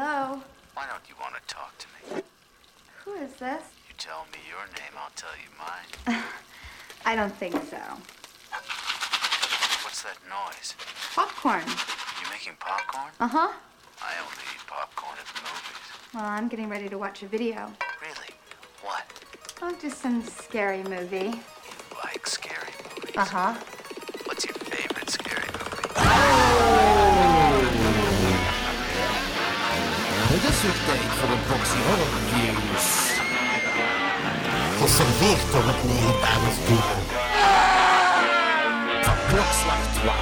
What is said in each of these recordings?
Hello? Why don't you want to talk to me? Who is this? You tell me your name, I'll tell you mine. I don't think so. What's that noise? Popcorn. You making popcorn? Uh huh. I only eat popcorn at the movies. Well, I'm getting ready to watch a video. Really? What? Oh, just some scary movie. You like scary movies? Uh huh. Is weer tijd voor een boxy horror reviews. Geserveerd door het legendarische Van klokslag 12.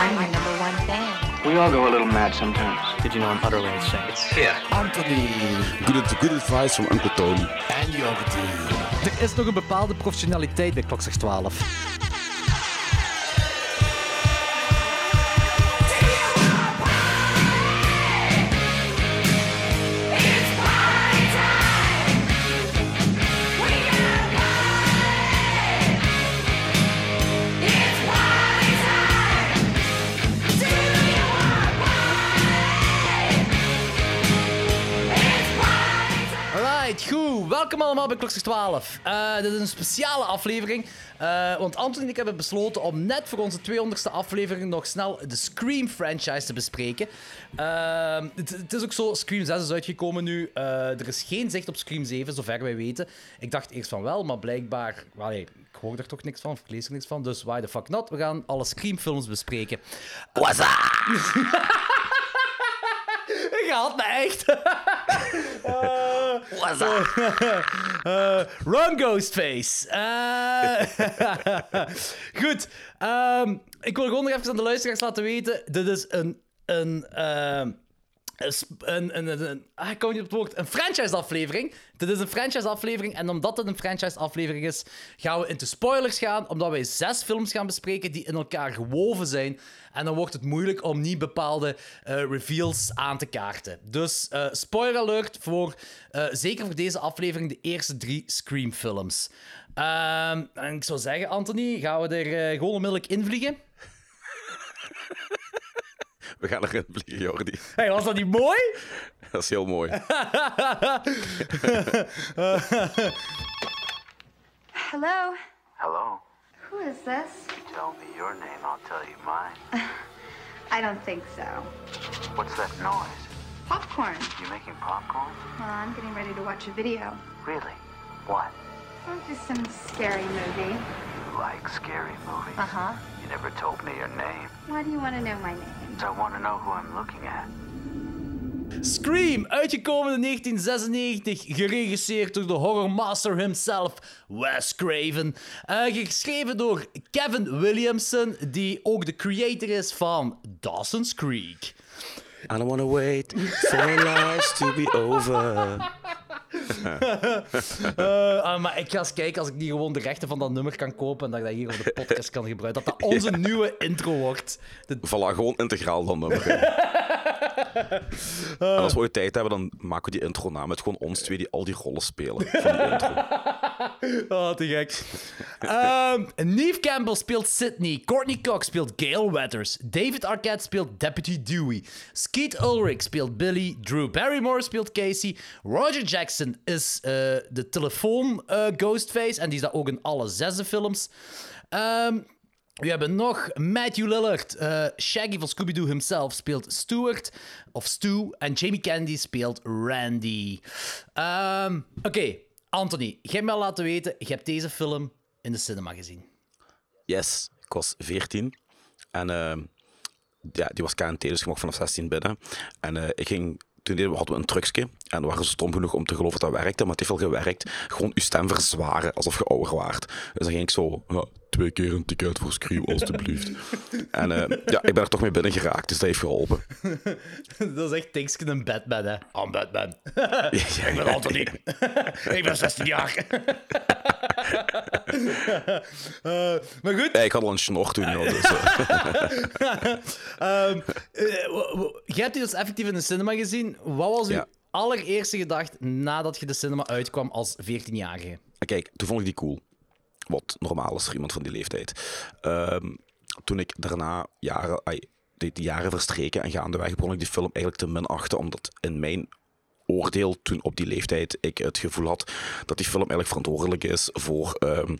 I'm your number one fan. We all go a little mad sometimes. Did you know I'm utterly insane? It's here. Anthony Good, good advice from Uncle Tony. en Jordi. Er is nog een bepaalde professionaliteit bij klokslag 12. Allemaal bij Klokslag 12. Eh, dit is een speciale aflevering. eh, want Anton en ik hebben besloten om net voor onze 200ste aflevering nog snel de Scream franchise te bespreken. Eh, het, het is ook zo, Scream 6 is uitgekomen nu. Eh, er is geen zicht op Scream 7, zover wij weten. Ik dacht eerst van wel, maar blijkbaar... Ik hoor er toch niks van, of ik lees er niks van. Dus why the fuck not? We gaan alle Scream films bespreken. What's up? Je haalt me echt. What's up? Eh, run, Ghostface. Eh, goed. ehm, ik wil gewoon nog even aan de luisteraars laten weten. Dit is een... een ehm, een, een, een, ah, ik kom niet op het woord. Een franchise-aflevering. Dit is een franchise-aflevering. En omdat het een franchise-aflevering is, gaan we into spoilers gaan. Omdat wij zes films gaan bespreken die in elkaar gewoven zijn. En dan wordt het moeilijk om niet bepaalde eh, reveals aan te kaarten. Dus eh, spoiler alert voor, eh, zeker voor deze aflevering, de eerste drie Scream-films. Ehm, en ik zou zeggen, Anthony, gaan we er gewoon onmiddellijk invliegen? We gaan erin vliegen, Jordi. Hey, was dat niet mooi? Dat is heel mooi. Hello? Hello? Who is this? You tell me your name, I'll tell you mine. I don't think so. What's that noise? Popcorn. You making popcorn? Well, I'm getting ready to watch a video. Really? What? Oh, just some scary movie. You like scary movies? Uh huh. Never told me your name. Why do you want to know my name? I want to know who I'm looking at. Scream, uitgekomen in 1996, geregisseerd door de horrormaster himself, Wes Craven. Eh, geschreven door Kevin Williamson, die ook de creator is van Dawson's Creek. I don't wanna wait for our lives to be over. Eh, ah, maar ik ga eens kijken als ik niet gewoon de rechten van dat nummer kan kopen en dat ik dat hier op de podcast kan gebruiken. Dat dat onze nieuwe intro wordt. De- Voilà, gewoon integraal dan nummer. En als we ooit tijd hebben, dan maken we die intro na met gewoon ons twee die al die rollen spelen. Van die intro. Oh, te gek. Ehm Neve Campbell speelt Sydney. Courtney Cox speelt Gail Weathers. David Arquette speelt Deputy Dewey. Skeet Ulrich speelt Billy. Drew Barrymore speelt Casey. Roger Jackson is eh, de telefoon eh, Ghostface. En die is dat ook in alle zesde films. Ehm we hebben nog Matthew Lillard. eh, Shaggy van Scooby-Doo himself speelt Stuart, of Stu. En Jamie Kennedy speelt Randy. Ehm, Oké, Anthony, jij mij al laten weten, je hebt deze film in de cinema gezien. Yes, ik was 14. En ehm, ja, die was KNT, dus je mocht vanaf 16 binnen. En eh, ik ging, toen hadden we een trucje. En waren zo stom genoeg om te geloven dat dat werkte, maar het heeft wel gewerkt. Gewoon je stem verzwaren, alsof je ouder waart. Dus dan ging ik zo, ja, twee keer een ticket voor Scream, alstublieft. en eh, ja, ik ben er toch mee binnen geraakt, dus dat heeft geholpen. Dat is echt Tinksken en Batman, hè. I'm Batman. Ja, ik ben Anthony. ik ben 16 jaar. Eh, maar goed, Ja, ik had al een snor toen, joh, dus, eh. Ehm, eh, jij hebt die dus effectief in de cinema gezien. Wat was uw allereerste gedacht nadat je de cinema uitkwam als 14-jarige? En Kijk, toen vond ik die cool. Wat normaal is voor iemand van die leeftijd. Ehm, toen ik daarna jaren, de jaren verstreken en gaandeweg begon ik die film eigenlijk te minachten, omdat in mijn oordeel toen op die leeftijd ik het gevoel had dat die film eigenlijk verantwoordelijk is voor ehm,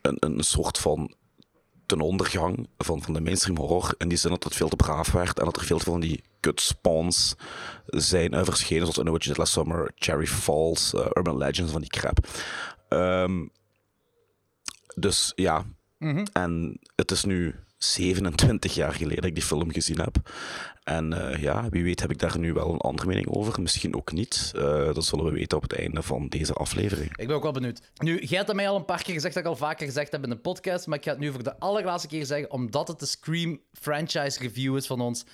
een, een soort van ten ondergang van, van de mainstream horror. In die zin dat het veel te braaf werd en dat er veel van die kut spawns zijn eh, verschenen, zoals In Witches Last Summer, Cherry Falls, eh, Urban Legends, van die crap. Ehm, dus ja, en het is nu 27 jaar geleden dat ik die film gezien heb. En eh, ja, wie weet heb ik daar nu wel een andere mening over. Misschien ook niet. Eh, dat zullen we weten op het einde van deze aflevering. Ik ben ook wel benieuwd. Nu, jij hebt mij al een paar keer gezegd, dat ik al vaker gezegd heb in de podcast, maar ik ga het nu voor de allerlaatste keer zeggen, omdat het de Scream franchise review is van ons.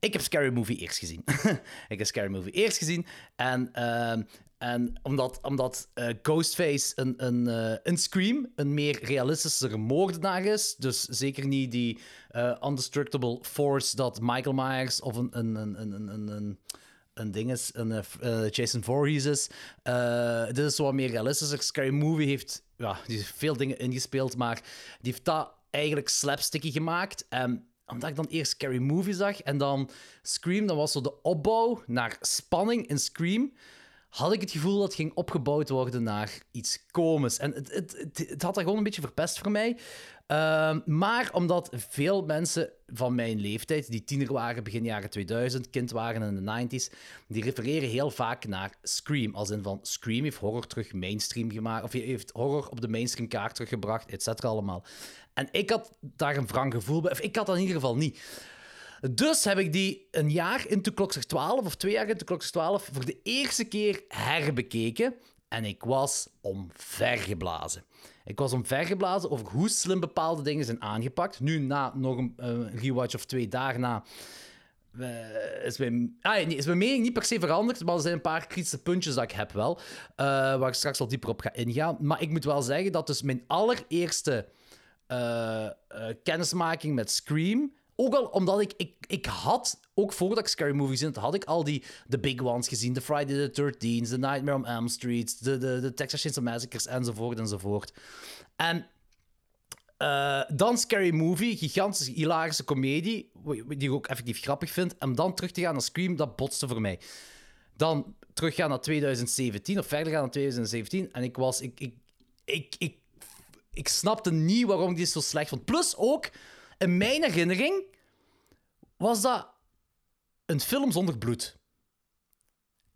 Ik heb Scary Movie eerst gezien. ik heb Scary Movie eerst gezien. En, ehm, en omdat, omdat eh, Ghostface een, een, eh, een Scream een meer realistische moordenaar is. Dus zeker niet die eh, undestructible force dat Michael Myers of een, een, een, een, een, een, een ding is, een Jason Voorhees is. Dit is wat meer realistisch. Scary Movie heeft, ja, die veel dingen ingespeeld, maar die heeft dat eigenlijk slapsticky gemaakt. En omdat ik dan eerst Scary Movie zag en dan Scream, dan was zo de opbouw naar spanning in Scream. Had ik het gevoel dat het ging opgebouwd worden naar iets komisch. En het, het, het, had dat gewoon een beetje verpest voor mij. Ehm, maar omdat veel mensen van mijn leeftijd, die tiener waren begin jaren 2000, kind waren in de 90s, die refereren heel vaak naar Scream. Als in van Scream heeft horror terug mainstream gemaakt, of heeft horror op de mainstream kaart teruggebracht, et cetera allemaal. En ik had daar een wrang gevoel bij, of ik had dat in ieder geval niet. Dus heb ik die een jaar into Klokslag 12, of twee jaar into Klokslag 12, voor de eerste keer herbekeken. En ik was omvergeblazen. Ik was omvergeblazen over hoe slim bepaalde dingen zijn aangepakt. Nu, na nog een eh, rewatch of twee dagen na, eh, is, mijn, ah, is mijn mening niet per se veranderd, maar er zijn een paar kritische puntjes dat ik heb wel, eh, waar ik straks wel dieper op ga ingaan. Maar ik moet wel zeggen dat dus mijn allereerste kennismaking met Scream. Ook al omdat ik, ik, ik had, ook voordat ik Scary Movie gezien had, ik al die de big ones gezien. De Friday the 13th, The Nightmare on Elm Street, de, de, de Texas Chainsaw Massacres, enzovoort, enzovoort. En eh, dan Scary Movie, gigantische, hilarische komedie, die ik ook effectief grappig vind. En dan terug te gaan naar Scream, dat botste voor mij. Dan teruggaan naar 2017, of verder gaan naar 2017. En ik was... Ik, ik, ik, ik, ik snapte niet waarom ik dit zo slecht vond. Plus ook, in mijn herinnering was dat een film zonder bloed.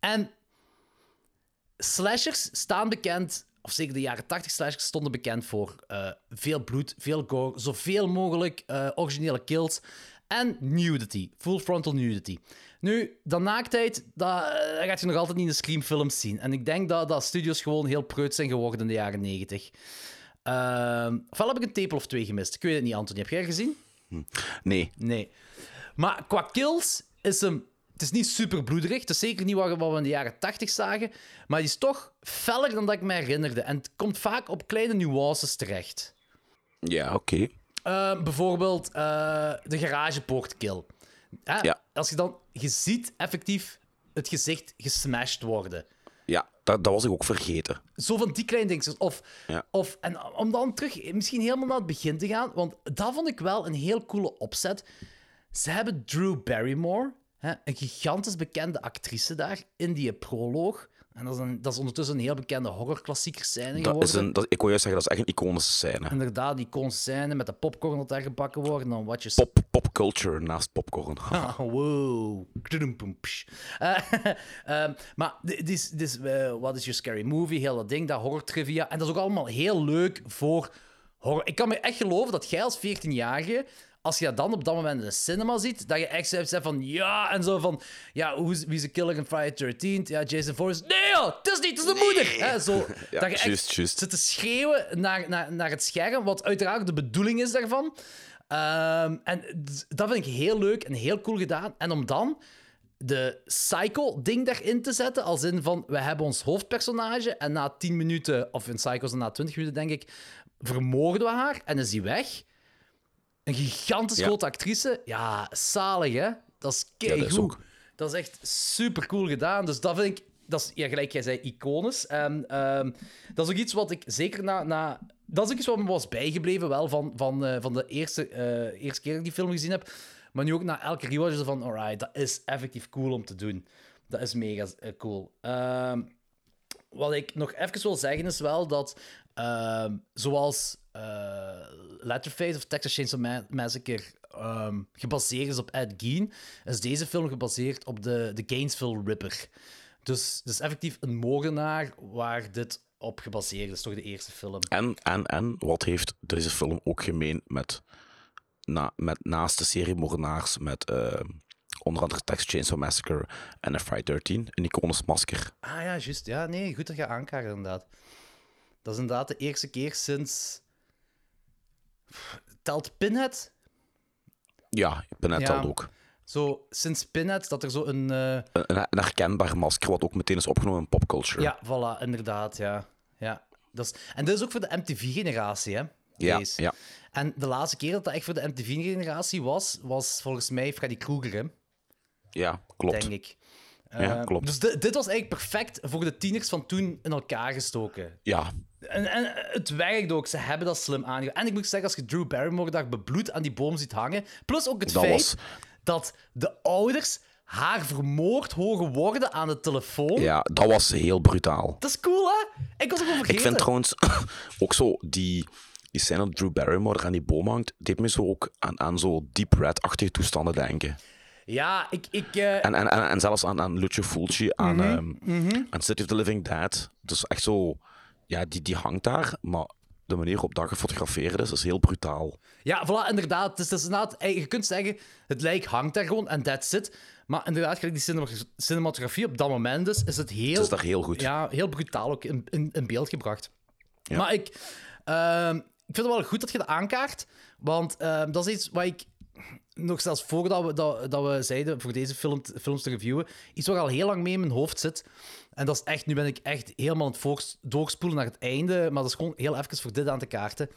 En slashers staan bekend, of zeker de jaren 80 slashers stonden bekend voor eh, veel bloed, veel gore, zoveel mogelijk eh, originele kills en nudity, full frontal nudity. Nu, dat naaktheid, dat, eh, dat gaat je nog altijd niet in de Scream-films zien. En ik denk dat, dat studios gewoon heel preut zijn geworden in de jaren 90. Ehm ofwel heb ik een tepel of twee gemist. Ik weet het niet, Anthony. Heb jij er gezien? Nee, Nee. Maar qua kills is hem... Het is niet super bloederig. Het is zeker niet wat, we in de jaren 80 zagen. Maar die is toch feller dan dat ik me herinnerde. En het komt vaak op kleine nuances terecht. ja, oké. Eh, bijvoorbeeld eh, de garagepoortkill. Hè? Ja. Als je dan... Je ziet effectief het gezicht gesmashed worden. Ja, dat, dat was ik ook vergeten. Zo van die kleine dingetjes. Of, Ja. of, en om dan terug misschien helemaal naar het begin te gaan, want dat vond ik wel een heel coole opzet. Ze hebben Drew Barrymore, hè, een gigantisch bekende actrice daar, in die proloog. En dat is, een, dat is ondertussen een heel bekende horrorklassieker scène Dat geworden. is een, dat, ik wil juist zeggen, dat is echt een iconische scène. Inderdaad, die kon scène met de popcorn dat daar gebakken wordt. En dan wat je... Pop, popculture naast popcorn. Ah, wow. Eh, ehm, maar dit is, eh, wat is je scary movie? Heel dat ding, dat horror trivia. En dat is ook allemaal heel leuk voor horror. Ik kan me echt geloven dat jij als 14-jarige, als je dat dan op dat moment in de cinema ziet, dat je echt zegt van ja, en zo van ja, hoe is, wie is de killer in Friday 13th? Ja, Jason Voorhees. Nee joh, het is niet, het is de moeder. Hè, zo, Ja, dat je echt zit te schreeuwen naar, naar, naar het scherm, wat uiteraard de bedoeling is daarvan. Ehm, en dat vind ik heel leuk en heel cool gedaan. En om dan de Psycho-ding daarin te zetten, als in van, we hebben ons hoofdpersonage en na 10 minuten, of in Psycho's na 20 minuten denk ik, vermoorden we haar en is die weg. Een gigantisch Ja. grote actrice. Ja, zalig hè? Dat is Ja, dat is keigoed. ook. Dat is echt super cool gedaan. Dus dat vind ik, dat is, ja, gelijk jij zei, iconisch. En ehm, dat is ook iets wat ik zeker na. na dat is ook iets wat me was bijgebleven, wel van, van, eh, van de eerste, eh, eerste keer dat ik die film gezien heb. Maar nu ook na elke rewatch is van, alright, dat is effectief cool om te doen. Dat is mega eh, cool. Ehm, wat ik nog even wil zeggen is wel dat, ehm, zoals eh Letterface of Texas Chainsaw Ma- Massacre ehm, gebaseerd is op Ed Gein, is deze film gebaseerd op de, de Gainesville Ripper. Dus is effectief een moordenaar waar dit op gebaseerd is, toch de eerste film. En, en, en, wat heeft deze film ook gemeen met, na, met naast de serie moordenaars met eh, onder andere Texas Chainsaw Massacre en A Friday 13, een iconisch masker. Ah ja, juist. Ja, nee, goed dat je aankaart, inderdaad. Dat is inderdaad de eerste keer sinds... Telt Pinhead? Ja, Ja. al ook. Zo, sinds Pinhead dat er zo een... eh, Een, een herkenbaar masker, wat ook meteen is opgenomen in popculture. Ja, voilà, inderdaad, ja. ja. Dat is... En dit is ook voor de MTV-generatie, hè? ja, Deze. ja. En de laatste keer dat dat echt voor de MTV-generatie was, was volgens mij Freddy Krueger, hè? Ja, klopt. denk ik. Ja, Eh, klopt. Dus di- dit was eigenlijk perfect voor de tieners van toen in elkaar gestoken. Ja, En, en het werkt ook, ze hebben dat slim aangepakt. En ik moet zeggen, als je Drew Barrymore daar bebloed aan die boom ziet hangen, plus ook het Dat feit was- dat de ouders haar vermoord horen worden aan de telefoon. ja, dat was heel brutaal. Dat is cool, hè? Ik was ook vergeten. Ik vind trouwens ook zo die, die scène dat Drew Barrymore aan die boom hangt, deed me zo ook aan, aan zo Deep Red-achtige toestanden denken. Ja, ik... ik eh, En, en, en, en zelfs aan, aan Lucio Fulci, aan, aan City of the Living Dead. Dus echt zo, ja, die, die hangt daar, maar de manier waarop dat gefotografeerd is, is heel brutaal. Ja, voilà, inderdaad. Het is inderdaad eh, je kunt zeggen, het lijk hangt daar gewoon en that's it. Maar inderdaad, die cinema- cinematografie op dat moment is, is het heel... Het is daar heel goed. Ja, heel brutaal ook in, in, in beeld gebracht. Ja. Maar ik, ehm, ik vind het wel goed dat je dat aankaart. Want ehm, dat is iets wat ik nog zelfs voordat we, dat, dat we zeiden voor deze film, films te reviewen, iets wat al heel lang mee in mijn hoofd zit. En dat is echt, nu ben ik echt helemaal aan het doorspoelen naar het einde. Maar dat is gewoon heel even voor dit aan te kaarten.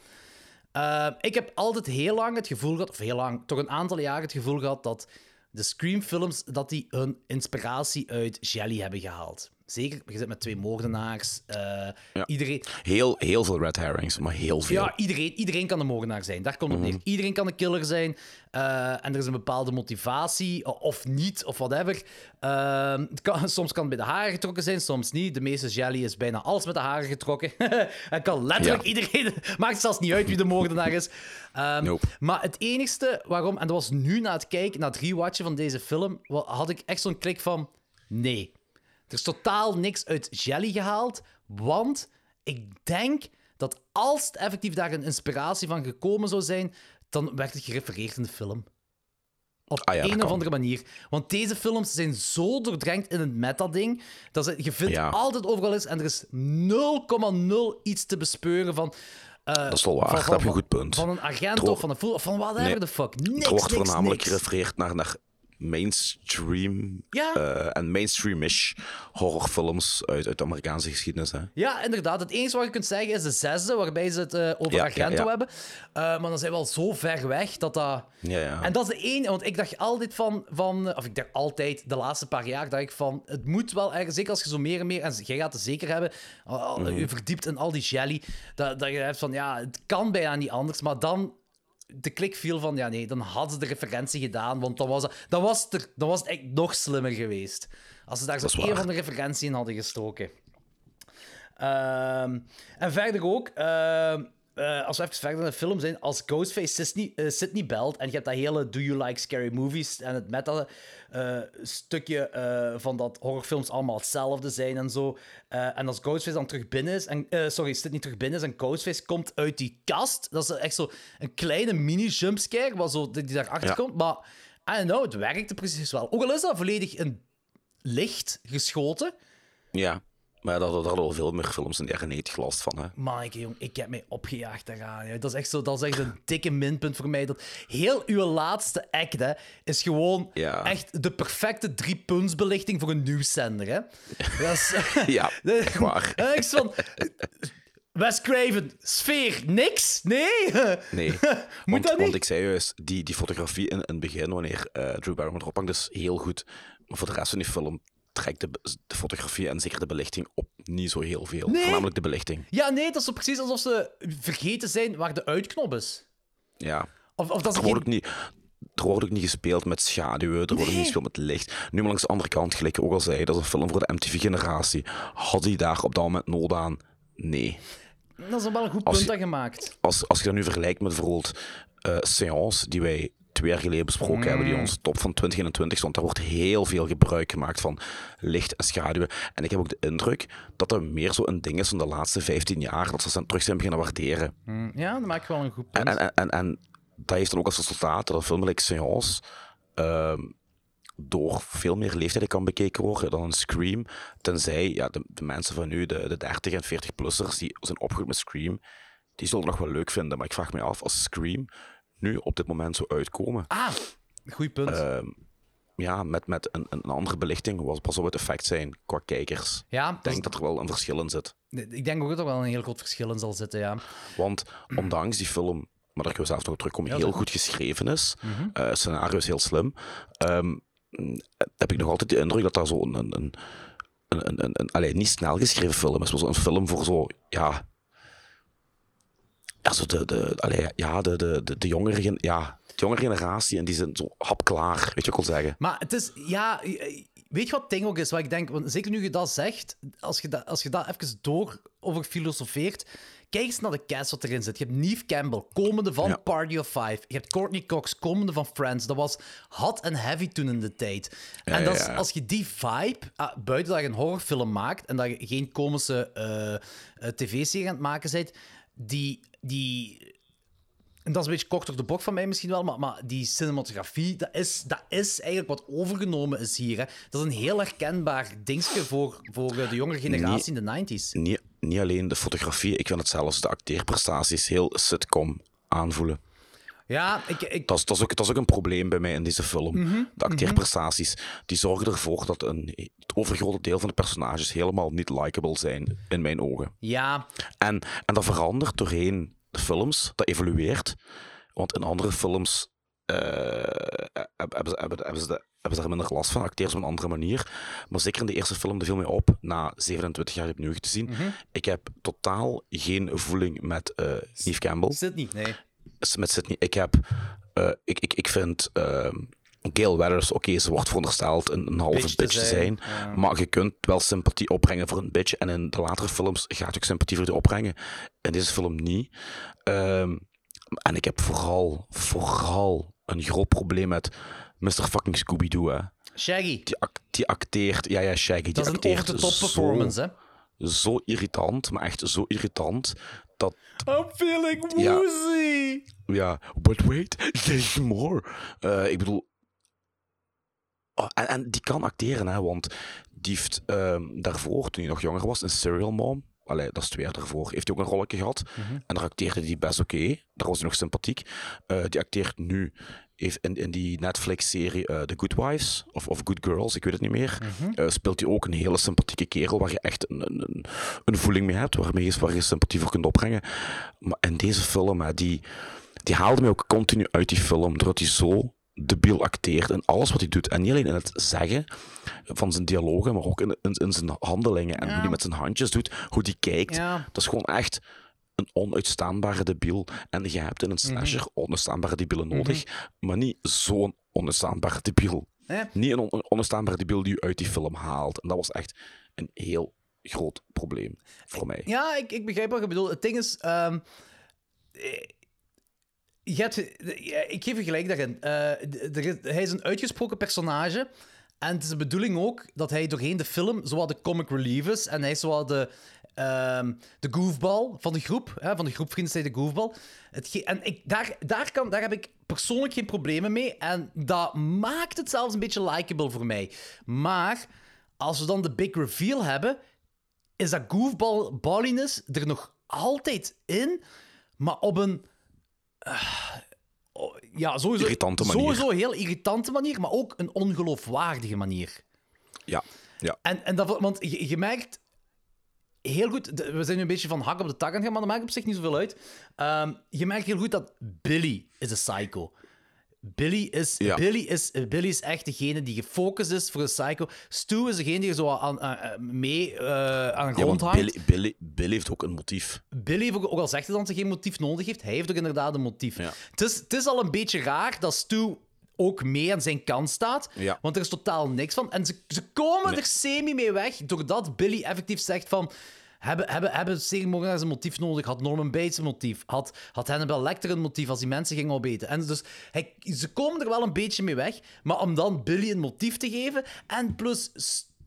Eh, ik heb altijd heel lang het gevoel gehad, of heel lang, toch een aantal jaren het gevoel gehad dat de Scream-films dat die hun inspiratie uit Jelly hebben gehaald. Zeker, je zit met twee moordenaars. eh, iedereen, Heel, heel veel red herrings, maar heel veel. ja, iedereen, iedereen kan een moordenaar zijn. Daar komt het neer. Iedereen kan een killer zijn. eh, en er is een bepaalde motivatie, of niet, of whatever. Ehm, het kan, soms kan het bij de haren getrokken zijn, soms niet. De meeste jelly is bijna alles met de haren getrokken. Het kan letterlijk Ja. iedereen... Maakt zelfs niet uit wie de moordenaar is. Ehm, Nope. Maar het enigste waarom... En dat was nu na het kijken, na het rewatchen van deze film, had ik echt zo'n klik van... Nee. Er is totaal niks uit Jelly gehaald, want ik denk dat als het effectief daar een inspiratie van gekomen zou zijn, dan werd het gerefereerd in de film. Op Ah ja, dat een of kan. andere manier. Want deze films zijn zo doordrenkt in het meta-ding, dat ze, je vindt Ja. altijd overal is en er is 0,0 iets te bespeuren van... eh, Dat is wel waar, van- van- heb je een goed punt. Van een agent of van een voel of van whatever Nee, the fuck. Niks, er wordt niks, voornamelijk niks. gerefereerd naar, naar mainstream Ja. eh, en mainstreamish horrorfilms uit, uit de Amerikaanse geschiedenis. Hè. Ja, inderdaad. Het enige wat je kunt zeggen is de zesde, waarbij ze het eh, over Ja, Argento ja, hebben. Eh, maar dan zijn we al zo ver weg dat dat... Ja, ja. En dat is de ene, want ik dacht altijd van, van... Of ik dacht altijd, de laatste paar jaar, dacht ik van... Het moet wel ergens, zeker als je zo meer en meer... En jij gaat het zeker hebben, al- al- Mhm. je verdiept in al die jelly, dat, dat je hebt van, ja, het kan bijna niet anders. Maar dan... De klik viel van, ja nee, dan hadden ze de referentie gedaan, want dan was het, dan was het, er, dan was het echt nog slimmer geweest. Als ze daar zo Dat een van de referentie in hadden gestoken. Ehm, en verder ook, ehm, eh, als we even verder naar de film zijn, als Ghostface Sydney, eh, Sydney belt en je hebt dat hele Do You Like Scary Movies en het meta eh, stukje van dat horrorfilms allemaal hetzelfde zijn en zo. En als Ghostface dan terug binnen is, en, sorry, Sydney terug binnen is en Ghostface komt uit die kast, dat is echt zo een kleine mini-jumpscare waar zo, die daarachter Ja. komt, maar I don't know, het werkte precies wel. Ook al is dat volledig in licht geschoten, Ja, maar daar daar hadden wel veel meer films in de jaren 90 last van. Hè. Jong, ik heb mij opgejaagd daaraan. Dat is echt, zo, dat is echt een dikke minpunt voor mij. Dat heel uw laatste act hè, is gewoon Ja. echt de perfecte driepuntsbelichting voor een nieuwszender. Hè. Dat is, Ja, echt waar. Ik van... Wes Craven, sfeer, niks? Nee? Nee, Moet want, dat want niet? ik zei juist, die, die fotografie in, in het begin, wanneer eh, Drew Barrymore erop hangt, is heel goed. Maar voor de rest van die film trekt de, de fotografie en zeker de belichting op niet zo heel veel. Nee. Voornamelijk de belichting. Ja, nee, dat is zo precies alsof ze vergeten zijn waar de uitknop is. Ja, Of, of dat ze gewoon geen... ook niet... er wordt ook niet gespeeld met schaduwen, er wordt ook niet gespeeld met licht. Nu maar langs de andere kant, gelijk ook al zei, dat is een film voor de MTV-generatie. Had hij daar op dat moment nood aan? Nee. Dat is wel een goed punt je- dat gemaakt. Als, als je dat nu vergelijkt met bijvoorbeeld eh Seance, die wij twee jaar geleden besproken hebben, die in onze top van 2021 stond, daar wordt heel veel gebruik gemaakt van licht en schaduwen. En ik heb ook de indruk dat dat meer zo een ding is van de laatste 15 jaar, dat ze zijn terug zijn beginnen waarderen. Hm, Ja, dat maakt wel een goed En, punt. en, en, en dat heeft dan ook als resultaat dat een film like Seance ehm, door veel meer leeftijden kan bekeken worden dan een Scream. Tenzij ja, de, de mensen van nu, de, de 30 en 40-plussers, die zijn opgegroeid met Scream, die zullen het nog wel leuk vinden. Maar ik vraag me af, als Scream nu op dit moment zou uitkomen, Ah, goed punt. ehm, ja, met, met een, een andere belichting, wat, wat zou het effect zijn qua kijkers? ja, Ik denk dat er wel een verschil in zit. ik denk ook dat er wel een heel groot verschil in zal zitten, ja. Want ondanks die film, maar daar kunnen we zelf nog op terugkomen, Ja, heel goed geschreven is, het scenario is heel slim, ehm, mm, heb ik nog altijd de indruk dat daar zo een, een, een, een, een, een, een- allee, niet snel geschreven film is, maar zo een film voor zo, ja... Ja, zo de, de, allee, ja, de, de, de, de, jongere, ja, de jongere generatie en die zijn zo hapklaar, weet je wat ik wil zeggen? Maar het is, ja, weet je wat het ding ook is? Wat ik denk, want zeker nu je dat zegt, als je dat, als je dat even door over filosofeert, kijk eens naar de cast wat erin zit. Je hebt Neve Campbell, komende van Ja. Party of Five. Je hebt Courtney Cox, komende van Friends. Dat was hot en heavy toen in de tijd. en dat ja, als je die vibe, ah, buiten dat je een horrorfilm maakt en dat je geen komische eh, eh, tv-serie aan het maken bent, die... die en dat is een beetje kort door de bocht van mij misschien wel, maar, maar die cinematografie, dat is, dat is eigenlijk wat overgenomen is hier. Hè. Dat is een heel herkenbaar dingetje voor, voor eh, de jongere generatie in de 90s. Niet, niet alleen de fotografie, ik vind het zelfs de acteerprestaties heel sitcom aanvoelen. Ja, ik, ik, Dat is, dat, is ook, dat is ook een probleem bij mij in deze film. Mhm, De acteerprestaties die zorgen ervoor dat een, het overgrote deel van de personages helemaal niet likable zijn, in mijn ogen. ja, En, en dat verandert doorheen de films, dat evolueert. Want in andere films eh, hebben, ze, hebben, hebben, ze de, hebben ze daar minder last van, acteren ze op een andere manier. Maar zeker in de eerste film, dat viel mij op, na 27 jaar opnieuw te zien. Mhm. Ik heb totaal geen voeling met eh Neve Campbell zit niet, nee. Met Sydney. Ik heb, eh, ik, ik, ik vind ehm Gail Weathers, oké, ze wordt verondersteld een, een halve Bitch bitch, te te zijn, maar je kunt wel sympathie opbrengen voor een bitch. En in de latere films gaat je ook sympathie voor die opbrengen. In deze film niet. Ehm, en ik heb vooral, vooral een groot probleem met Mr. fucking Scooby-Doo. hè. Shaggy. Die, die acteert, ja, ja, Shaggy. Die Dat is een over-the-top performance, hè. Zo irritant, maar echt zo irritant, dat I'm feeling Ja. woozy. Ja, but wait, there's more. Eh, ik bedoel... Oh, en, en die kan acteren, hè, want die heeft ehm, daarvoor, toen hij nog jonger was, in Serial Mom, allee, dat is twee jaar daarvoor, heeft hij ook een rolletje gehad. En daar acteerde hij best oké, daar was hij nog sympathiek. Eh, die acteert nu heeft in, in die Netflix-serie eh, The Good Wives, of, of Good Girls, ik weet het niet meer, eh, speelt hij ook een hele sympathieke kerel, waar je echt een, een, een, een voeling mee hebt, waarmee je, waar je sympathie voor kunt opbrengen. Maar in deze film, hè, die, die haalde mij ook continu uit die film, doordat hij zo debiel acteert in alles wat hij doet. En niet alleen in het zeggen van zijn dialogen, maar ook in, in, in zijn handelingen en hoe hij met zijn handjes doet, hoe hij kijkt. Ja. Dat is gewoon echt een onuitstaanbare debiel. En je hebt in een slasher onuitstaanbare debielen nodig, maar niet zo'n onuitstaanbare debiel. Niet een on- onuitstaanbare debiel die je uit die film haalt. En dat was echt een heel groot probleem voor mij. Ja, ik, ik begrijp wat je bedoelt. Het ding is... ehm, eh, je hebt, ik geef je gelijk daarin. Eh, hij is een uitgesproken personage. En het is de bedoeling ook dat hij doorheen de film zowat de comic relief is. En hij is zowat de, ehm, de goofball van de groep. Hè, van de groep Vrienden de goofball. Het en ik, daar, daar, kan, daar heb ik persoonlijk geen problemen mee. En dat maakt het zelfs een beetje likable voor mij. Maar als we dan de big reveal hebben, is dat goofballiness er nog altijd in, maar op een. eh, oh, ja, sowieso, Irritante manier. Sowieso een heel irritante manier, maar ook een ongeloofwaardige manier. Ja, ja. En, en dat, want je, je merkt heel goed, de- we zijn nu een beetje van hak op de tak aan het gaan, maar dat maakt op zich niet zoveel uit. Ehm, je merkt heel goed dat Billy is een psycho. Billy is, Ja. Billy, is, Billy is echt degene die gefocust is voor de psycho. Stu is degene die zo aan, aan- aan- mee eh, aan de ja grond hangt. Billy, Billy, Billy heeft ook een motief. Billy, heeft ook, ook al zegt hij dat hij geen motief nodig heeft, hij heeft ook inderdaad een motief. Ja. Het, is, het is al een beetje raar dat Stu ook mee aan zijn kant staat. Ja. Want er is totaal niks van. En ze, ze komen Nee. er semi mee weg, doordat Billy effectief zegt van... Hebben, hebben, hebben ceremonieërs een motief nodig? Had Norman Bates een motief? Had, had Hannibal Lecter een motief als die mensen gingen opeten? En dus hij, ze komen er wel een beetje mee weg, maar om dan Billy een motief te geven en plus...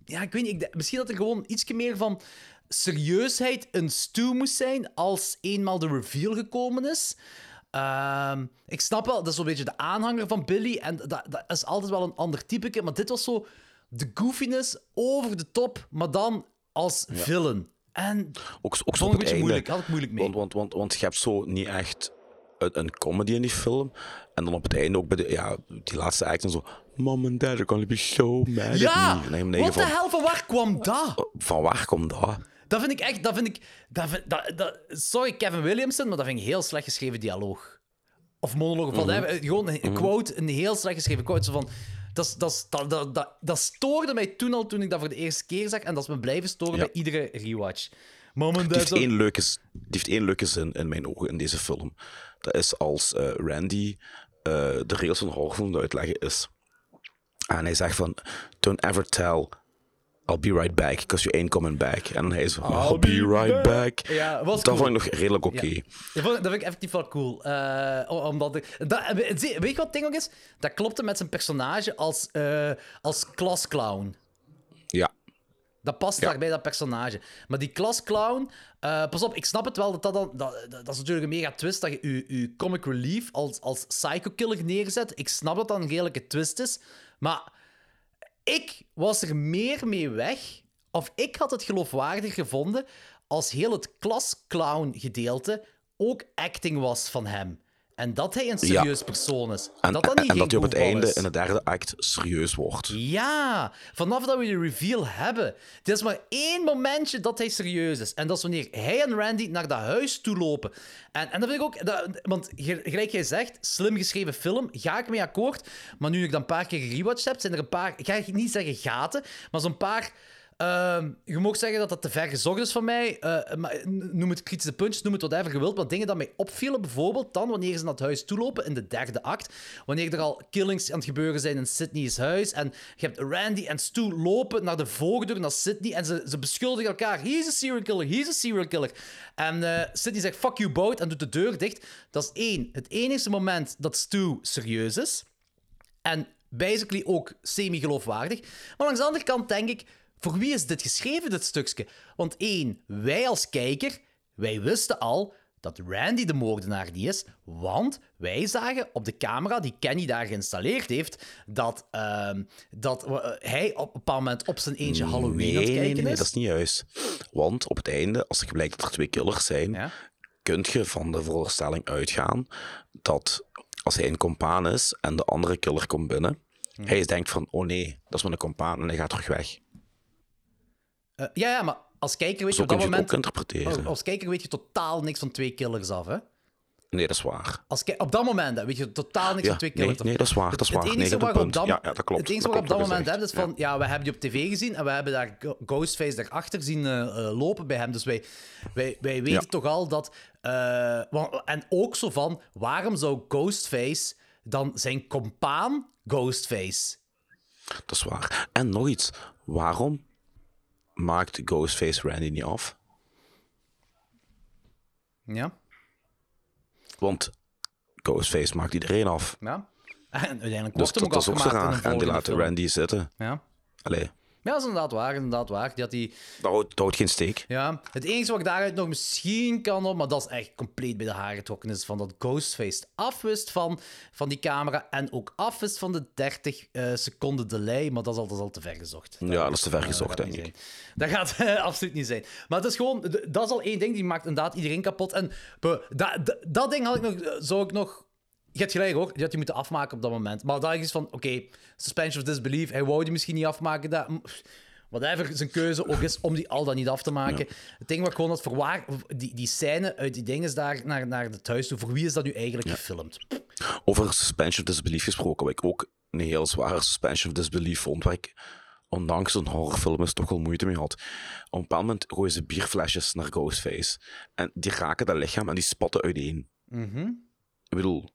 Ja, ik weet niet, ik misschien dat er gewoon iets meer van serieusheid een stew moest zijn als eenmaal de reveal gekomen is. Ehm, ik snap wel, dat is zo'n beetje de aanhanger van Billy. En dat, dat is altijd wel een ander typeke. Maar dit was zo de goofiness over de top, maar dan als villain. En Ook, ook Vond ik een beetje einde. moeilijk, had ik moeilijk mee. Want, want, want, want je hebt zo niet echt een, een comedy in die film. En dan op het einde ook bij de, ja, die laatste act en zo... Mom and dad are gonna be so mad at ja, me. En je wat de hel, van waar kwam dat? van waar komt dat? Dat vind ik echt, dat vind ik, dat vind, dat, dat, sorry Kevin Williamson, maar dat vind ik heel slecht geschreven dialoog. Of monoloog, of Mhm. Gewoon een quote, een heel slecht geschreven quote. Zo van, dat, dat, dat, dat, stoorde mij toen al, toen ik dat voor de eerste keer zag. En dat is me blijven storen Ja. bij iedere rewatch. Moment, Die heeft, één leuke, die heeft één leuke zin in mijn ogen in deze film. Dat is als eh, Randy eh, de regels van horrorfilm het uitleggen is. En hij zegt van, don't ever tell, I'll be right back, because you ain't coming back. En dan hij zo, I'll, be, right back. Ja, was dat cool. vond ik nog redelijk oké. Ja. Dat, vond, ik- dat vind ik effectief wel cool. Eh, omdat ik, dat, zie- weet je wat het ding ook is? Dat klopte met zijn personage als, eh als klasclown. Ja. Dat past Ja. daarbij, dat personage. Maar die klasclown... eh pas op, ik snap het wel dat dat dan... Dat, dat, dat is natuurlijk een mega twist dat je je, je comic relief als, als psycho-killer neerzet. Ik snap dat dat een redelijke twist is. Maar ik was er meer mee weg... Of ik had het geloofwaardig gevonden als heel het klasclown-gedeelte ook acting was van hem. En dat hij een serieus persoon is. En dat dat niet en dat hij op het einde is. in de derde act serieus wordt. Ja, vanaf dat we de reveal hebben. Het is maar één momentje dat hij serieus is. En dat is wanneer hij en Randy naar dat huis toe lopen. En, en dat vind ik ook... Dat, want ge- gelijk jij zegt, slim geschreven film, ga ik mee akkoord. Maar nu ik dat een paar keer gerewatcht heb, zijn er een paar... Ik ga niet zeggen gaten, maar zo'n paar... ehm, je mag zeggen dat dat te ver gezocht is van mij. eh, noem het kritische puntjes, noem het whatever je wilt. Maar dingen dat mij opvielen, bijvoorbeeld dan wanneer ze naar het huis toelopen in de derde act. Wanneer er al killings aan het gebeuren zijn in Sydney's huis. En je hebt Randy en Stu lopen naar de voordeur, naar Sydney. En ze, ze beschuldigen elkaar. He's a serial killer, he's a serial killer. En eh Sydney zegt fuck you both en doet de deur dicht. Dat is één. Het enige moment dat Stu serieus is. En basically ook semi-geloofwaardig. Maar langs de andere kant denk ik, voor wie is dit geschreven, dit stukje? Want één, wij als kijker, wij wisten al dat Randy de moordenaar niet is, want wij zagen op de camera die Kenny daar geïnstalleerd heeft, dat, ehm, dat eh, hij op een bepaald moment op zijn eentje Halloween nee, aan het kijken nee, nee, is. dat is niet juist. Want op het einde, als er blijkt dat er twee killers zijn, Ja? kun je van de veronderstelling uitgaan dat als hij een compaan is en de andere killer komt binnen, Hm. hij denkt van, oh nee, dat is mijn compaan en hij gaat terug weg. Eh, ja, ja, maar als kijker weet je op dat je moment... interpreteren. Als kijker weet je totaal niks van twee killers af, hè? Nee, dat is waar. Als op dat moment hè, weet je totaal niks Ja, van twee nee, killers. nee, dat is waar, dat is waar. Het Nee, enige hebt wat op dat, Ja, ja, dat klopt. Het enige Dat wat we op dat moment hebben is van, ja, we hebben die op tv gezien en we hebben daar Ghostface daarachter zien eh, lopen bij hem. Dus wij, wij, wij weten toch al dat... want- en ook zo van, waarom zou Ghostface dan zijn compaan Ghostface... Dat is waar. En nog iets. Waarom maakt Ghostface Randy niet af? Ja, Want Ghostface maakt iedereen af. ja. En uiteindelijk Dus wordt hem dat, dat is ook afgemaakt raar. En die laten. Randy zitten. Ja. Allee, ja, dat is inderdaad waar, inderdaad waar. Die had die... dat houdt, dat houdt geen steek. Ja, het enige wat ik daaruit nog misschien kan op, maar dat is echt compleet bij de haren getrokken, is van dat Ghostface afwist van, van die camera en ook afwist van de 30 eh, seconden delay, maar dat is al, dat is al te ver gezocht. Ja, dat is te ver gezocht, denk ik. Dat gaat absoluut niet zijn. Maar het is gewoon, dat is al één ding, die maakt inderdaad iedereen kapot. En dat, dat, dat ding had ik nog, zou ik nog... Je hebt gelijk hoor, je had die moeten afmaken op dat moment. Maar daar is van, oké, suspension of disbelief, hij wou die misschien niet afmaken. Dat, whatever zijn keuze ook is om die al dan niet af te maken. Het ding wat ik gewoon had verwaar, die, die scène uit die dingen daar naar, naar het huis toe, voor wie is dat nu eigenlijk gefilmd? Over suspension of disbelief gesproken, wat ik ook een heel zware suspension of disbelief vond, waar ik, ondanks een horrorfilm is, toch wel moeite mee had. Op een bepaald moment gooien ze bierflesjes naar Ghostface. En die raken dat lichaam en die spatten uiteen. Mhm. Ik bedoel,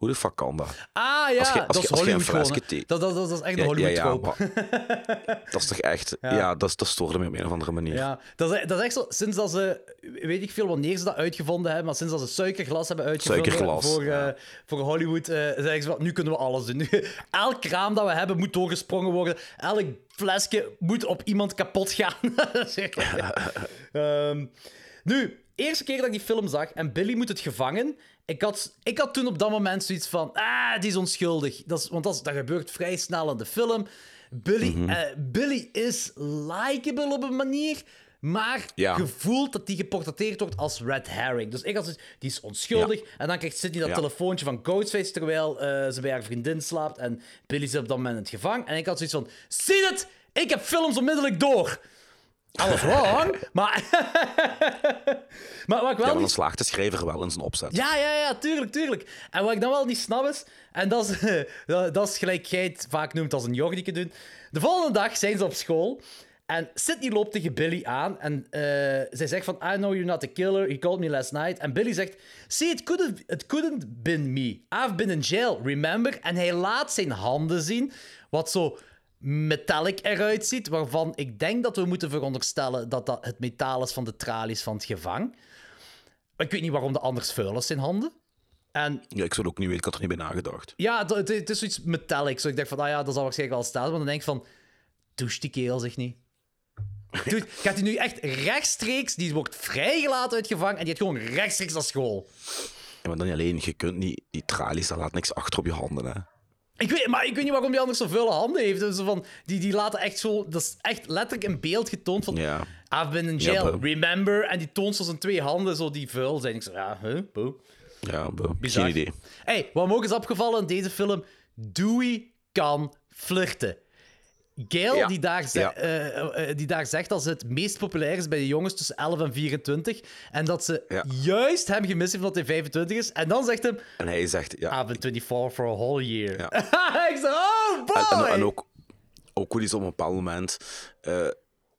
Hoe de fuck kan dat? Ah ja, Als je- als dat je- is Hollywood gewoon. Dat, dat, dat is echt een Ja, Hollywood ja, dat is toch echt... Ja, dat, dat stoorde me op een of andere manier. Ja, dat is, dat is echt zo. Sinds dat ze, weet ik veel wanneer ze dat uitgevonden hebben, maar sinds dat ze suikerglas hebben uitgevonden Suikerglas, voor, eh, voor Hollywood, eh zeggen ze van, nu kunnen we alles doen. Nu, elk kraam dat we hebben moet doorgesprongen worden. Elk flesje moet op iemand kapot gaan. Ehm, nu, eerste keer dat ik die film zag en Billy moet het gevangen. Ik had, ik had toen op dat moment zoiets van, ah, die is onschuldig. Dat is, want dat, is- dat gebeurt vrij snel in de film. Billy, Mhm. eh, Billy is likable op een manier, maar Ja. je voelt dat die geportretteerd wordt als red herring. Dus ik had zoiets, die is onschuldig. En dan krijgt Sydney dat Ja. telefoontje van Ghostface terwijl eh, ze bij haar vriendin slaapt. En Billy zit op dat moment in het gevangen. En ik had zoiets van, zie het, ik heb films onmiddellijk door. Alles wrong, maar... maar wat ik wel Ja, maar niet dan slaagt de schrijver wel in zijn opzet. ja, ja, ja, tuurlijk, tuurlijk. En wat ik dan wel niet snap is, en dat is, dat, is gelijk jij het vaak noemt als een jordieke doen. De volgende dag zijn ze op school en Sydney loopt tegen Billy aan en eh, zij zegt van, I know you're not the killer, he called me last night. En Billy zegt, see, it couldn't, it couldn't been me. I've been in jail, remember? En hij laat zijn handen zien, wat zo metallic eruit ziet, waarvan ik denk dat we moeten veronderstellen dat dat het metaal is van de tralies van het gevang. Ik weet niet waarom de anders vuil is zijn handen. En Ja, ik zou ook niet weten, ik had er niet bij nagedacht. ja, het, is zoiets metallic. Zo ik dacht van, ah ja, dat zal waarschijnlijk wel staan. Maar dan denk ik van, douche die kerel zich niet. Dude, gaat hij nu echt rechtstreeks, die wordt vrijgelaten uit gevangen en die gaat gewoon rechtstreeks naar school. Ja, maar dan niet alleen, je kunt niet... Die tralies, dat laat niks achter op je handen, hè. Ik weet, maar ik weet niet waarom hij anders zo vuile handen heeft. Dus van, die, die laten echt zo... Dat is echt letterlijk een beeld getoond van... Ja. I've been in Ja, jail, remember? En die toont zo zijn twee handen zo die vuil zijn. Ik zeg, ja, huh, boe. Ja, bro. Bizar. geen idee. Hey, wat me ook is opgevallen in deze film: Dewey kan flirten. Gail, Ja. die, daar ze- Ja. eh, eh, die daar zegt dat ze het meest populair is bij de jongens tussen 11 en 24. En dat ze Ja. juist hem gemist heeft omdat hij 25 is. En dan zegt hem: En hij zegt... Ja, I've been 24 for a whole year. Ik zeg: Oh boy! En, en, en ook, ook hoe hij zo op een bepaald moment eh,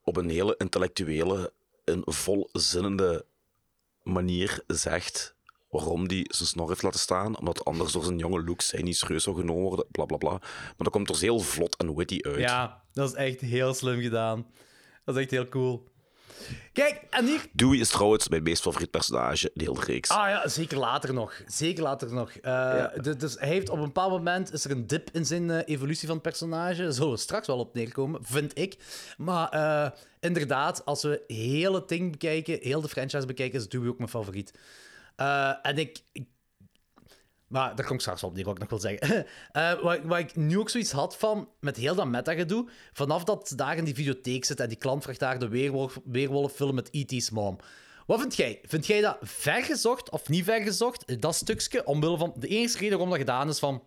op een hele intellectuele en volzinnende manier zegt waarom hij zijn snor heeft laten staan, omdat anders door zijn jonge looks hij niet serieus zou genomen worden, bla bla bla. Maar dat komt er heel vlot en witty uit. Ja, dat is echt heel slim gedaan. Dat is echt heel cool. Kijk, en hier Dewey is trouwens mijn meest favoriet personage, de hele reeks. Ah ja, zeker later nog. Zeker later nog. D- Dus hij heeft op een bepaald moment is er een dip in zijn eh, evolutie van het personage. Zullen we straks wel op neerkomen, vind ik. Maar eh, inderdaad, als we heel het ding bekijken, heel de franchise bekijken, is Dewey ook mijn favoriet. Eh, en ik, Maar daar kom ik straks wel op neer, wat ik nog wil zeggen. Eh wat, ik nu ook zoiets had van, met heel dat meta-gedoe, vanaf dat daar in die videotheek zit en die klant vraagt daar de weerwolf, weerwolffilm met E.T.'s mom. Wat vind jij? Vind jij dat vergezocht of niet vergezocht, dat stukje, omwille van de enige reden waarom dat gedaan is van...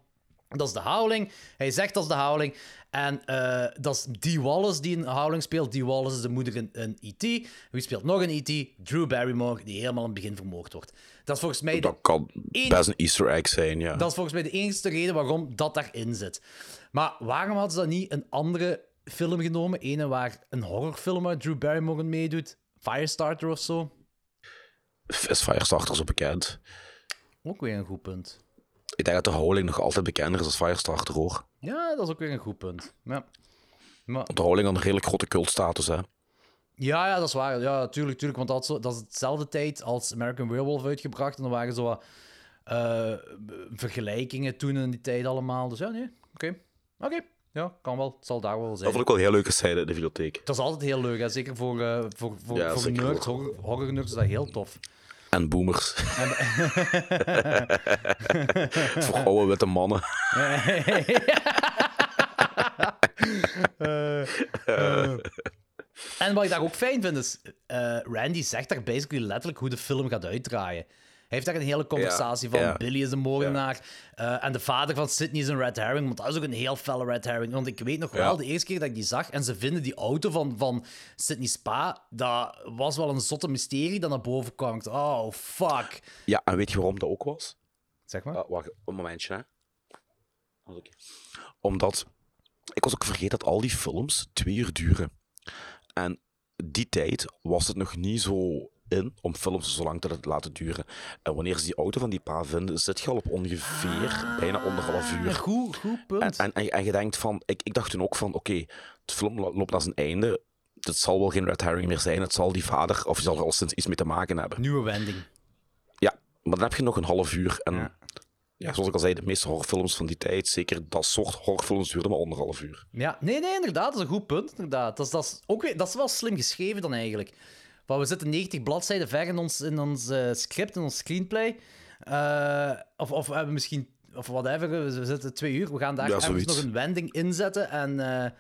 Dat is de Howling. Hij zegt dat is de Howling. En eh, dat is Dee Wallace die een Howling speelt. Dee Wallace is de moeder in, in E.T. Wie speelt nog een E.T.? Drew Barrymore, die helemaal in het begin vermoord wordt. Dat is volgens mij Dat kan best een easter egg zijn, ja. dat is volgens mij de enige reden waarom dat daarin zit. Maar waarom hadden ze dan niet een andere film genomen? Ene waar een horrorfilm waar Drew Barrymore meedoet? Firestarter of zo? Is Firestarter zo bekend? Ook weer een goed punt. Ik denk dat de Howling nog altijd bekender is als Firestarter, hoor. Ja, dat is ook weer een goed punt. Ja, maar, Want de Howling had een redelijk grote cultstatus, hè. ja, ja dat is waar. Ja, tuurlijk, tuurlijk. Want dat, is zo- dat is hetzelfde tijd als American Werewolf uitgebracht. En dan waren zo wat eh, vergelijkingen toen in die tijd allemaal. Dus ja, nee. Oké. Oké. Ja, kan wel. Het zal daar wel Dat zijn. vond ik wel heel leuke scène in de videotheek. Dat is altijd heel leuk, hè? zeker voor, eh, voor, voor, Ja, voor zeker. nerds, horror, horror nerds is dat heel tof. En boomers. Voor oude witte mannen. En wat ik daar ook fijn vind is, eh, Randy zegt daar basically letterlijk hoe de film gaat uitdraaien. Heeft daar een hele conversatie van, ja. Billy is een moordenaar eh, en de vader van Sydney is een red herring, want dat is ook een heel felle red herring. Want ik weet nog wel, de eerste keer dat ik die zag en ze vinden die auto van, van Sydney Spa, dat was wel een zotte mysterie dat naar boven kwam. Oh, fuck. Ja, en weet je waarom dat ook was? Zeg maar. Ah, wacht, een momentje, hè. Oké. Omdat, ik was ook vergeten dat al die films twee uur duren. En die tijd was het nog niet zo in om films zo lang te laten duren. En wanneer ze die auto van die pa vinden, zit je al op ongeveer bijna anderhalf uur. goed, goed punt. en, en, en je denkt van, ik, ik dacht toen ook van, oké, het film lo- loopt naar zijn einde. Het zal wel geen red herring meer zijn. Het zal die vader, of die zal er al sinds iets mee te maken hebben. Nieuwe wending. Ja, maar dan heb je nog een half uur. En Ja. ja. zoals ik al zei, de meeste horrorfilms van die tijd, zeker dat soort horrorfilms, duurden maar anderhalf uur. Ja, nee, nee, inderdaad. Dat is een goed punt. Inderdaad. Dat, is, dat, is ook dat is wel slim geschreven dan eigenlijk. Want we zitten 90 bladzijden ver in ons, in ons eh, script, in ons screenplay. Eh, of, of we hebben misschien, of whatever, we zitten twee uur. We gaan daar Ja, ergens nog een wending inzetten. En eh,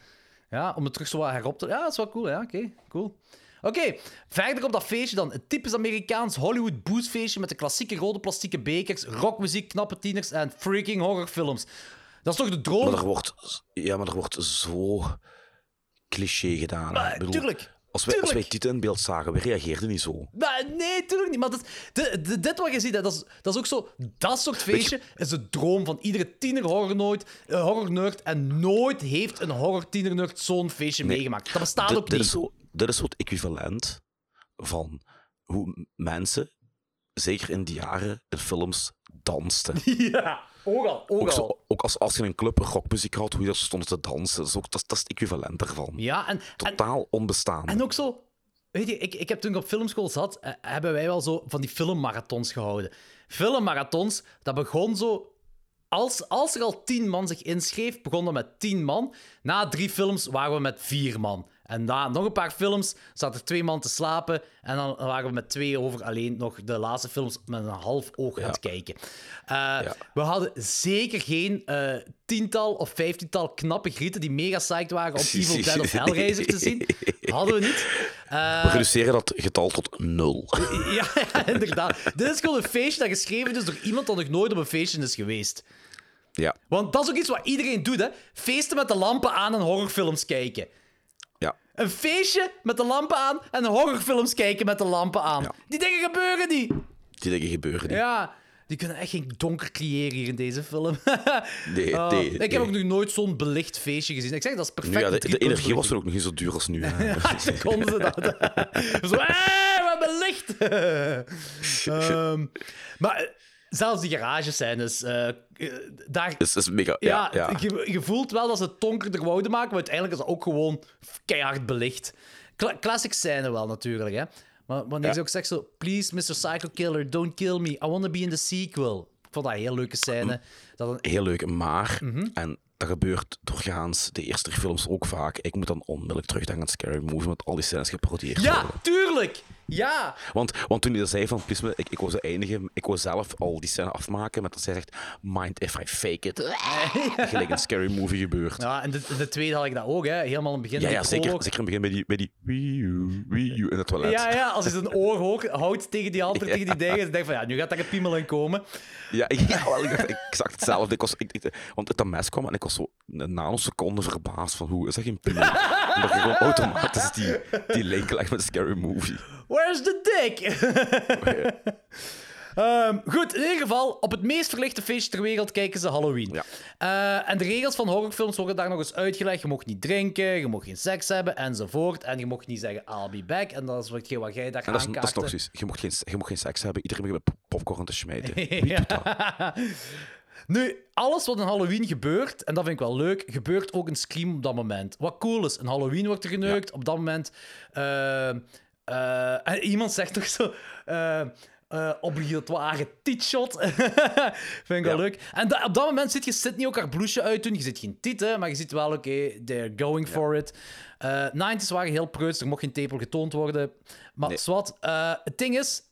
ja, om het terug zo wat herop te... Ja, dat is wel cool. Ja, oké, cool. Oké, verder op dat feestje dan. Een typisch Amerikaans Hollywood boostfeestje met de klassieke rode plastieke bekers, rockmuziek, knappe tieners en freaking horrorfilms. Dat is toch de droom? Maar er wordt, ja, maar er wordt zo cliché gedaan. Maar, bedoel, tuurlijk. Als wij, als wij dit in beeld zagen, we reageerden niet zo. Maar nee, tuurlijk niet. Maar dat, de, de- dit wat je ziet, dat, is, dat is ook zo... Dat soort feestje is de droom van iedere tiener horrornerd, eh, horrornerd. En nooit heeft een horror tiener zo'n feestje Nee. meegemaakt. Dat bestaat ook niet. Is zo, dit is zo het equivalent van hoe mensen, zeker in die jaren, in films dansten. Ja, ook al. Ook Ook, al. zo, ook als, als je in een club rockmuziek had, hoe je daar stonden te dansen. Dat is, ook, dat, dat is het equivalent daarvan. Ja, en, en, Totaal onbestaande. en ook zo... Weet je, ik, ik heb toen ik op filmschool zat, eh, hebben wij wel zo van die filmmarathons gehouden. Filmmarathons, dat begon zo... Als, als er al tien man zich inschreef, begon dat met tien man. Na drie films waren we met vier man. En na nog een paar films zaten er twee man te slapen. En dan waren we met twee over alleen nog de laatste films met een half oog aan het kijken. Eh, We hadden zeker geen eh, tiental of vijftiental knappe grieten die mega psyched waren om Evil Dead of Hellraiser te zien. Hadden we niet. Eh, We reduceren dat getal tot nul. ja, ja, inderdaad. Dit is gewoon een feestje dat geschreven is door iemand dat nog nooit op een feestje is geweest. Ja, Want dat is ook iets wat iedereen doet, hè. Feesten met de lampen aan en horrorfilms kijken. Ja. Een feestje met de lampen aan en horrorfilms kijken met de lampen aan. Ja. Die dingen gebeuren niet. Die dingen gebeuren niet. Ja, die kunnen echt geen donker creëren hier in deze film. Nee, Oh, nee, ik heb nee. ook nog nooit zo'n belicht feestje gezien. Ik zeg, dat is perfect. Ja, de, energie was er ook nog niet zo duur als nu. de- konden ze dat. Zo, hé, we hebben licht. Ehm, maar eh, zelfs die garagescènes, eh eh, daar... Is mega... Ja, Ja, ja. Je, je voelt wel dat ze het donkerder wouden maken, maar uiteindelijk is dat ook gewoon keihard belicht. Cla- classic scène wel, natuurlijk, hè. Maar wanneer Ja. ze ook zegt zo... Please, Mr. Psycho Killer, don't kill me. I want to be in the sequel. Ik vond dat een heel leuke scène. Dat een... Heel leuk, maar... Mhm. En dat gebeurt doorgaans de eerste films ook vaak. Ik moet dan onmiddellijk terugdenken aan Scary Movie, met al die scènes geparodieerd Ja, worden. tuurlijk! Ja! Want, want toen hij er zei van, please, me, ik, ik wou zo eindigen, ik wou zelf al die scène afmaken met dat zij zegt, mind if I fake it. Gelijk een Scary Movie gebeurt. Ja, Ja, en de, de tweede had ik dat ook, hè. Helemaal in het begin. ja, de zeker, zeker in het begin bij die, bij die wee you, wee you in het toilet. Ja, ja, als hij zijn oor hoog houdt tegen die halter, tegen die dingen, dan denk van, ja, nu gaat daar een piemel in komen. Ja, ik, ja, wel, ik dacht exact hetzelfde. Ik was, ik, ik- want het dat mes kwam en ik was zo een nanoseconde verbaasd van hoe is dat geen piemel? Omdat je gewoon automatisch die, die link legt met Scary Movie. Where's the dick? Ehm, goed, in ieder geval, op het meest verlichte feestje ter wereld kijken ze Halloween. Ja. Eh, en de regels van horrorfilms worden daar nog eens uitgelegd. Je mocht niet drinken, je mocht geen seks hebben, enzovoort. En je mocht niet zeggen, I'll be back. En dat is wat, wat jij daar En dat is, dat is nog zoiets. Je mocht, geen, je mocht geen seks hebben, iedereen begint met pop- popcorn te smijten. Ja. Nu, alles wat in Halloween gebeurt, en dat vind ik wel leuk, gebeurt ook in Scream op dat moment. Wat cool is, in Halloween wordt er geneukt, op dat moment... eh, eh, en iemand zegt toch zo... eh eh obligatoire titshot. vind ik wel Ja. leuk. En da- op dat moment zit je Sydney ook haar blouseje uitdoen. Je ziet geen tieten, maar je ziet wel, oké, they're going for it. Eh 90s waren heel preuts, er mocht geen tepel getoond worden. Maar Nee. zwart, eh, het ding is...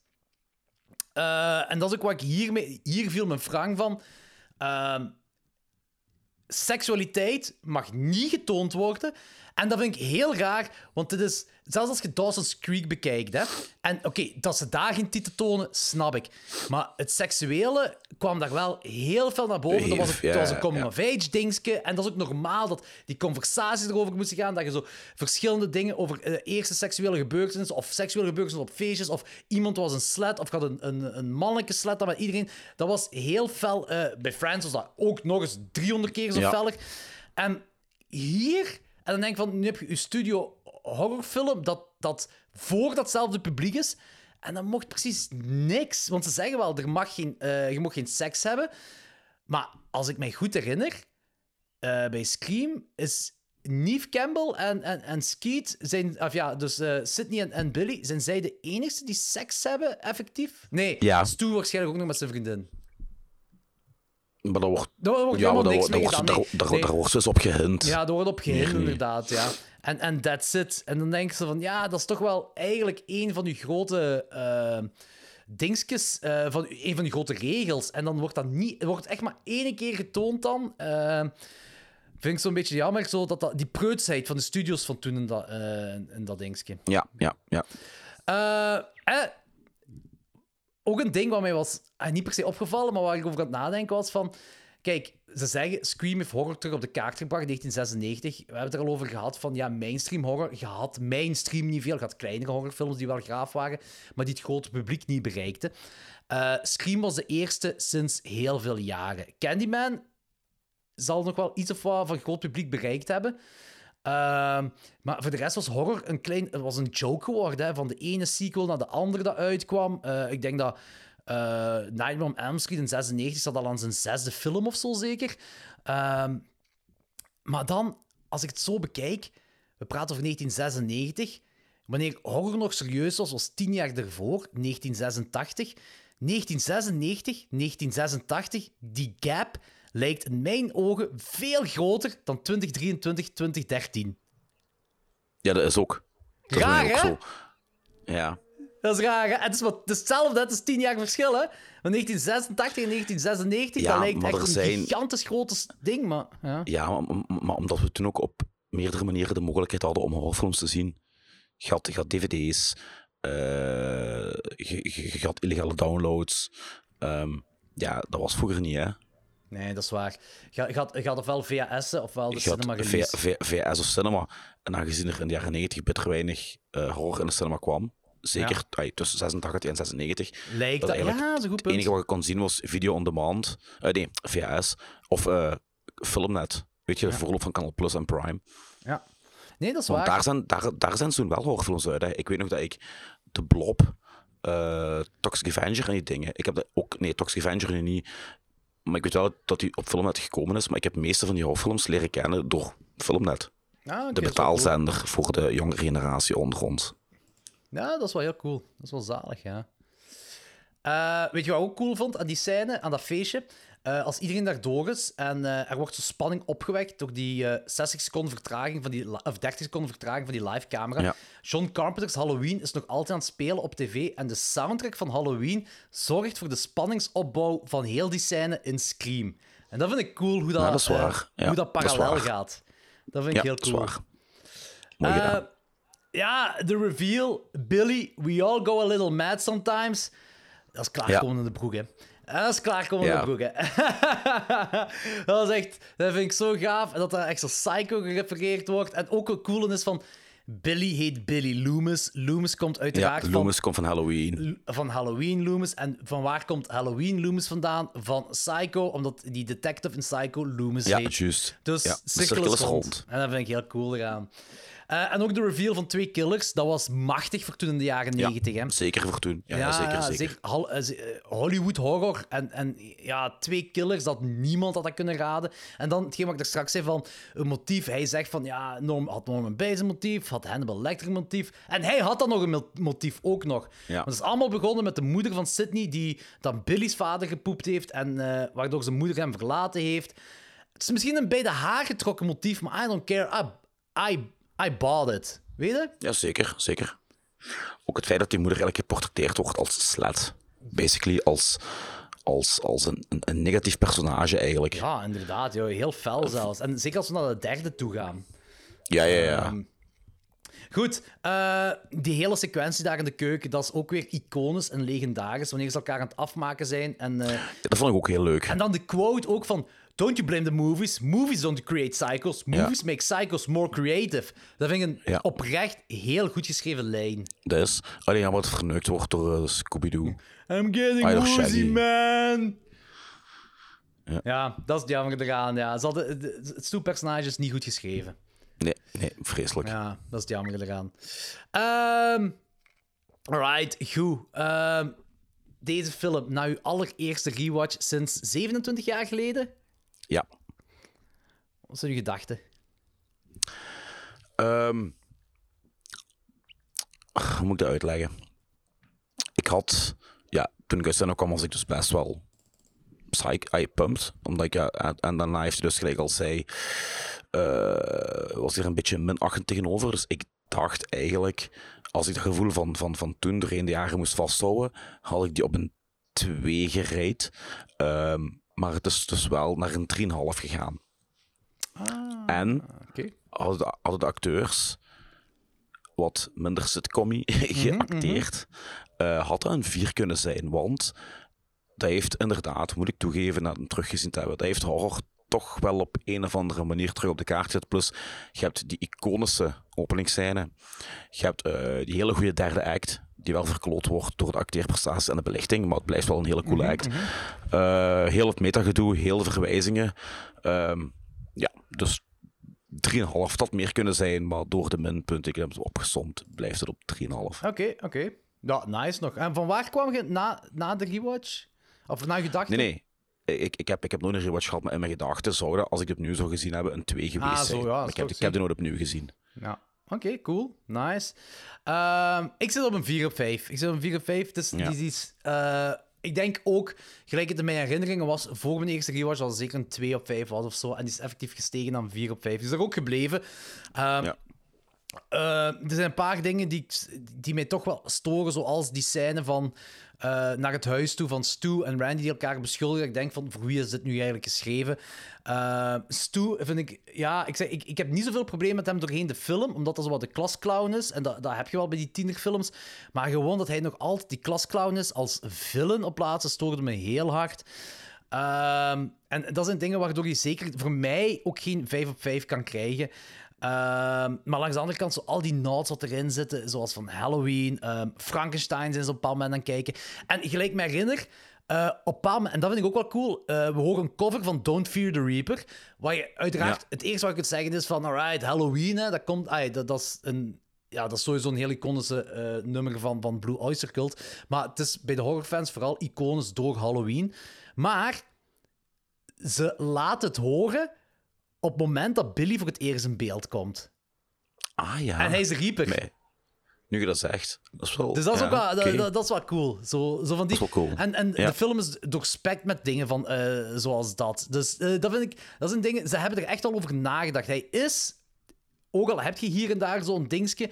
Eh, en dat is ook wat ik hiermee... Hier viel mijn vraag van. Ehm, seksualiteit mag niet getoond worden. En dat vind ik heel raar, want dit is... Zelfs als je Dawson's Creek bekijkt, hè. En oké, dat ze daar geen titel tonen, snap ik. Maar het seksuele kwam daar wel heel veel naar boven. Dat was, Ja, dat was een ja. coming-of-age dingetje. En dat is ook normaal dat die conversaties erover moesten gaan. Dat je zo verschillende dingen over eh, eerste seksuele gebeurtenissen of seksuele gebeurtenissen op feestjes of iemand was een slet of had een, een, een mannelijke slet dan met iedereen. Dat was heel fel. eh, bij Friends was dat ook nog eens 300 keer zo Ja. En hier... En dan denk ik van, nu heb je je studio horrorfilm dat, dat voor datzelfde publiek is. En dan mocht precies niks. Want ze zeggen wel, er mag geen, eh, je mag geen seks hebben. Maar als ik mij goed herinner, eh, bij Scream is Neve Campbell en, en, en Skeet zijn, of ja, dus eh, Sydney en, en Billy, zijn zij de enigste die seks hebben, effectief? Nee, Ja. Stu waarschijnlijk ook nog met zijn vriendin. Maar daar wordt, Daar wordt ja, helemaal daar, niks daar, mee wordt, gedaan, daar, nee. daar, Nee. daar wordt dus op gehind. Ja, er wordt op gehind, Nee, inderdaad, ja. En, en that's it. En dan denken ze van, ja, dat is toch wel eigenlijk een van uw grote eh dingetjes, eh, van een van uw grote regels. En dan wordt dat niet, wordt echt maar één keer getoond dan. Eh, vind ik zo'n beetje jammer, zo dat, dat, die preutsheid van de studios van toen in dat, eh, in dat dingetje. Ja, ja, ja. Eh, eh, ook een ding wat mij was eh, niet per se opgevallen, maar waar ik over aan het nadenken was van... Kijk, ze zeggen Scream heeft horror terug op de kaart gebracht, 1996. We hebben het er al over gehad van, ja, mainstream horror. Je had mainstream niet veel. Je had kleinere horrorfilms die wel graaf waren, maar die het grote publiek niet bereikten. Eh, Scream was de eerste sinds heel veel jaren. Candyman zal nog wel iets of wat van groot publiek bereikt hebben. Ehm, maar voor de rest was horror een klein, het was een joke geworden. Hè, van de ene sequel naar de andere dat uitkwam. Eh, ik denk dat eh Nightmare on Elm Street in 96 zat al aan zijn zesde film of zo zeker. Ehm, maar dan, als ik het zo bekijk, we praten over 1996. Wanneer horror nog serieus was, was tien jaar ervoor, 1986. 1996, 1986, die gap lijkt in mijn ogen veel groter dan 2023, 2013. Ja, dat is ook. Dat is ook hè? zo. Ja. Dat is raar, hè? Het is, wat, hetzelfde, het is tien jaar verschil, hè? Van 1986 en 1996, Ja, dat lijkt echt een zijn- gigantisch groot ding, maar... Ja. Ja, maar, maar- omdat we toen ook op meerdere manieren de mogelijkheid hadden om horrorfilms te zien. Je had, je had dvd's, eh, je, je, je had illegale downloads. Ehm, ja, dat was vroeger niet, hè. Nee, dat is waar. Had, je had ofwel VHS'en ofwel de cinema release. V- VS of cinema. En aangezien er in de jaren 90 bitter weinig eh, horror in de cinema kwam, zeker tussen 86 en 96, Lijkt dat... Ja, dat een goed het enige wat je kon zien was video on demand. Eh, nee, VHS. Of eh, Filmnet. Weet je, de voorloop van Canal Plus en Prime. Ja. Nee, dat is Want waar. daar zijn, daar, daar zijn toen wel horrorfilms uit. Hè. Ik weet nog dat ik de Blob, Toxic Avenger en die dingen. Ik heb dat ook, nee, Toxic Avenger nu niet. Maar ik weet wel dat die op Filmnet gekomen is. Maar ik heb de meeste van die horrorfilms leren kennen door Filmnet. Ah, De cool. betaalzender voor de jongere generatie onder ons. Ja, dat is wel heel cool. Dat is wel zalig, ja. Eh, weet je wat ik ook cool vond aan die scène, aan dat feestje? Eh, als iedereen daar door is en eh, er wordt zo spanning opgewekt door die eh 60 seconden vertraging van die, of 30 seconden vertraging van die live camera. Ja. John Carpenter's Halloween is nog altijd aan het spelen op tv en de soundtrack van Halloween zorgt voor de spanningsopbouw van heel die scène in Scream. En dat vind ik cool hoe dat, Ja, dat is waar. Ja, hoe dat parallel gaat. Dat vind ik heel cool. ja, de reveal. Billy, we all go a little mad sometimes. Dat is klaarkomen in de broek, hè. Eh, Dat is klaarkomen Ja. broek, hè. dat is echt... Dat vind ik zo gaaf. En dat er echt zo psycho gerefereerd wordt. En ook een coole is van... Billy heet Billy Loomis. Loomis komt Ja, uiteraard Loomis komt van Halloween. van, van Halloween Loomis. En van waar komt Halloween Loomis vandaan? Van Psycho, omdat die detective in Psycho Loomis Ja, heet. juist. Dus Ja, cirkel is rond. En dat vind ik heel cool eraan. Eh, en ook de reveal van twee killers, dat was machtig voor toen in de jaren Ja, 90. Hè? Zeker voor toen. Ja, ja, zeker, zeker. eh, eh, Hollywood horror en, en ja, twee killers dat niemand had dat kunnen raden. En dan hetgeen wat ik er straks zei van een motief. Hij zegt van ja, Norm, had Norman Bates een motief, had Hannibal Lecter een motief. En hij had dan nog een motief ook nog. Ja. Want het is allemaal begonnen met de moeder van Sydney die dan Billy's vader gepoept heeft en eh, waardoor zijn moeder hem verlaten heeft. Het is misschien een bij de haar getrokken motief, maar I don't care. I, I, I bought it. Weet je? Ja, zeker, zeker. Ook het feit dat die moeder eigenlijk geportretteerd wordt als slet. Basically als, als, als een, een, een negatief personage eigenlijk. Ja, Ja, inderdaad. Joh. Heel fel zelfs. En zeker als we naar de derde toe gaan. ja, ja. Ehm, Goed, eh, die hele sequentie daar in de keuken, dat is ook weer iconisch en legendarisch. Wanneer ze elkaar aan het afmaken zijn. En, eh, dat vond ik ook heel leuk. en dan de quote ook van... Don't you blame the movies. Movies don't create psychos. Movies make psychos more creative. Dat vind ik een Ja. oprecht heel goed geschreven lijn. Dat is alleen het verneukt wordt door eh, Scooby-Doo. I'm getting I woozy, man. Ja. Ja. dat is jammer eraan. Ja. Het het stoelpersonage is niet goed geschreven. Nee, nee, vreselijk. Ja, dat is jammer eraan. Ehm Alright, goed. Ehm, deze film, na uw allereerste rewatch sinds 27 jaar geleden, Ja. wat zijn uw gedachten? Ehm, hoe moet ik dat uitleggen? Ik had, ja, toen ik uit kwam, was ik dus best wel psych, I pumped. Omdat ik, ja, en, en daarna heeft hij dus gelijk al zei, eh, was er een beetje minachtend tegenover. Dus ik dacht eigenlijk, als ik het gevoel van, van, van toen doorheen de jaren moest vasthouden, had ik die op een 2 gereed. Ehm, maar het is dus wel naar een 3,5 gegaan. en Oké. hadden de, hadden de acteurs wat minder sitcommy geacteerd, eh, had dat een 4 kunnen zijn. Want dat heeft inderdaad, moet ik toegeven, na het teruggezien te hebben, dat heeft horror toch wel op een of andere manier terug op de kaart gezet. Plus, je hebt die iconische openingsscène. Je hebt eh, die hele goede derde act, die wel verkloot wordt door de acteerprestaties en de belichting, maar het blijft wel een hele coole act. Eh, heel het metagedoe, heel de verwijzingen. Ehm, ja, dus 3,5 dat meer kunnen zijn, maar door de minpunten, ik heb het opgesomd, blijft het op 3,5. Oké, oké. Ja, nice nog. En van waar kwam je na, na de rewatch? Of na je gedachten? Nee, nee. Ik, ik, heb, ik heb nooit een rewatch gehad, maar in mijn gedachten zou dat, als ik het opnieuw zou gezien hebben, een 2 geweest Ah, zo, zijn. ja, dat ik, heb, ik heb die nooit opnieuw gezien. Ja. Oké, cool. Nice. Ehm, ik zit op een 4 op 5. Ik zit op een 4 op 5. Dus Ja. die is iets... eh, ik denk ook, gelijk het in mijn herinneringen was, voor mijn eerste rewatch al zeker een 2 op 5 was of zo. En die is effectief gestegen naar een 4 op 5. Die is er ook gebleven. Ehm, Ja. eh, er zijn een paar dingen die, die mij toch wel storen, zoals die scène van eh, naar het huis toe van Stu en Randy die elkaar beschuldigen. Ik denk van, voor wie is dit nu eigenlijk geschreven? Eh, Stu vind ik, ja, ik, zeg, ik, ik heb niet zoveel probleem met hem doorheen de film, omdat dat zo wat de klasclown is. En dat, dat heb je wel bij die tienerfilms. Maar gewoon dat hij nog altijd die klasclown is als villain op plaatsen stoorde me heel hard. Ehm, en dat zijn dingen waardoor je zeker voor mij ook geen 5 op 5 kan krijgen. Ehm, maar langs de andere kant, zo al die nods wat erin zitten, zoals van Halloween, ehm, Frankenstein zijn ze op een bepaald moment aan kijken. En gelijk me herinner, eh, op een en dat vind ik ook wel cool, eh, we horen een cover van Don't Fear the Reaper, waar je uiteraard, Ja. het eerste wat ik kunt zeggen is van, alright, Halloween, hè, dat komt, dat, dat is een... Ja, dat is sowieso een heel iconische eh, nummer van, van Blue Oyster Cult. Maar het is bij de horrorfans vooral iconisch door Halloween. Maar ze laat het horen op het moment dat Billy voor het eerst in beeld komt. Ah ja. En hij is de Reaper. Nee. Nu je dat zegt, dat is wel... Dus dat is, ja, ook wel, dat, dat, dat is wel cool. Zo, zo van die... Dat is wel cool. En, en Ja. de film is doorspekt met dingen van, eh, zoals dat. Dus eh, dat vind ik... Dat zijn dingen... Ze hebben er echt al over nagedacht. Hij is... Ook al heb je hier en daar zo'n dingetje,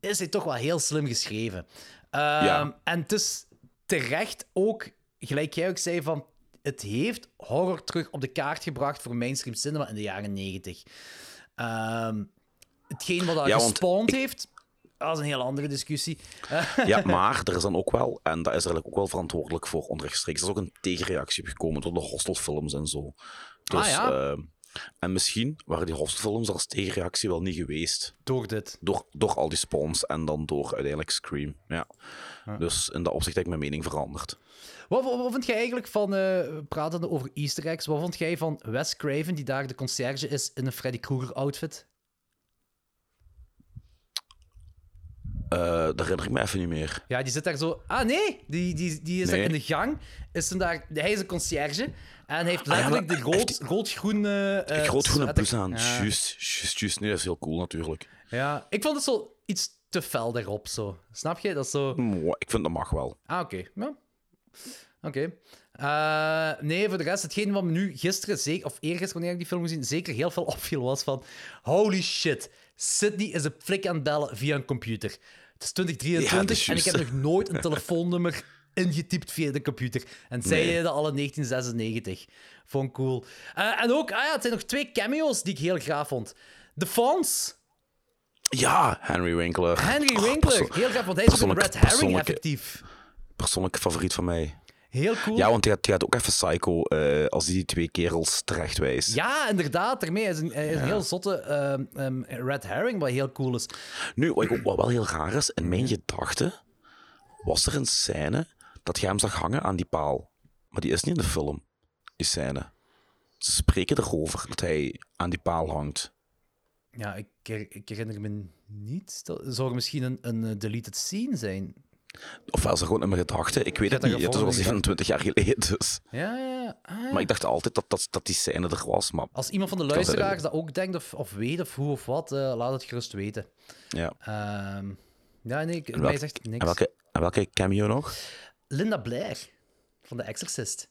is hij toch wel heel slim geschreven. Ehm, Ja. En het is terecht ook, gelijk jij ook zei, van... Het heeft horror terug op de kaart gebracht voor mainstream cinema in de jaren 90. Ehm, hetgeen wat dat Ja, heeft, dat is een heel andere discussie. Ja, maar er is dan ook wel, en dat is er eigenlijk ook wel verantwoordelijk voor onrechtstreeks, er is ook een tegenreactie gekomen door de hostelfilms en zo. Dus, Ah, ja? eh, en misschien waren die hostelfilms als tegenreactie wel niet geweest. Door dit. Door, door al die spawns en dan door uiteindelijk Scream. Ja. Dus in dat opzicht heb ik mijn mening veranderd. Wat, wat, wat vind jij eigenlijk van, eh pratende over easter eggs, wat vond jij van Wes Craven, die daar de conciërge is in een Freddy Krueger outfit? Eh dat herinner ik me even niet meer. Ja, die zit daar zo... Ah, nee! Die, die, die is daar in de gang. Is hem daar... Hij is een conciërge en heeft letterlijk de gold, goldgroene... plus aan. Juist, juist, juist. Nee, dat is heel cool natuurlijk. Ja, ik vond het zo iets te fel daarop, zo. Snap je? Dat is zo... Ik vind dat mag wel. Ah, oké. Ja. Oké. Eh, nee, voor de rest, hetgeen wat me nu gisteren, zeker, of eergisteren, wanneer ik die film gezien, zeker heel veel opviel, was van... Holy shit, Sydney is een flik aan het bellen via een computer. Het is 2023 Ja, dat is en ik heb nog nooit een telefoonnummer ingetypt via de computer. En zij Nee. dat al in 1996. Vond ik cool. Eh, en ook, ah ja, het zijn nog twee cameo's die ik heel graag vond. De Fonz, Ja, Henry Winkler. Henry Oh, Winkler. Heel graag, want hij is ook een Red Herring, effectief. Persoonlijke favoriet van mij. Heel cool. Ja, want hij hij gaat ook even psycho eh, als hij die twee kerels terechtwijst. Ja, inderdaad. Daarmee hij is een, hij is een heel zotte ehm, ehm, red herring, wat heel cool is. Nu, wat, wat wel heel raar is, in mijn gedachten was er een scène dat je hem zag hangen aan die paal. Maar die is niet in de film, die scène. Ze spreken erover dat hij aan die paal hangt. Ja, ik, ik herinner me niet. Dat zou er misschien een, een eh, deleted scene zijn. Ofwel is dat gewoon in mijn gedachten. Ik weet het dat niet. Het is al gevonden, 27 jaar geleden. Dus. Ja, ja, ja. Ah, Maar ik dacht altijd dat, dat, dat die scène er was. Maar Als iemand van de luisteraars dat ook denkt of, of weet of hoe of wat, eh, laat het gerust weten. ja. Ehm, ja, nee, ik- En mij welke, zegt en niks. welke, en welke cameo nog? Linda Blair van The Exorcist.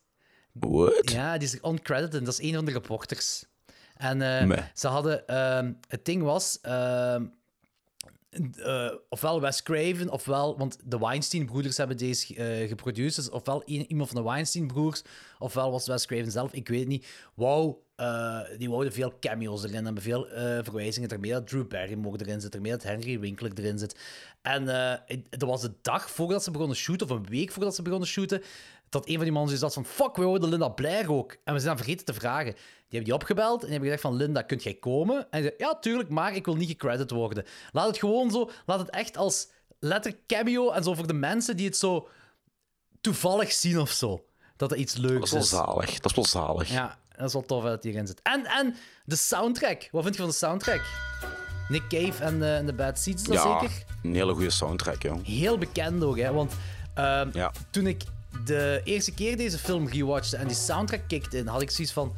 What? Ja, die is uncredited. Dat is een van de reporters. En eh, ze hadden... ehm, het ding was... ehm, eh, ofwel Wes Craven, ofwel... Want de Weinstein-broeders hebben deze eh geproduceerd. Dus ofwel iemand van de Weinstein-broers, ofwel was Wes Craven zelf, ik weet niet. Wou, eh, die wouden veel cameo's erin hebben, veel verwijzingen ermee dat Drew Barrymore erin zit, ermee dat Henry Winkler erin zit. En dat was de dag voordat ze begonnen shooten, of een week voordat ze begonnen shooten, dat een van die mannen zoiets had van fuck, we houden Linda Blair ook. En we zijn dan vergeten te vragen. Die hebben die opgebeld en die hebben gezegd van Linda, kunt jij komen? En zei, ja, tuurlijk, maar ik wil niet gecredit worden. Laat het gewoon zo, laat het echt als letter cameo en zo voor de mensen die het zo toevallig zien of zo. Dat het iets Dat leuks is wel is. zalig. Dat is wel zalig. Ja, dat is wel tof dat hij erin zit. En, en de soundtrack. Wat vind je van de soundtrack? Nick Cave en de, en de Bad Seeds, is dat Ja, zeker? een hele goede soundtrack, joh. Heel bekend ook, hè. Want ehm, Ja. toen ik de eerste keer deze film rewatchte en die soundtrack kickte in, had ik zoiets van...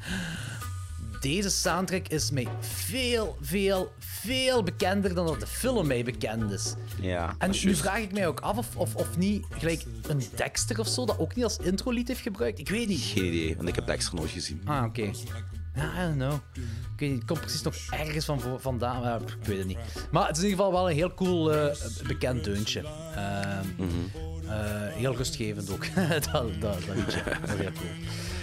Deze soundtrack is mij veel, veel, veel bekender dan dat de film mij bekend is. Ja, En nu vraag ik mij ook af of, of, of niet gelijk een Dexter of zo, dat ook niet als introlied heeft gebruikt. Ik weet niet. Geen idee, want ik heb Dexter nooit gezien. Ah, oké. I don't know. Ik weet niet, het komt precies nog ergens van vandaan, maar ik weet het niet. Maar het is in ieder geval wel een heel cool eh, bekend deuntje. Ehm, eh, heel rustgevend ook, dat, dat, dat liedje. Dat is heel cool.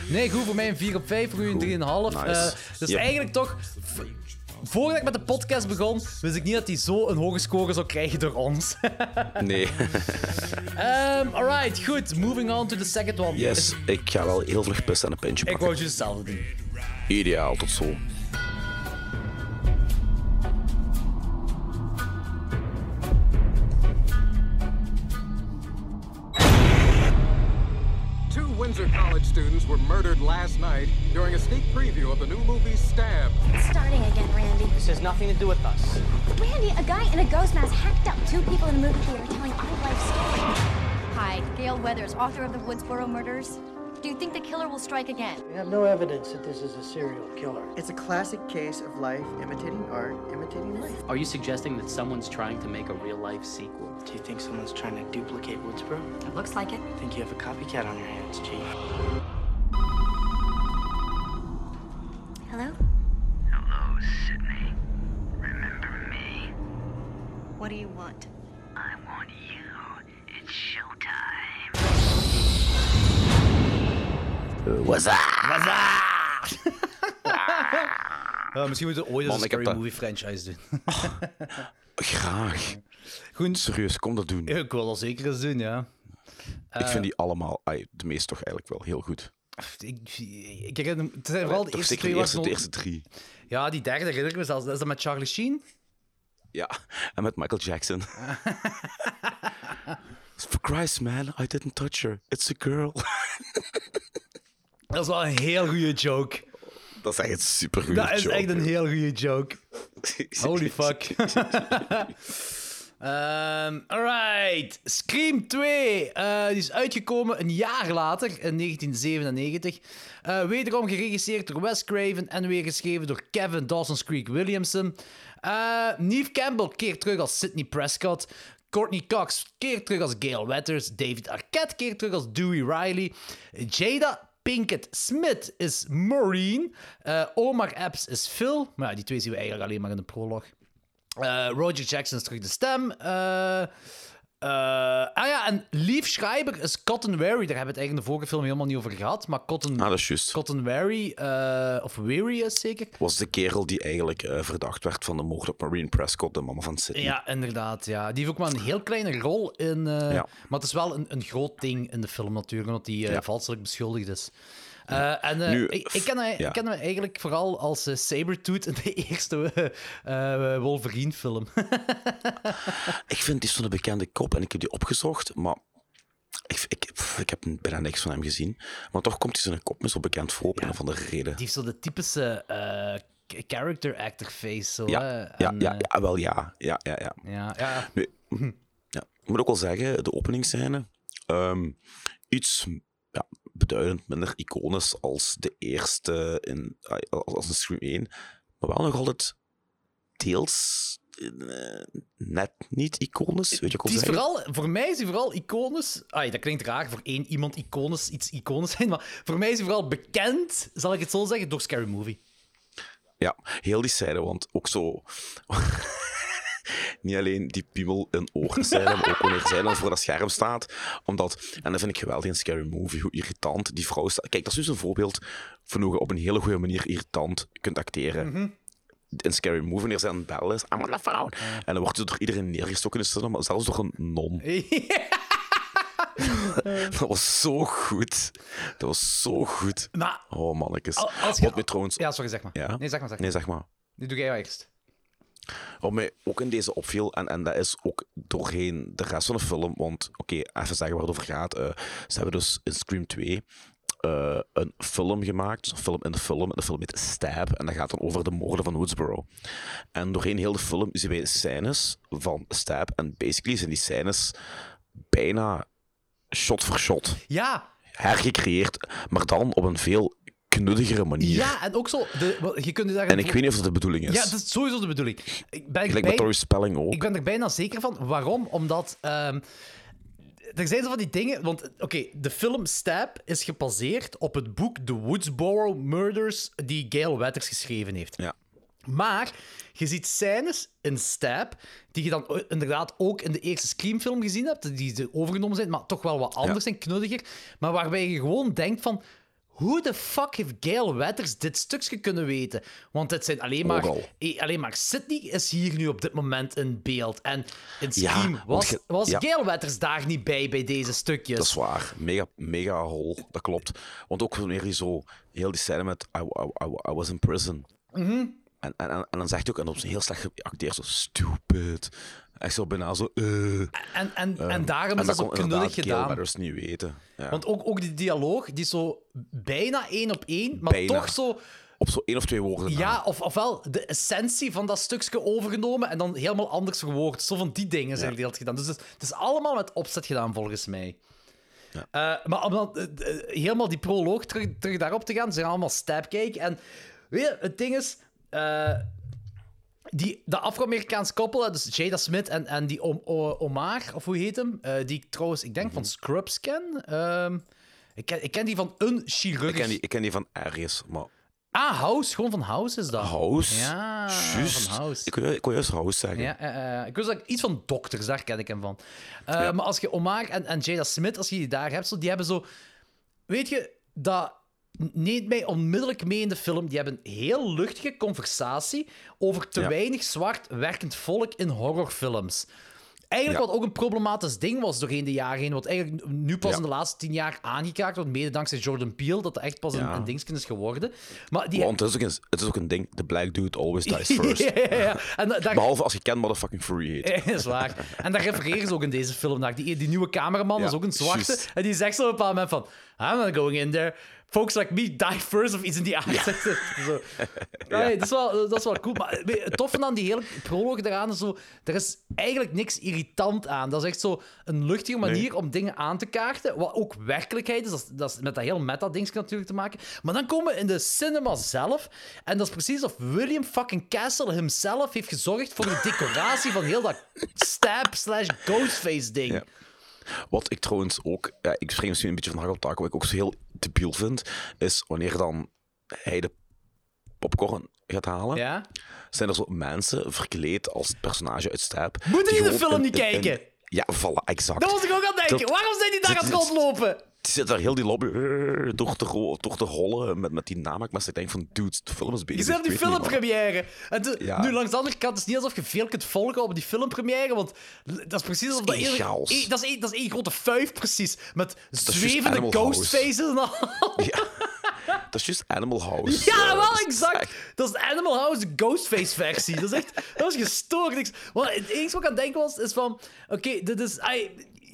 Nee, goed, voor mij een 4 op 5, voor u een 3,5. Nice. Eh, dus Ja. eigenlijk toch... Voordat ik met de podcast begon, wist ik niet dat hij zo een hoge score zou krijgen door ons. Nee. Ehm alright, goed. Moving on to the second one. Yes, ik ga wel heel vlug pissen en een pintje Ik pakken. wou je hetzelfde doen. Ideaal, tot zo. Windsor College students were murdered last night during a sneak preview of the new movie Stab. Starting again, Randy. This has nothing to do with us. Randy, a guy in a ghost mask hacked up two people in a movie theater telling our life story. Hi, Gail Weathers, author of the Woodsboro murders. Do you think the killer will strike again? We have no evidence that this is a serial killer. It's a classic case of life imitating art, imitating life. Are you suggesting that someone's trying to make a real life sequel? Do you think someone's trying to duplicate Woodsboro? It looks like it. I think you have a copycat on your hands, Chief. Hello? Hello, Sydney. Remember me? What do you want? What's up? Uh, misschien moeten we ooit eens een Scary dat- Movie franchise doen. Graag. Goed. Serieus, kom dat doen. Ja, ik wil dat zeker eens doen, ja. Ik vind die allemaal, ai, de meeste toch eigenlijk wel heel goed. Ik, ik herinner het zijn vooral de Toch eerste zeker twee de eerste, de nog- eerste drie. Ja, die derde herinner ik me zelfs. Is dat met Charlie Sheen? Ja, en met Michael Jackson. For Christ, man, I didn't touch her. It's a girl. Dat is wel een heel goede joke. Dat is echt een supergoeie Dat is joke, echt een heel goede joke. Holy fuck. Ehm alright. Scream 2. eh, die is uitgekomen een jaar later, in 1997. Eh, wederom geregisseerd door Wes Craven en weer geschreven door Kevin Dawson's Creek Williamson. Eh Neve Campbell keert terug als Sidney Prescott. Courtney Cox keert terug als Gail Weathers. David Arquette keert terug als Dewey Riley. Jada Pinkett Smith is Maureen. Eh, Omar Epps is Phil. Maar ja, die twee zien we eigenlijk alleen maar in de prolog. Eh, Roger Jackson is terug de stem. Eh, ah ja, en Lief Schreiber is Cotton Wary. Daar hebben we het eigenlijk in de vorige film helemaal niet over gehad. Maar Cotton, Ah, dat is juist. Cotton Wary, eh, of Weary is zeker. was de kerel die eigenlijk eh, verdacht werd van de moord op Marine Prescott, de mama van Sydney. Ja, inderdaad. Ja. Die heeft ook maar een heel kleine rol in. eh, Ja. Maar het is wel een, een groot ding in de film natuurlijk, omdat hij eh, Ja. valselijk beschuldigd is. Eh, en eh, Nu, ik, ik, ken hem, ja. ik ken hem eigenlijk vooral als uh, Sabretooth in de eerste eh, Wolverine-film. Ik vind die zo'n bekende kop en ik heb die opgezocht, maar ik, ik, ik heb bijna niks van hem gezien. Maar toch komt hij zijn kop me zo bekend voor op een of andere reden. Die heeft zo de typische eh, character actor face. Zo, Ja, hè. ja, En, ja, eh, ja, wel ja. Ja, ja, ja. ja, ja. Nu, Ja, ik moet ook wel zeggen, de openingsscène, ehm, iets ja, beduidend minder iconisch als de eerste in, als een Scream 1, maar wel nog altijd deels eh, net niet iconisch, weet je wat ik is vooral, voor mij is hij vooral iconisch. Ai, dat klinkt raar voor één iemand iconisch, iets iconisch zijn, maar voor mij is hij vooral bekend, zal ik het zo zeggen, door Scary Movie. Ja, heel die scène, want ook zo... Niet alleen die piemel in oren zijn, maar ook wanneer zij dan voor dat scherm staat. Omdat, en dat vind ik geweldig in Scary Movie, hoe irritant die vrouw staat. Kijk, dat is dus een voorbeeld van hoe je op een hele goede manier irritant kunt acteren. Mhm. In Scary Movie, wanneer ze aan het bellen is, I'm on the phone. En dan wordt ze door iedereen neergestoken in de cinema, zelfs door een non. dat was zo goed. Dat was zo goed. Maar- oh, mannetjes. Al- als je- Wat mij trouwens... Ja, sorry, zeg maar. Ja? Nee, zeg maar, zeg maar. Nee, zeg maar. Nu doe jij wel eerst. Wat mij ook in deze opviel, en, en dat is ook doorheen de rest van de film, want oké, even zeggen waar het over gaat. eh, ze hebben dus in Scream 2 eh, een film gemaakt, dus een film in de film, en de film heet Stab, en dat gaat dan over de moorden van Woodsboro. En doorheen heel de film zien wij scènes van Stab, en basically zijn die scènes bijna shot voor shot Ja, hergecreëerd, maar dan op een veel knuddigere manier. ja, en ook zo, de, je kunt je daar En ik weet niet of dat de bedoeling is. Ja, dat is sowieso de bedoeling. Ik ben, Gelijk bij- met Spelling ook. ik ben er bijna zeker van. Waarom? Omdat... ehm, er zijn zo van die dingen... Want, oké, de film Stab is gebaseerd op het boek The Woodsboro Murders die Gail Weathers geschreven heeft. Ja. Maar je ziet scènes in Stab die je dan inderdaad ook in de eerste Scream-film gezien hebt, die ze overgenomen zijn, maar toch wel wat anders en knuddiger. Maar waarbij je gewoon denkt van... Hoe de fuck heeft Gail Weathers dit stukje kunnen weten? Want het zijn alleen maar... Eh, Alleen maar Sydney is hier nu op dit moment in beeld. En in Scream was, was ja. Gail Weathers daar niet bij, bij deze stukjes. Dat is waar. Mega, mega hol. Dat klopt. Want ook wanneer je zo heel die scène met I, I, I, I was in prison. Mhm. En, en, en, en dan zegt hij ook, en op zijn heel slecht geacteerd, zo stupid. Echt zo bijna zo... eh. En, en, en Ehm, daarom is dat zo kon inderdaad knullig gedaan. Weathers niet weten. Ja. Want ook, ook die dialoog, die is zo bijna één op één, maar Bijna. toch zo... Op zo één of twee woorden na. Ja, of, ofwel de essentie van dat stukje overgenomen en dan helemaal anders verwoord. Zo van die dingen zijn Ja. gedaan. Dus het, het is allemaal met opzet gedaan, volgens mij. Eh, maar om dan eh, helemaal die proloog terug, terug daarop te gaan, ze gaan allemaal stab kijken. En weet je, het ding is... eh, die, de Afro-Amerikaans koppel, dus Jada Smith en, en die Om- Omar, of hoe heet hem? Eh, die ik trouwens, ik denk van Scrubs ken. Ehm, ik, ken ik ken die van een chirurg. Ik ken, die, ik ken die van ergens, maar... Ah, House. Gewoon van House is dat. House? Ja, van House. Ik ik wil juist House zeggen. Ja, eh, ik wist dat ik iets van dokters, daar ken ik hem van. Ja. Maar als je Omar en, en Jada Smith, als je die daar hebt, zo, die hebben zo... Weet je, dat neemt mij onmiddellijk mee in de film. Die hebben een heel luchtige conversatie over te Ja. weinig zwart werkend volk in horrorfilms. Eigenlijk Ja. wat ook een problematisch ding was doorheen de jaren heen, wat eigenlijk nu pas Ja. in de laatste tien jaar aangekaart wordt, mede dankzij Jordan Peele, dat dat echt pas een, Ja. een dingetje is geworden. Maar die, Want het is, ook een, het is ook een ding, the black dude always dies first. ja, ja, ja. En da- daar, Behalve als je Ken Motherfucking Fury heet. Is waar. En daar refereren ze ook in deze film naar. Die, die nieuwe cameraman is ook een zwarte. En die zegt zo op een bepaald moment van... I'm not going in there. Folks like me die first of iets in die aard. Zo. Ja, nee, dat, is wel, dat is wel cool. Maar het toffe aan die hele proloog eraan is zo... Er is eigenlijk niks irritant aan. Dat is echt zo een luchtige manier om dingen aan te kaarten. Wat ook werkelijkheid is. Dat is, dat is met dat hele meta-ding natuurlijk te maken. Maar dan komen we in de cinema zelf. En dat is precies of William fucking Castle himself heeft gezorgd voor de decoratie van heel dat stab slash ghostface ding. Ja. Wat ik trouwens ook, ja, ik spring misschien een beetje van hak op tak, wat ik ook zo heel debiel vind, is wanneer dan hij de popcorn gaat halen, Ja? zijn er zo mensen verkleed als het personage uit Stab. Moeten die de film niet een- kijken? ja, voilà, exact. Dat was ik ook aan het denken. Dat- Waarom zijn die daar aan het rondlopen? Die zit daar heel die lobby eh, door te, door te rollen met, met die namaakmes. Ik denk van, dude, de film is bezig. Je zit op die filmpremière. En de- Ja. Nu, langs de andere kant, het is niet alsof je veel kunt volgen op die filmpremière, want dat is precies dat... één één- chaos. één- dat, is één, dat is één grote fuif, precies. Met zwevende ghostfaces en al. Dat is juist Animal House. Ja, wel dat is exact. Dat is de Animal House de Ghostface-versie. Dat is echt... Dat was gestoord. niks. Maar het enige wat ik aan het denken was, is van... Oké, dit is...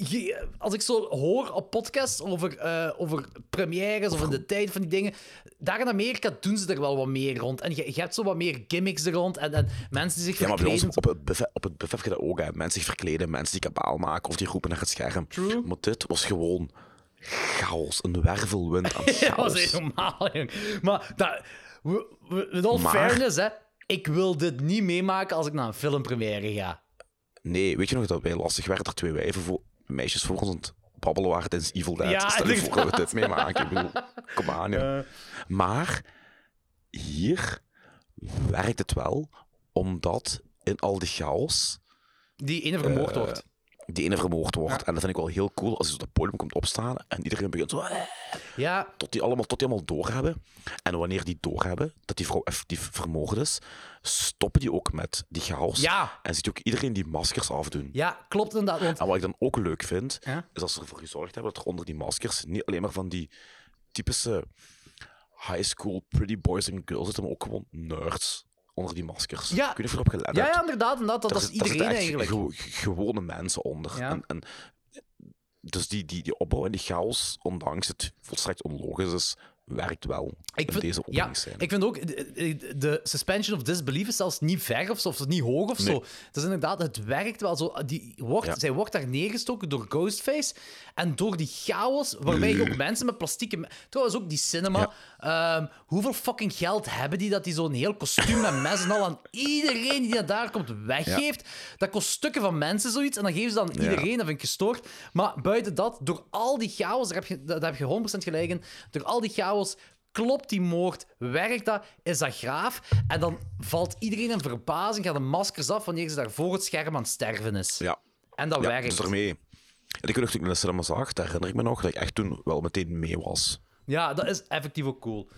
je- als ik zo hoor op podcasts over, eh, over premières of in de tijd van die dingen, daar in Amerika doen ze er wel wat meer rond. En je, je hebt zo wat meer gimmicks er rond en, en mensen die zich Ja, maar bij ons verkleden. op het op het buffet dat ook. Hè. Mensen zich verkleden, mensen die kabaal maken of die roepen naar het scherm. True. Maar dit was gewoon chaos. Een wervelwind aan Ja, dat chaos. is helemaal, jong. Maar dat, with all Maar- fairness, hè, ik wil dit niet meemaken als ik naar een filmpremière ga. Nee, weet je nog dat wij lastig werden er twee wijven voor, meisjes voor ons aan het babbelen waren tijdens Evil Dead? Ja, Stel je voor dat we dit meemaken. Ik bedoel, kom aan, ja. Maar hier werkt het wel, omdat in al die chaos... Die ene vermoord eh, wordt. Die ene vermoord wordt. En dat vind ik wel heel cool als hij op het podium komt opstaan en iedereen begint zo... "Eh", Ja, Tot die allemaal, tot die allemaal doorhebben. En wanneer die doorhebben dat die vrouw effectief vermoord is, stoppen die ook met die chaos. Ja. En ziet ook iedereen die maskers afdoen. ja, klopt inderdaad. Want En wat ik dan ook leuk vind, Ja? is als ze ervoor gezorgd hebben dat er onder die maskers niet alleen maar van die typische high school pretty boys en girls zitten, maar ook gewoon nerds onder die maskers. Ja. Of je erop gelet ja, ja, inderdaad, inderdaad dat, dat is daar iedereen eigenlijk. gewo- gewone mensen onder. Ja. En, en, dus die, die, die opbouw en die chaos, ondanks het volstrekt onlogisch is, werkt wel Ik in vind, deze ja, ik vind ook, de, suspension of disbelief is zelfs niet ver of zo, of niet hoog of zo. Het is inderdaad, het werkt wel zo. Die wordt, Ja. Zij wordt daar neergestoken door Ghostface en door die chaos, waarbij je ook mensen met plastieke... Trouwens, ook die cinema. Ehm, hoeveel fucking geld hebben die dat die zo'n heel kostuum met mes en al aan iedereen die daar komt weggeeft? Dat kost stukken van mensen zoiets en dan geven ze dan Ja. iedereen, dat vind ik gestoord. Maar buiten dat, door al die chaos, daar heb je, daar heb je 100% gelijk in, door al die chaos klopt die moord, werkt dat, is dat graaf. En dan valt iedereen in verbazing, gaan de maskers af wanneer ze daar voor het scherm aan het sterven is. Ja. En dat ja, werkt. dus daarmee. En ik weet ik in de cinema zag, dat herinner ik me nog, dat ik echt toen wel meteen mee was. Ja, dat is effectief ook cool.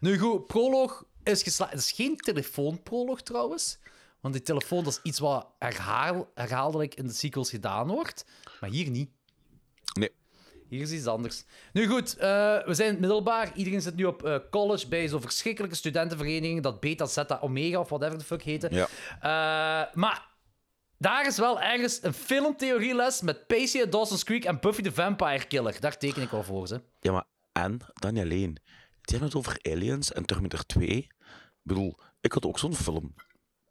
Nu goed, proloog is geslaagd. Het is geen telefoonproloog trouwens. Want die telefoon dat is iets wat herhaal, herhaaldelijk in de sequels gedaan wordt. Maar hier niet. Nee. Hier is iets anders. Nu goed, eh, we zijn middelbaar. Iedereen zit nu op eh, college bij zo'n verschrikkelijke studentenvereniging. Dat Beta, Zeta, Omega of whatever the fuck heette. Ja. Eh, maar daar is wel ergens een filmtheorieles met Pacey Dawson's Creek en Buffy the Vampire Killer. Daar teken ik wel voor, ze. Ja, maar en, dan niet alleen. Die hebben het over Aliens en Terminator 2. Ik bedoel, ik had ook zo'n film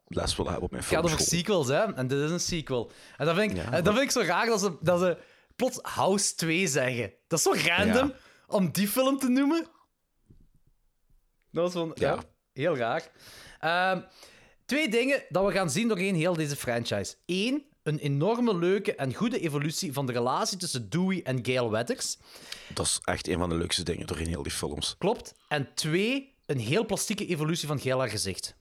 les willen hebben op mijn Het gaat over sequels, hè? En dit is een sequel. En dat vind ik, Ja, en maar- dat vind ik zo raar dat ze, dat ze plots House 2 zeggen. Dat is zo random Ja. om die film te noemen. Dat was van, ja. Ja. heel raar. Ehm, twee dingen dat we gaan zien doorheen heel deze franchise. Eén, een enorme leuke en goede evolutie van de relatie tussen Dewey en Gale Weathers. Dat is echt een van de leukste dingen doorheen heel die films. Klopt. En twee, een heel plastieke evolutie van Gale haar gezicht.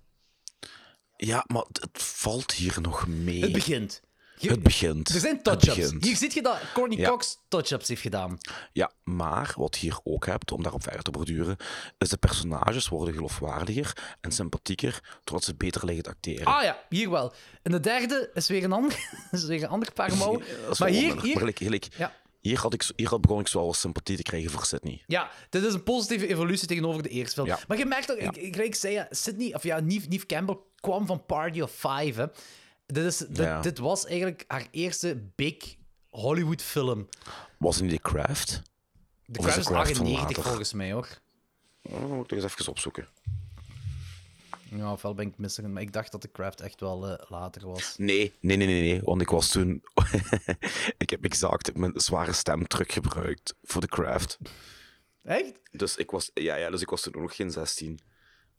Ja, maar het valt hier nog mee. Het begint. Je- Het begint. Er zijn touch-ups. Hier ziet je dat Courtney Ja. Cox touch-ups heeft gedaan. Ja, maar wat je hier ook hebt, om daarop verder te borduren, is de personages worden geloofwaardiger en sympathieker, doordat ze beter liggen te acteren. Ah ja, hier wel. En de derde is weer een ander, is weer een ander paar mouwen. Maar hier, hier, Maar gelijk- gelijk, Ja. hier, had ik, hier had begon ik zo sympathie te krijgen voor Sydney. ja, dit is een positieve evolutie tegenover de eerste film. Ja. Maar je merkt ook, ik, ik, zei, ja, Sydney, of ja, Neve, Neve Campbell kwam van Party of Five. Hè. Dit, is, dit, Ja. dit was eigenlijk haar eerste big Hollywood film. Was het niet The Craft? De Craft is is The Craft van 98 later? volgens mij, hoor. Oh, dan moet ik toch eens even opzoeken. Ja, ofwel ben ik misselijk, maar ik dacht dat de Craft echt wel eh, later was. Nee, nee, nee, nee, nee, want ik was toen... ik heb exact mijn zware stem teruggebruikt voor The Craft. Echt? Dus ik was, ja, ja, dus ik was toen nog geen 16.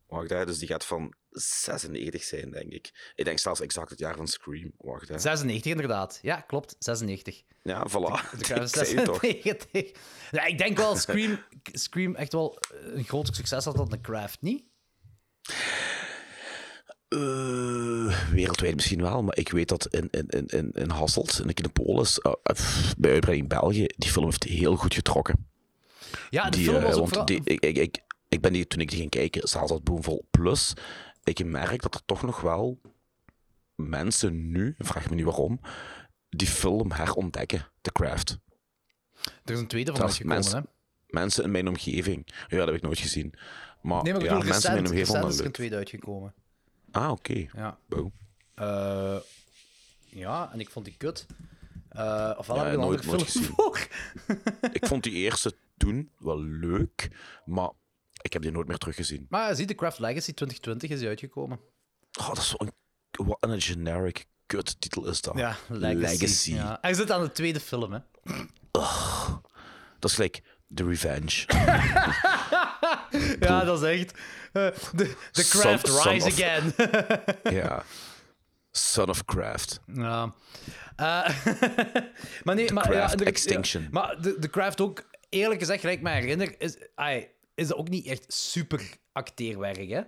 Wacht, hè, dus die gaat van 96 zijn, denk ik. Ik denk zelfs exact het jaar van Scream. Wacht, hè. 96 inderdaad. Ja, klopt, 96. Ja, voilà. De toch. 96. Ja, ik denk wel Scream, Scream echt wel een groter succes had dan The Craft, niet? Eh, wereldwijd misschien wel, maar ik weet dat in, in, in, in, in Hasselt, in de Kinepolis, eh, pff, bij uitbreiding België, die film heeft heel goed getrokken. Ja, de die, film was ook want vooral- die, ik, ik, ik, ik ben die, toen ik die ging kijken, zaal zat boomvol. Plus, ik merk dat er toch nog wel mensen nu, vraag me niet waarom, die film herontdekken, The Craft. Er is een tweede van Zelfs uitgekomen, mensen, hè? mensen in mijn omgeving. Ja, dat heb ik nooit gezien. Maar, Nee, maar ik ja, bedoel, mensen in mijn omgeving recent vonden is er een tweede uitgekomen. Ah, oké. Ja. Wow. Eh, ja, en ik vond die kut. Eh ofwel Ja, heb ik een nooit- gezien. Ik vond die eerste toen wel leuk, maar ik heb die nooit meer teruggezien. Maar zie, The Craft Legacy 2020 is die uitgekomen. Oh, dat is wel een, wat een generic kut titel is dat. Ja, Legacy. Ja. Hij zit aan de tweede film, hè. Dat is gelijk The Revenge. Ja, dat is echt... eh, The, the Son- Craft son Rise Again. ja. Son of Craft. Ja. Eh, maar nee, maar... Craft ja, de- Extinction. ja, maar de, de Craft ook, eerlijk gezegd, gelijk ik me herinner, is, ai, is dat ook niet echt super acteerwerk, hè?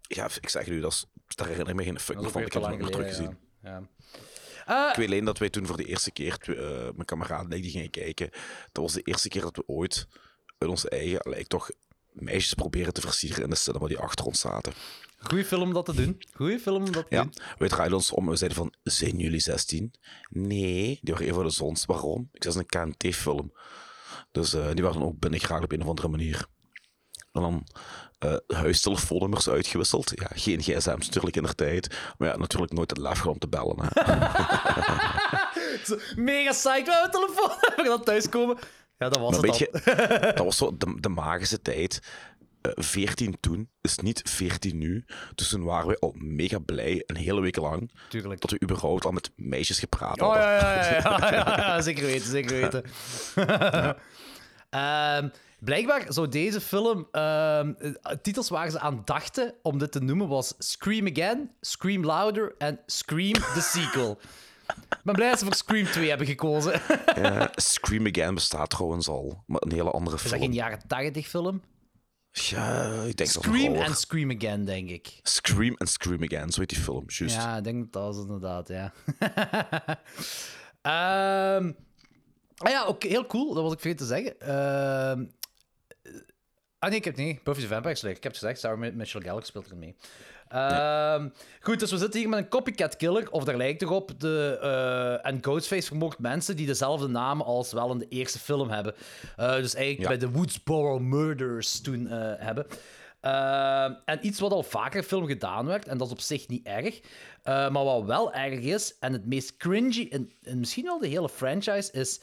Ja, ik zeg u, dat is, daar herinner ik me geen fuck meer van. Ik heb het nog teruggezien. ja. Ja. Ik weet alleen dat wij toen voor de eerste keer, eh, mijn kameraden en ik, die gingen kijken. Dat was de eerste keer dat we ooit in ons eigen, lijkt toch, meisjes proberen te versieren in de cinema die achter ons zaten. Goeie film om dat te doen. Goeie film om dat te Ja, doen. wij draaiden ons om en we zeiden van, zijn jullie 16? Nee, die waren even voor de zons. Waarom? Ik zei, dat is een KNT-film. Dus eh, die waren dan ook binnengeraakt op een of andere manier. En dan eh huistelefoonnummers uitgewisseld. Ja, geen gsm's natuurlijk in de tijd. Maar ja, natuurlijk nooit het lef om te bellen. Hè. Mega psyched, we hebben telefoon. We gaan thuiskomen. Ja, dat was Maar het dat was zo de, de magische tijd. Eh 14 toen is niet 14 nu. Dus toen waren we al mega blij, een hele week lang, Tuurlijk. dat we überhaupt al met meisjes gepraat Oh hadden. ja, ja, ja, ja, ja, ja, zeker weten, zeker weten. Ehm, blijkbaar zou deze film, ehm, eh, titels waar ze aan dachten om dit te noemen, was Scream Again, Scream Louder en Scream the Sequel. Ik ben blij dat ze voor Scream 2 hebben gekozen. Ja, Scream Again bestaat trouwens al, maar een hele andere Is dat film. geen jaren 80 film? Ja, ik denk het Scream ouder. Scream Again, denk ik. Scream en Scream Again, zo heet die film, juist. Ja, ik denk dat dat is inderdaad, ja. Ehm ah ja, ook heel cool, dat was ik vergeten te zeggen. Ehm ah nee, ik heb nee, Buffy the Vampire Slayer. Ik heb het gezegd, Sarah Michelle Gellar speelt erin mee. Ehm, Goed, dus we zitten hier met een copycat killer, of daar lijkt erop. De, eh, en Ghostface vermoord mensen die dezelfde naam als wel in de eerste film hebben. Eh, dus eigenlijk bij de Woodsboro Murders toen eh, hebben. Ehm, en iets wat al vaker film gedaan werd, en dat is op zich niet erg. Maar wat wel erg is, en het meest cringy in, in misschien wel de hele franchise, is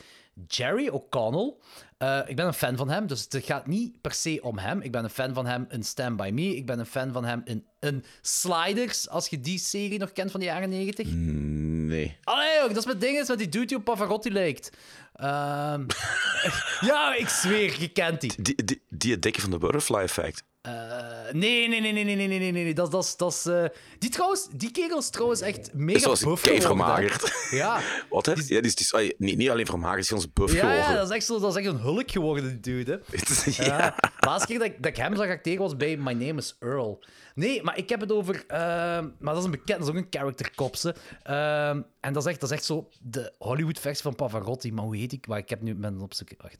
Jerry O'Connell. Eh, ik ben een fan van hem, dus het gaat niet per se om hem. Ik ben een fan van hem in Stand By Me. Ik ben een fan van hem in, in Sliders, als je die serie nog kent van de jaren 90. Nee. Allee, dat is met dingen met die dude die op Pavarotti lijkt. Ehm, ja, ik zweer, je kent die. Die, die, die dikke van de Butterfly Effect. Eh, nee, nee, nee, nee, nee, nee, nee, nee, nee. Dat, dat, is- dat is... eh, die trouwens, die kerel is trouwens echt mega Is zoals buff kei hè. vermagerd. Ja. Wat, hè? Ja, die is, die is, niet, niet alleen vermagerd, is ons buff Ja, geworden. ja, dat is echt, zo, dat is echt een hulk geworden, die dude. Hè. ja. Ja. De laatste keer dat ik, dat ik hem zag acteren was bij My Name is Earl. Nee, maar ik heb het over... ehm, maar dat is een bekend, dat is ook een character kopse. Ehm, en dat is, echt, dat is echt zo de Hollywood-versie van Pavarotti. Maar hoe heet ik? Maar ik heb nu... Op zoek... Wacht.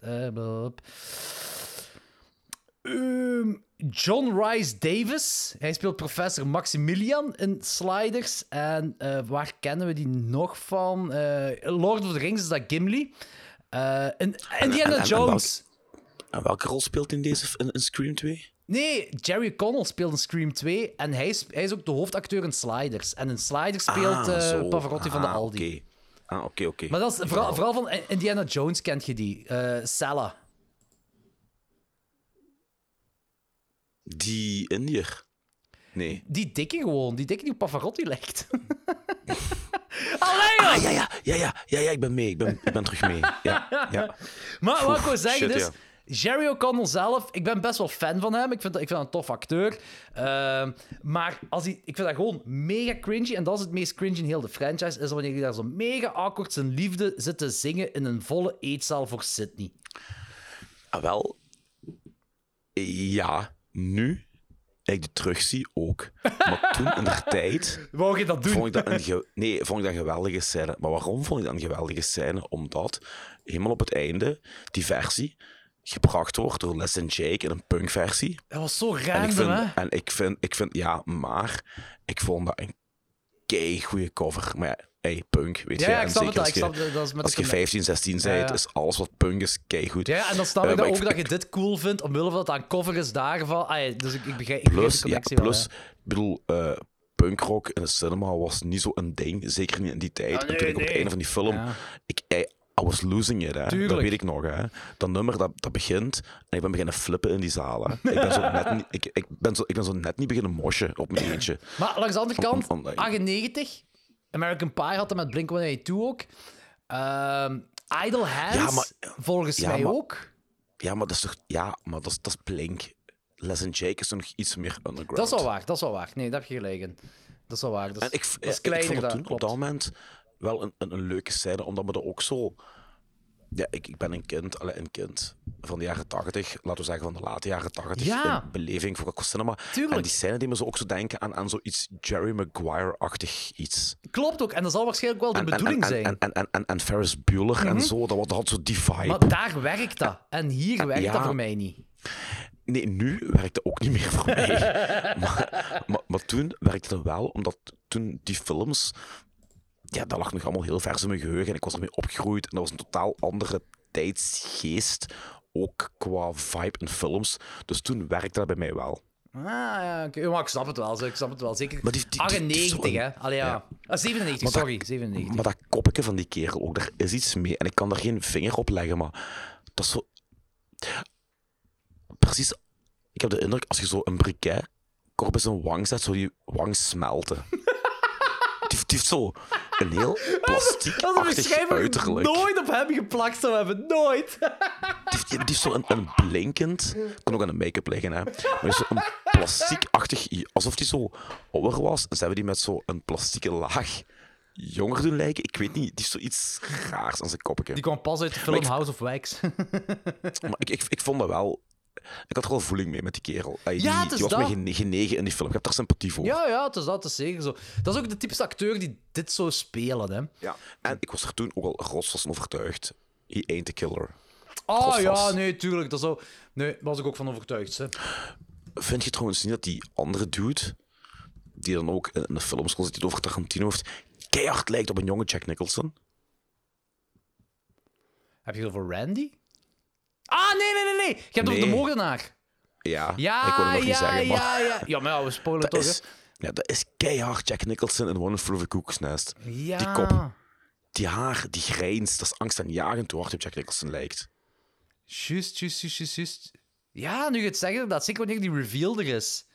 Eh. Ehm, John Rice Davis. Hij speelt professor Maximilian in Sliders. En eh, waar kennen we die nog van? Eh, Lord of the Rings is dat Gimli. Eh, en Indiana en- en- en Jones. En welke rol speelt in deze in, in Scream 2? Nee, Jerry Connell speelt in Scream 2 en hij is, hij is ook de hoofdacteur in Sliders. En in Sliders speelt Ah, eh, zo. Pavarotti van de Ah, Aldi. Ah, oké, oké. Maar dat is vooral, vooral van Indiana Jones kent je die. Sella. Die Indiër? Nee. Die dikke gewoon, die dikke die op Pavarotti lijkt. Allee! Ah, ja, ja, ja, ja, ja, ja, ik ben mee. Ik ben, ik ben terug mee. Ja, ja. Maar wat ik wil zeggen dus... Jerry O'Connell zelf, ik ben best wel fan van hem. Ik vind, dat- ik vind dat een tof acteur. Ehm, maar als hij, ik vind dat gewoon mega cringy. En dat is het meest cringy in heel de franchise. Is wanneer hij daar zo mega awkward zijn liefde zit te zingen in een volle eetzaal voor Sydney. Ah, wel, ja, nu, ik die terugzie ook. Maar toen in de tijd. Wou je dat doen? Vond ik dat een ge- nee, vond ik dat een geweldige scène. Maar waarom vond ik dat een geweldige scène? Omdat helemaal op het einde die versie gebracht wordt door Les and Jake in een punkversie. Dat was zo En vind, hè? en ik vind, ik vind, ja, maar ik vond dat een kei goede cover. Maar ja, hey, punk, weet Ja, je. ja, ik snap zeker het wel, als ik je, snap het, dat is met als je connect. 15, 16 Ja, bent, ja. is alles wat punk is kei goed. Ja, en dan snap Eh, ik ook dat je dit cool vindt, omwille van dat het aan cover is daarvan. Ah, dus ik, ik begrijp, ik begrijp Plus, de ja, connectie wel, plus hè. ik bedoel, eh, punkrock in de cinema was niet zo een ding. Zeker niet in die tijd. Ah, en toen nee, ik op het einde van die film... Ja. Ik, I, was losing it, hè. Dat weet ik nog, hè. Dat nummer, dat, dat begint en ik ben beginnen flippen in die zaal, hè. Ik ben zo net niet, ik, ik ben zo, ik ben zo net niet beginnen moshen op mijn eentje. Maar langs de andere kant, Om- om- om- 98, American Pie had dat met Blink-182 ook. Ehm Idle Hands, Ja, maar- volgens ja, mij maar- ook. Ja, maar dat is toch... Ja, maar dat is, dat is Blink. Les and Jake is toch nog iets meer underground. Dat is wel waar, dat is wel waar. Nee, daar heb je gelijk in. Dat is wel waar. Dat is, En ik, dat is ik kleiner, vond het dat toen op dat moment wel een, een, een leuke scène, omdat me er ook zo... Ja, ik, ik ben een kind, allee, een kind van de jaren 80, laten we zeggen van de late jaren 80, Ja. in beleving voor cinema. Tuurlijk. En die scène die me zo ook zo denken aan, aan zoiets Jerry Maguire-achtig iets. Klopt ook, en dat zal waarschijnlijk wel de En, bedoeling en, zijn. en, en, en, en, en Ferris Bueller en Mhm. zo, dat, dat had zo die vibe. Maar daar werkt dat. En hier werkt Ja. dat voor mij niet. Nee, nu werkt dat ook niet meer voor mij. maar, maar, maar toen werkte het wel, omdat toen die films... Ja, dat lag nog allemaal heel vers in mijn geheugen en ik was ermee opgegroeid. En dat was een totaal andere tijdsgeest, ook qua vibe en films. Dus toen werkte dat bij mij wel. Ah, ja. Maar ik snap het wel. Ik snap het wel. Zeker Maar die- die- die- die is 98, zo hè. Allee, ja. ja. Ah, 97, Maar dat- sorry. 97. Maar dat koppetje van die kerel ook, daar is iets mee. En ik kan daar geen vinger op leggen, maar dat is zo... Precies, ik heb de indruk, als je zo een briquet kort bij zijn wang zet, zou die wang smelten. Die, heeft- zo een heel Dat is die ik uiterlijk. nooit op hem geplakt zou hebben. Nooit. Die heeft, die heeft zo een, een blinkend... Kan ook aan de make-up liggen, hè. Maar die heeft zo een plastiek-achtig... Alsof die zo ouder was. En ze hebben die met zo een plastieke laag jonger doen lijken. Ik weet niet, die heeft zoiets raars aan zijn koppetje. Die kwam pas uit de film ik- House of Wax. Maar ik, ik, ik vond dat wel... Ik had er wel voeling mee met die kerel. Ja, die, het is die was me dat. genegen in die film. Ik heb daar sympathie voor. ja, ja, het is dat. Het is zeker zo. Dat is ook de typische acteur die dit zou spelen, hè. Ja. En ik was er toen ook al rotsvast van overtuigd. He ain't a killer. Oh Rotsvast. ja, nee, tuurlijk. Dat zou... Nee, daar was ik ook van overtuigd. Hè. Vind je trouwens niet dat die andere dude, die dan ook in de films die het over Tarantino heeft, keihard lijkt op een jonge Jack Nicholson? Heb je het over Randy? Ah, nee, nee, nee, nee. Je hebt het over de Nee. moordenaar. Ja, Ja, ik wil het nog ja, niet zeggen, maar... ja, ja. Ja, maar ja, we spoilen Dat toch, is, ja, dat is keihard Jack Nicholson in One Flew Cuckoo's Nest. Ja. Die kop, die haar, die grijns, dat is angstaanjagend hoe hard op Jack Nicholson lijkt. Juist, juist, juist, juist. Ja, nu je het zeggen, dat zeker wanneer die reveal er is.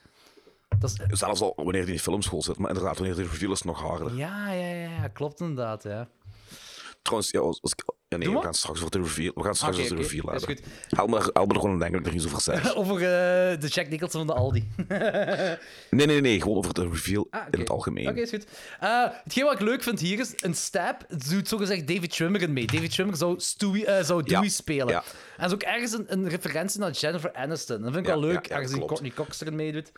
Dat is... Zelfs al wanneer hij in die filmschool zit, maar inderdaad, wanneer die reveal is nog harder. Ja, ja, ja, ja, klopt inderdaad, ja. Trouwens, ja, als, als ik- ja, nee, Doe we maar. gaan straks over de reveal, we gaan straks Oké, over de oké, reveal dat is hebben. Haal me, er- haal me er gewoon een denk dat ik er iets over zeg. Over eh, de Jack Nicholson van de Aldi. Nee, nee, nee, gewoon over de reveal Ah, oké. in het algemeen. Oké, is goed. Eh, hetgeen wat ik leuk vind hier is, een stab doet zogezegd David Schwimmer mee. David Schwimmer zou, Stewie, eh, zou Dewey Ja, spelen. ja. En dat is ook ergens een, een referentie naar Jennifer Aniston. Dat vind ik Ja, wel leuk, ja, ja, klopt. Courtney Cox erin meedoet.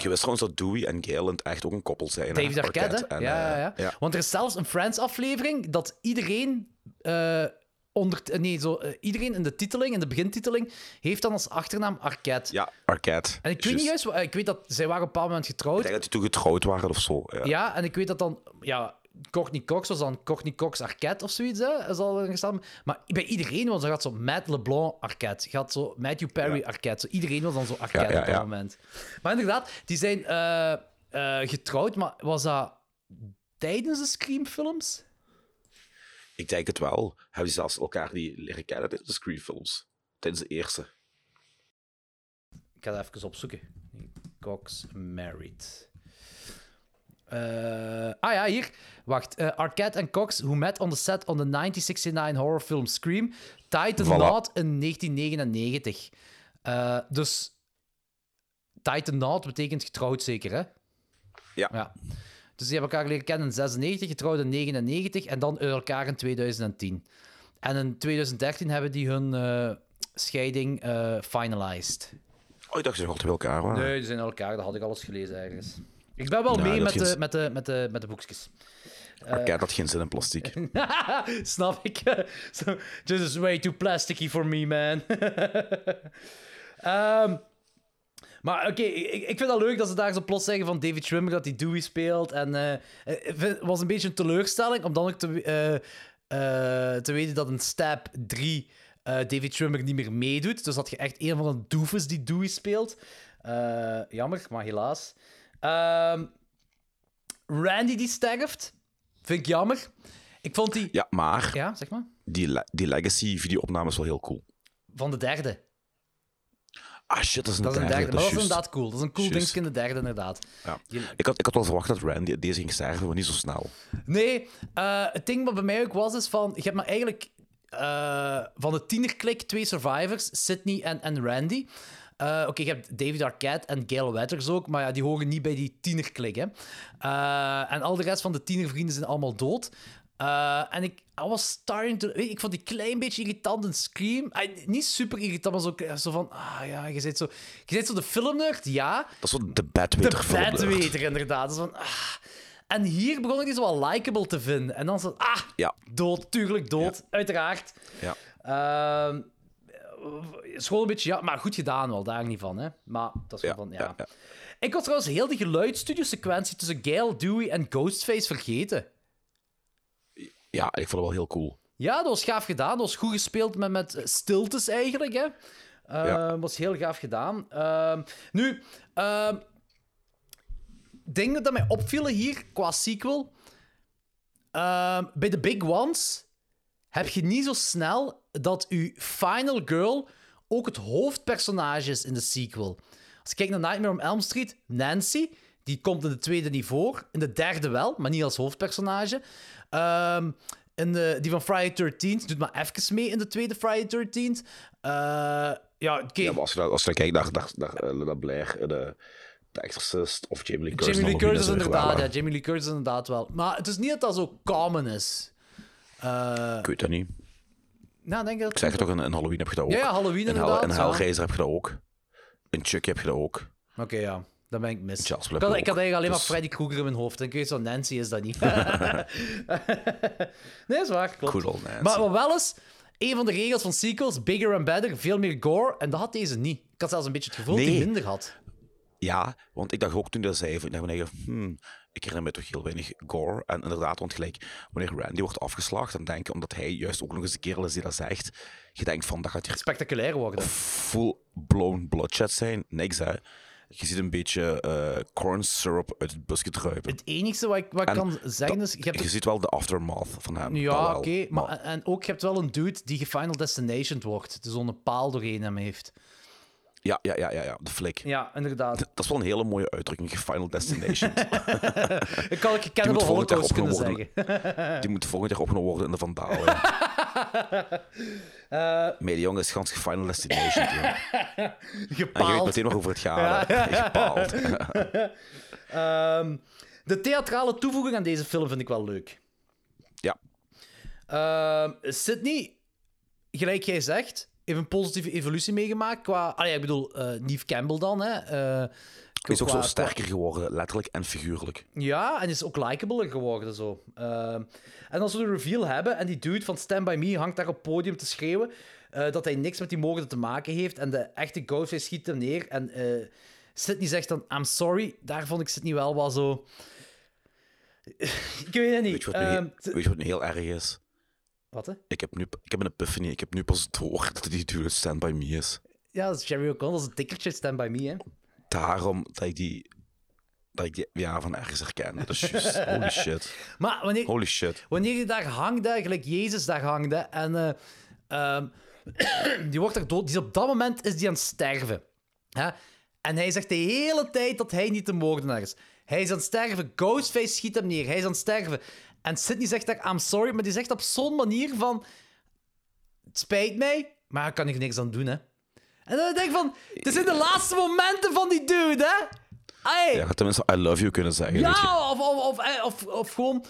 Je wist trouwens dat Dewey en Galen echt ook een koppel zijn. David Arquette, en, ja, ja, eh, ja. ja. Want er is zelfs een Friends-aflevering dat iedereen... eh, onder, nee, zo, eh, iedereen in de titeling, in de begintiteling, heeft dan als achternaam Arquette. Ja, Arquette. En ik weet niet juist... Ik weet dat zij waren op een bepaald moment getrouwd. Ik denk dat die toen getrouwd waren of zo. Ja. Ja, en ik weet dat dan... Ja, Courtney Cox was dan Courtney Cox Arquette of zoiets, hè? Is al gestaan. Maar bij iedereen was er gaat zo Matt LeBlanc Arquette. Je had zo Matthew Perry Arquette. Zo, iedereen was dan zo Arquette Ja, ja, op dat ja. moment. Maar inderdaad, die zijn eh, eh, getrouwd, maar was dat tijdens de Scream-films? Ik denk het wel. Hebben die zelfs elkaar die leren kennen tijdens de Scream-films? Tijdens de eerste. Ik ga dat even opzoeken. Cox married. Eh, ah ja, hier. Wacht. Eh, Arquette en Cox, who met on the set on the 1969 horror film Scream, tied the Voilà. knot in 1999. Eh, dus tied the knot betekent getrouwd zeker, hè? Ja. ja. Dus die hebben elkaar leren kennen in 96, getrouwd in 99 en dan elkaar in 2010. En in 2013 hebben die hun scheiding finalized. Oh, ik dacht ze hoorden bij elkaar waren. Nee, die zijn elkaar. Dat had ik alles gelezen ergens. Ik ben wel Ja, mee dat met geen de, met, de, met, de, met de boekjes. Arquette had geen zin in plastic. Snap ik. so, this is way too plasticky for me, man. Ehm, maar oké, ik, ik vind het leuk dat ze daar zo plots zeggen van David Schwimmer dat hij Dewey speelt. En eh, het was een beetje een teleurstelling, om dan ook te, eh, eh, te weten dat een Stab 3 eh, David Schwimmer niet meer meedoet. Dus dat je echt een van de doofus die Dewey speelt. Eh, jammer, maar helaas. Ehm, Randy die sterft. Vind ik jammer. Ik vond die... Ja, maar Ja, zeg maar. die, die Legacy-video-opname is wel heel cool. Van de derde. Ah shit, dat is een Dat is een derde. derde. Maar dat is inderdaad cool. Dat is een cool dingetje in de derde, inderdaad. Ja. Ik, had, ik had wel verwacht dat Randy deze ging sterven, maar niet zo snel. Nee, eh, het ding wat bij mij ook was, is van... Je hebt maar eigenlijk eh, van de tienerklik twee survivors, Sydney en, en Randy. Eh, Oké, je hebt David Arquette en Gail Weathers ook, maar ja, die horen niet bij die tienerklik, hè. Eh, en al de rest van de tienervrienden zijn allemaal dood. Eh, en ik I was starting to... weet ik vond die klein beetje irritant in Scream. Niet super irritant, maar zo, zo van... Ah ja, je zit zo... Je zit zo de filmnerd, ja. Dat is zo de Badwater De bedweter, inderdaad. Van, ah. En hier begon ik die zo wel likable te vinden. En dan zo, ah, Ja. dood, tuurlijk dood, uiteraard. Ja. Ehm, is gewoon een beetje, ja, maar goed gedaan wel, daar niet van, hè. Maar dat is wel van, ja. ja, ja. Ik was trouwens heel die geluidsstudio-sequentie tussen Gail, Dewey en Ghostface vergeten. Ja, ik vond het wel heel cool. Ja, dat was gaaf gedaan. Dat was goed gespeeld met, met stiltes eigenlijk. Hè. Ja. was heel gaaf gedaan. Ehm, nu, ehm, dingen dat mij opvielen hier qua sequel. Bij de Big Ones heb je niet zo snel dat uw final girl ook het hoofdpersonage is in de sequel. Als je kijkt naar Nightmare on Elm Street, Nancy, die komt in de tweede niet voor. In de derde wel, maar niet als hoofdpersonage. Ehm in de, die van Friday 13th doet maar even mee in de tweede Friday 13th. Eh, ja. Ja, maar als je, dan- als je kijkt naar, naar, naar eh, Blair, eh, de, de Exorcist of Jamie Lee Curtis. Jamie Lee Curtis is er inderdaad, ja. Jamie Lee Curtis inderdaad wel. Maar het is niet dat dat zo common is. Eh, Ik weet dat niet. nou, denk je dat Ik zeg toch, in, in Halloween heb je dat ook. Ja, ja, Halloween Hell- inderdaad, in ja. Hellraiser heb je dat ook. In Chucky heb je dat ook. Oké, ja. Dan ben ik mis. Ik had, ik had eigenlijk alleen maar Dus- Freddy Krueger in mijn hoofd. En ik weet zo, Nancy is dat niet. nee, is waar, klopt. Nancy. Maar wel is, een van de regels van sequels, bigger and better, veel meer gore. En dat had deze niet. Ik had zelfs een beetje het gevoel dat hij minder had. Ja, want ik dacht ook toen dat zei, ik dacht van, hmm, ik herinner me toch heel weinig gore. En inderdaad, want gelijk, wanneer Randy wordt afgeslacht, dan denk je, omdat hij juist ook nog eens de kerel is die dat zegt, je denkt van, dat gaat hier Spectaculair worden. full-blown bloodshed zijn. Niks, hè. Je ziet een beetje eh, corn syrup uit het busje druipen. Het enige wat ik, wat ik En kan zeggen is... Je hebt Je ziet wel de aftermath van hem. Ja, oké. maar, en ook, je hebt wel een dude die gefinal destination wordt. Dus zo'n paal doorheen hem heeft. Ja, ja, ja, ja, ja, de flik. Ja, inderdaad. Dat is wel een hele mooie uitdrukking, Final Destination. Ik kan ik Die Cannibal Holocaust kunnen zeggen. Die moet volgend jaar opgenomen worden in de Vandaal. hè. Nee, die jongen is gans Final Destination. joh. En je weet Gepaald. meteen nog over het. Ja. Gepaald. Ehm, de theatrale toevoeging aan deze film vind ik wel leuk. Ja. Ehm, Sydney, gelijk jij zegt, heeft een positieve evolutie meegemaakt qua... Ah ja, ik bedoel, eh Neve Campbell dan, hè. eh, is ook qua- zo sterker geworden, letterlijk en figuurlijk. Ja, en is ook likabler geworden zo. Ehm, en als we de reveal hebben en die dude van Stand By Me hangt daar op het podium te schreeuwen eh, dat hij niks met die moorden te maken heeft en de echte Ghostface schiet hem neer en eh Sydney zegt dan I'm sorry, daar vond ik Sydney wel wat zo... ik weet het niet. Weet je wat nu, Ehm, weet je wat nu heel erg is? Wat, hè? Ik heb nu ik heb een epiphany. Ik heb nu pas door dat die uit Stand By Me is. Ja, dat is Jerry O'Connell, dat is een tikkertje Stand By Me, hè. Daarom dat ik die... Dat ik die ja, van ergens herken. Dat is juist. Holy shit. Maar wanneer, Holy shit. wanneer je daar hangt, hè, gelijk Jezus daar hangt, hè, en eh, ehm, die wordt er dood, die is op dat moment is die aan het sterven. Hè? En hij zegt de hele tijd dat hij niet de moordenaar is. Hij is aan het sterven, Ghostface schiet hem neer, hij is aan het sterven. En Sidney zegt daar, I'm sorry, maar die zegt op zo'n manier van... Het spijt mij, maar ik kan er niks aan doen, hè. En dan denk ik van, het zijn de laatste momenten van die dude, hè. Ai. Ja, je tenminste I love you kunnen zeggen. je. Ja, of, of, of, eh, of, gewoon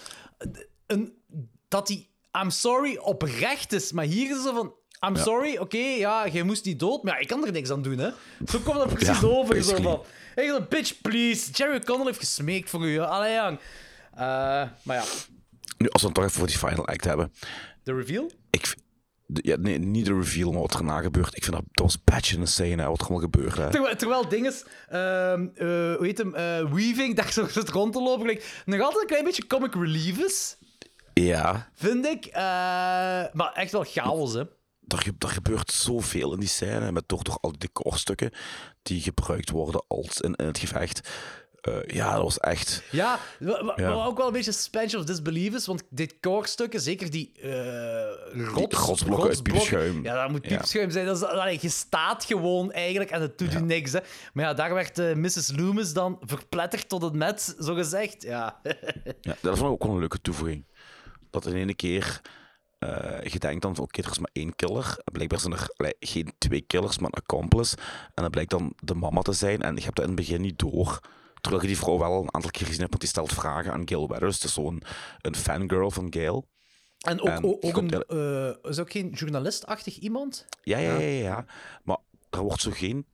een, dat hij I'm sorry oprecht is. Maar hier is het zo van I'm sorry, oké, ja, jij moest niet dood, maar ik kan er niks aan doen, hè. Zo komt dat precies over. Zo van, bitch, please. Jerry O'Connell heeft gesmeekt voor u. Allee, jong. Eh, maar ja, Nu, als we het toch even voor die final act hebben. de reveal? Ik, de- ja, nee, niet de reveal, maar wat erna gebeurt. Ik vind dat, dat was patch in de scène, hè, wat er allemaal gebeurt. Hè. Terwijl, terwijl dinges, ehm, eh, hoe heet hem, eh, Weaving, daar zo zit rond te lopen, nog altijd een klein beetje comic relief is, Ja, vind ik. Eh, maar echt wel chaos, hè. er, er gebeurt zoveel in die scène. Met toch, toch al die decorstukken die gebruikt worden als in, in het gevecht. Eh, ja, dat was echt... Ja, wa- wa- Ja. wat ook wel een beetje suspension of disbelief is, want decorstukken, zeker die eh rots, rotsblokken uit piepschuim. Ja, dat moet Ja. piepschuim zijn. Dat is, allee, je staat gewoon eigenlijk en het doet je niks. Hè. Maar ja, daar werd eh, Mrs. Loomis dan verpletterd tot het net, zo gezegd. Ja. Ja, dat vond ik ook wel een leuke toevoeging. Dat in ene keer je denkt dan oké, er is maar één killer. Blijkbaar zijn er geen twee killers, maar een accomplice. En dat blijkt dan de mama te zijn. En je hebt dat in het begin niet door. Terwijl je die vrouw wel een aantal keer gezien hebt, want die stelt vragen aan Gail Weathers. Het is zo'n een fangirl van Gail. En ook, En ook, een, eh, is ook geen journalistachtig iemand? Ja, ja, ja, ja, ja. Maar er wordt zo geen...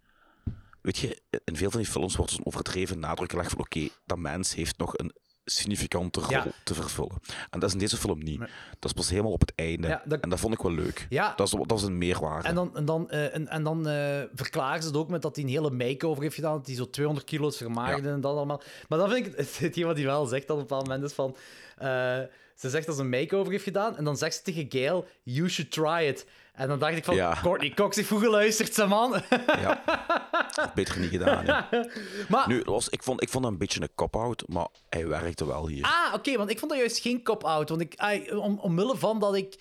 Weet je, in veel van die films wordt zo'n overdreven nadruk gelegd van oké, dat mens heeft nog een significante rol Ja. te vervullen. En dat is in deze film niet. Dat is pas helemaal op het einde. Ja, dat- En dat vond ik wel leuk. Ja. Dat, is, dat was een meerwaarde. En dan, en dan, eh, en, en dan eh, verklaren ze het ook met dat hij een hele make-over heeft gedaan. Dat hij zo 200 kilo's vermaagde en dat allemaal. Maar dan vind ik het, hetgeen wat hij wel zegt op een bepaald moment is van... eh, ze zegt dat ze een make-over heeft gedaan. En dan zegt ze tegen Gail, you should try it. En dan dacht ik van, Ja. Courtney Cox heeft goed geluisterd, ze man. Had beter niet gedaan. Ja. Maar- Nu, was, ik, vond, ik vond dat een beetje een cop-out, maar hij werkte wel hier. Ah, oké, want ik vond dat juist geen cop-out. Want ik, om, omwille van dat ik...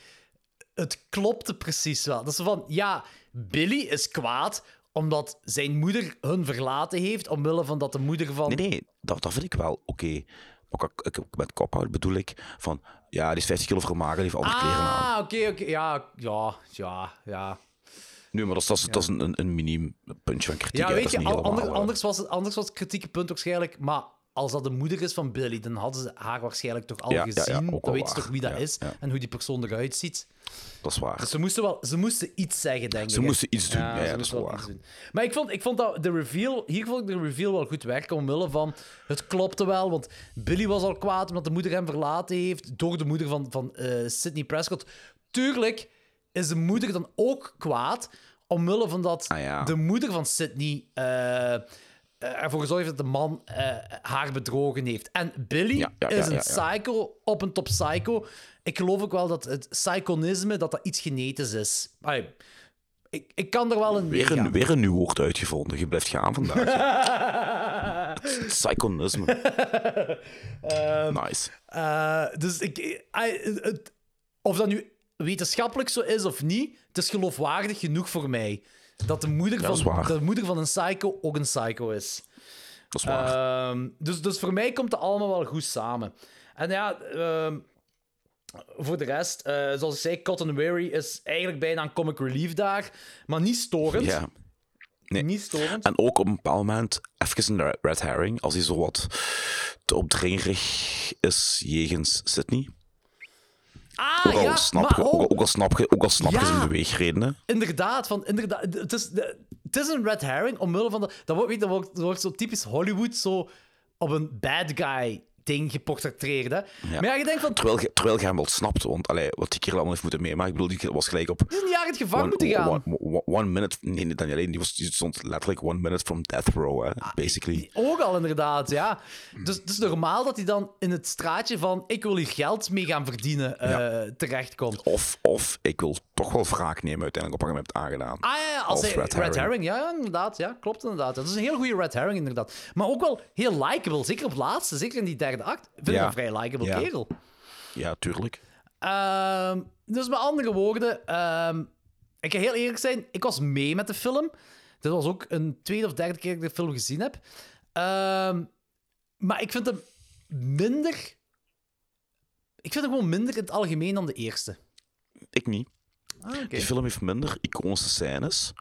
Het klopte precies wel. Dat is zo van, ja, Billy is kwaad omdat zijn moeder hun verlaten heeft, omwille van dat de moeder van... Nee, nee, dat, dat vind ik wel oké. Ik, met cop-out bedoel ik van, ja, die is 50 kilo vermagen, die heeft al die kleren aan. Ah, oké, oké. Ja, ja, ja, ja. Nu, maar dat is, dat is, dat is een, een, een miniem puntje van kritiek. Ja, weet je, anders, anders, was het, anders was het kritieke punt waarschijnlijk, maar als dat de moeder is van Billy, dan hadden ze haar waarschijnlijk toch al Ja, ja, ja, gezien. dan wel weten ze toch wie dat is en hoe die persoon eruit ziet. Dat is waar. Dus ze moesten, wel, ze moesten iets zeggen, denk ik. Ze moesten iets doen, ja, dat is waar. Maar ik vond, ik vond dat de reveal... Hier vond ik de reveal wel goed werken, omwille van... Het klopte wel, want Billy was al kwaad omdat de moeder hem verlaten heeft, door de moeder van, van eh, Sidney Prescott. Tuurlijk is de moeder dan ook kwaad, omwille van dat Ah, de moeder van Sidney... eh, eh, ervoor gezorgd dat de man eh, haar bedrogen heeft. En Billy Ja, ja, is een psycho op een top psycho. Ik geloof ook wel dat het psychonisme dat dat iets genetisch is. Allee, ik, ik kan er wel een Weer een, weer een nieuw woord uitgevonden. Je blijft gaan vandaag. Psychonisme. nice. Eh, dus ik, I- of dat nu wetenschappelijk zo is of niet, het is geloofwaardig genoeg voor mij. Dat de moeder, Dat van, de moeder van een psycho ook een psycho is. Dat is waar. Ehm, dus, dus voor mij komt het allemaal wel goed samen. En ja, ehm, voor de rest, eh, zoals ik zei, Cotton Weary is eigenlijk bijna een comic relief daar. Maar niet storend. ja. Nee. Niet storend. En ook op een bepaald moment even een red herring, als hij zo wat te opdringerig is jegens Sydney. Ah, ook, al ja, snap, je- ook, al- ook- al snap je, ook al snap je Ja. zijn beweegredenen. Inderdaad, van, inderdaad het, is, het is een red herring omwille van... De, dat, wordt, weet dat, wordt, dat wordt zo typisch Hollywood zo op een bad guy ding geportretteerd. Hè? Ja. Maar ja, je denkt van... Terwijl, terwijl je hem wel snapt, want allee, wat die kerel allemaal heeft moeten meemaken, ik bedoel, die was gelijk op... Het is een jaar in het gevangen moeten gaan. One, one- one minute, nee, niet alleen, die, was, die stond letterlijk one minute from death row, hè, Ah, basically. Ook al, inderdaad, ja. Dus het is normaal dat hij dan in het straatje van ik wil hier geld mee gaan verdienen eh, terechtkomt. Of, of ik wil toch wel wraak nemen uiteindelijk op wat hem hebt aangedaan. Ah ja, ja, als hij, red red, herring. Ja, ja, inderdaad. Ja, klopt inderdaad. Dat is een heel goede red herring, inderdaad. Maar ook wel heel likable. Zeker op het laatste, zeker in die derde act. Vind ik Ja. een vrij likable Ja. kerel. Ja, tuurlijk. Ehm, dus met andere woorden, ehm, ik ga heel eerlijk zijn, ik was mee met de film. Dit was ook een tweede of derde keer dat ik de film gezien heb. Ehm, maar ik vind hem minder. Ik vind hem gewoon minder in het algemeen dan de eerste. Ik niet. Ah. Die film heeft minder iconische scènes,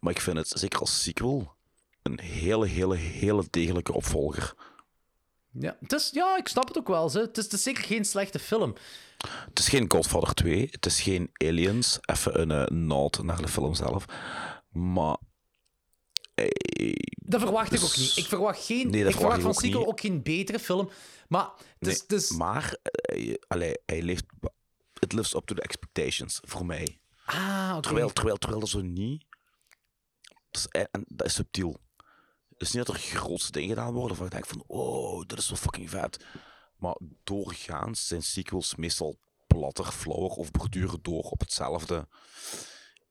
maar ik vind het, zeker als sequel, een hele, hele, hele degelijke opvolger. Ja, het is, ja, ik snap het ook wel. Ze. Het, is, het is zeker geen slechte film. Het is geen Godfather 2, het is geen Aliens, even een eh, nod naar de film zelf. Maar. eh, Dat verwacht ik dus- ook niet. Ik verwacht, geen, Nee, ik verwacht van verwacht sequel ook geen betere film. Maar nee, is- Maar allee, hij leeft. Het lives up to the expectations voor mij. Ah. Terwijl, terwijl, terwijl dat zo niet. Dat is, en dat is subtiel. Het is niet dat er grootste dingen gedaan worden waarvan ik denk van, oh, dit is zo fucking vet. Maar doorgaans zijn sequels meestal platter, flauwer of borduren door op hetzelfde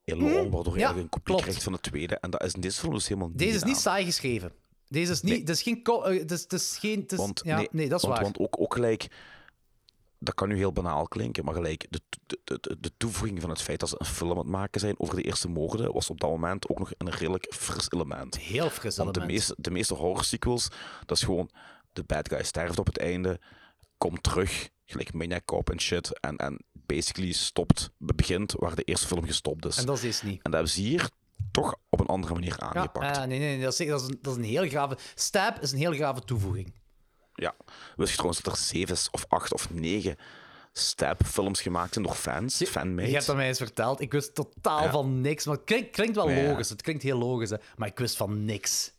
elan, Mhm. waardoor je een kopie krijgt van de tweede. En dat is in deze film dus helemaal niet Deze is niet saai geschreven. Deze is niet... Het is geen... co- eh, is, het is geen... Is, Want, ja, nee, dat is want, waar. Want ook, ook gelijk, dat kan nu heel banaal klinken, maar gelijk de, de, de, de- de toevoeging van het feit dat ze een film aan het maken zijn over de eerste moorden, was op dat moment ook nog een redelijk fris element. Heel fris Want de element. meeste, de meeste horror sequels, dat is gewoon, de bad guy sterft op het einde, komt terug, gelijk Maniac Cop en shit, en, en basically stopt, begint waar de eerste film gestopt is. En dat is niet. En dat hebben ze hier toch op een andere manier Ja, aangepakt. eh, nee, nee, nee, dat is, dat, is een, dat is een heel grave... Stab is een heel grave toevoeging. Ja. Wist je trouwens dat er zeven of acht of negen stab-films gemaakt zijn door fans, Je fanmates? hebt dat mij eens verteld. Ik wist totaal Ja. van niks. Maar het klinkt, klinkt wel Ja. logisch. Het klinkt heel logisch, hè. Maar ik wist van niks.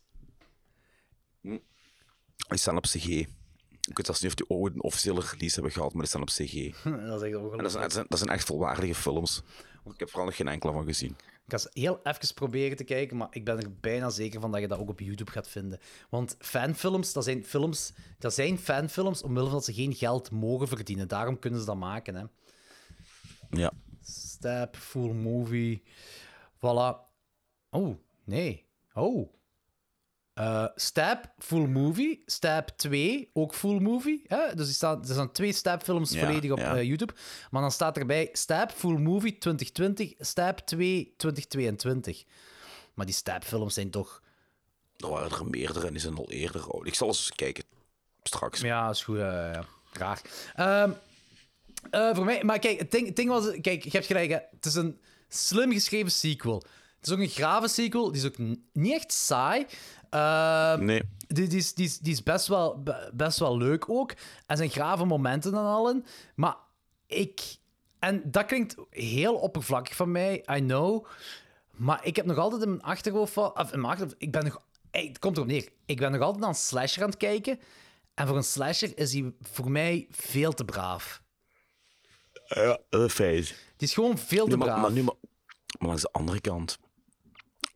Die staan op CG. Ik weet zelfs niet of die ooit een officiële release hebben gehad, maar die staan op CG. dat is echt ongelooflijk. zijn, dat, dat zijn echt volwaardige films. Ik heb vooral nog geen enkele van gezien. Ik ga eens heel even proberen te kijken, maar ik ben er bijna zeker van dat je dat ook op YouTube gaat vinden. Want fanfilms, dat zijn films, dat zijn fanfilms omwille van dat ze geen geld mogen verdienen. Daarom kunnen ze dat maken, hè. Ja. Stab, full movie. Voilà. Oh, nee. Oh. Eh Stab, full movie. Stab 2, ook full movie. Hè? Dus die staan, er staan twee Stab-films Ja, volledig op ja. eh, YouTube. Maar dan staat erbij Stab, full movie 2020, Stab 2 2022. Maar die Stab-films zijn toch... Er waren er meerdere en die zijn al eerder oud. Ik zal eens kijken. Straks. Ja, is goed. ja. Raar. Ehm, eh, voor mij... Maar kijk, het ding, het ding was... Kijk, je hebt gelijk, hè. Het is een slim geschreven sequel. Het is ook een grave sequel. Die is ook niet echt saai. Ehm, Nee. die, die, is, die, is, die is best wel, be- best wel leuk ook. Er zijn grave momenten dan al in. Maar ik... En dat klinkt heel oppervlakkig van mij, I know. Maar ik heb nog altijd in mijn achterhoofd van... Of in mijn achterhoofd, ik ben nog... Het komt erop neer. Ik ben nog altijd aan een slasher aan het kijken. En voor een slasher is hij voor mij veel te braaf. Ja, dat is feit. Die is gewoon veel te Nu, maar, braaf. maar, nu, maar, maar langs de andere kant,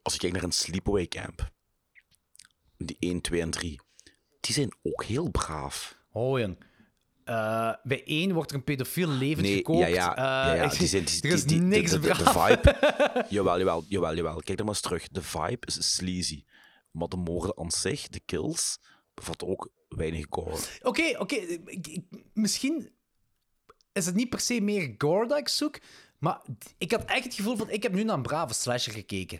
als je kijkt naar een sleepaway camp, die 1, 2 en 3, die zijn ook heel braaf. Oh, jong. Eh, bij één wordt er een pedofiel levend Nee, gekookt. ja, ja, ja, ja, ik- die zijn, die, er is die- niks de, de, de, vibe. jawel, jawel, jawel, jawel. Kijk er maar eens terug. De vibe is sleazy. Maar de moorden aan zich, de kills, bevatten ook weinig gore. Oké, oké. Misschien is het niet per se meer gore dat ik zoek. Maar ik had echt het gevoel van... Ik heb nu naar een brave slasher gekeken.